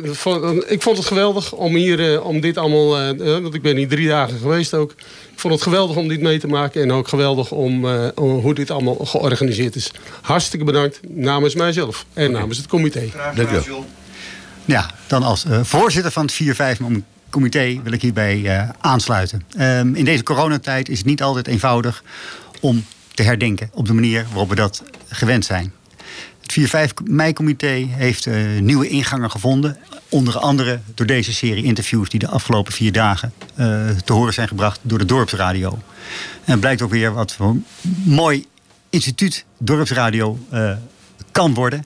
ik vond het geweldig om, hier, eh, om dit allemaal... want ik ben hier drie dagen geweest ook. Ik vond het geweldig om dit mee te maken. En ook geweldig om, eh, om hoe dit allemaal georganiseerd is. Hartstikke bedankt namens mijzelf. En namens het comité.
Dankjewel.
Ja, dan als eh, voorzitter van het 4-5-comité wil ik hierbij eh, aansluiten. Ehm, in deze coronatijd is het niet altijd eenvoudig om te herdenken op de manier waarop we dat gewend zijn. Het 4-5 mei-comité heeft eh, nieuwe ingangen gevonden. Onder andere door deze serie interviews die de afgelopen vier dagen eh, te horen zijn gebracht door de dorpsradio. En het blijkt ook weer wat voor een mooi instituut dorpsradio eh, kan worden.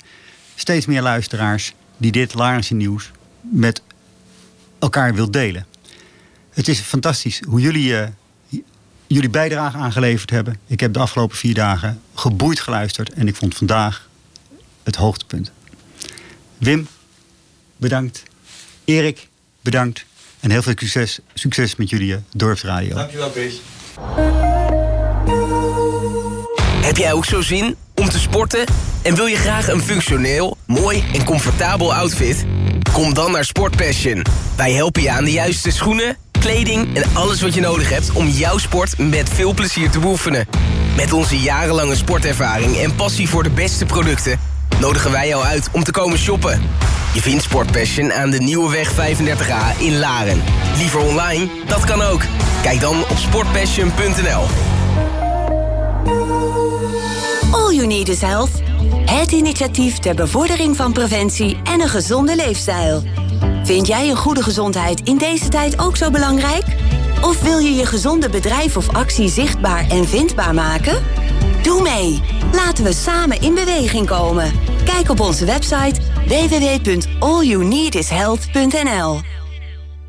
Steeds meer luisteraars die dit Larense nieuws met elkaar wil delen. Het is fantastisch hoe jullie jullie bijdrage aangeleverd hebben. Ik heb de afgelopen vier dagen geboeid geluisterd en ik vond vandaag het hoogtepunt. Wim, bedankt. Erik, bedankt. En heel veel succes, succes met jullie eh, dorpsradio.
Dankjewel, Chris.
Heb jij ook zo zin om te sporten? En wil je graag een functioneel, mooi en comfortabel outfit? Kom dan naar Sport Passion. Wij helpen je aan de juiste schoenen, kleding en alles wat je nodig hebt om jouw sport met veel plezier te beoefenen. Met onze jarenlange sportervaring en passie voor de beste producten nodigen wij jou uit om te komen shoppen. Je vindt Sport Passion aan de Nieuwe Weg 35A in Laren. Liever online? Dat kan ook. Kijk dan op sportpassion.nl.
All You Need is Health. Het initiatief ter bevordering van preventie en een gezonde leefstijl. Vind jij een goede gezondheid in deze tijd ook zo belangrijk? Of wil je je gezonde bedrijf of actie zichtbaar en vindbaar maken? Doe mee. Laten we samen in beweging komen. Kijk op onze website www.allyouneedishealth.nl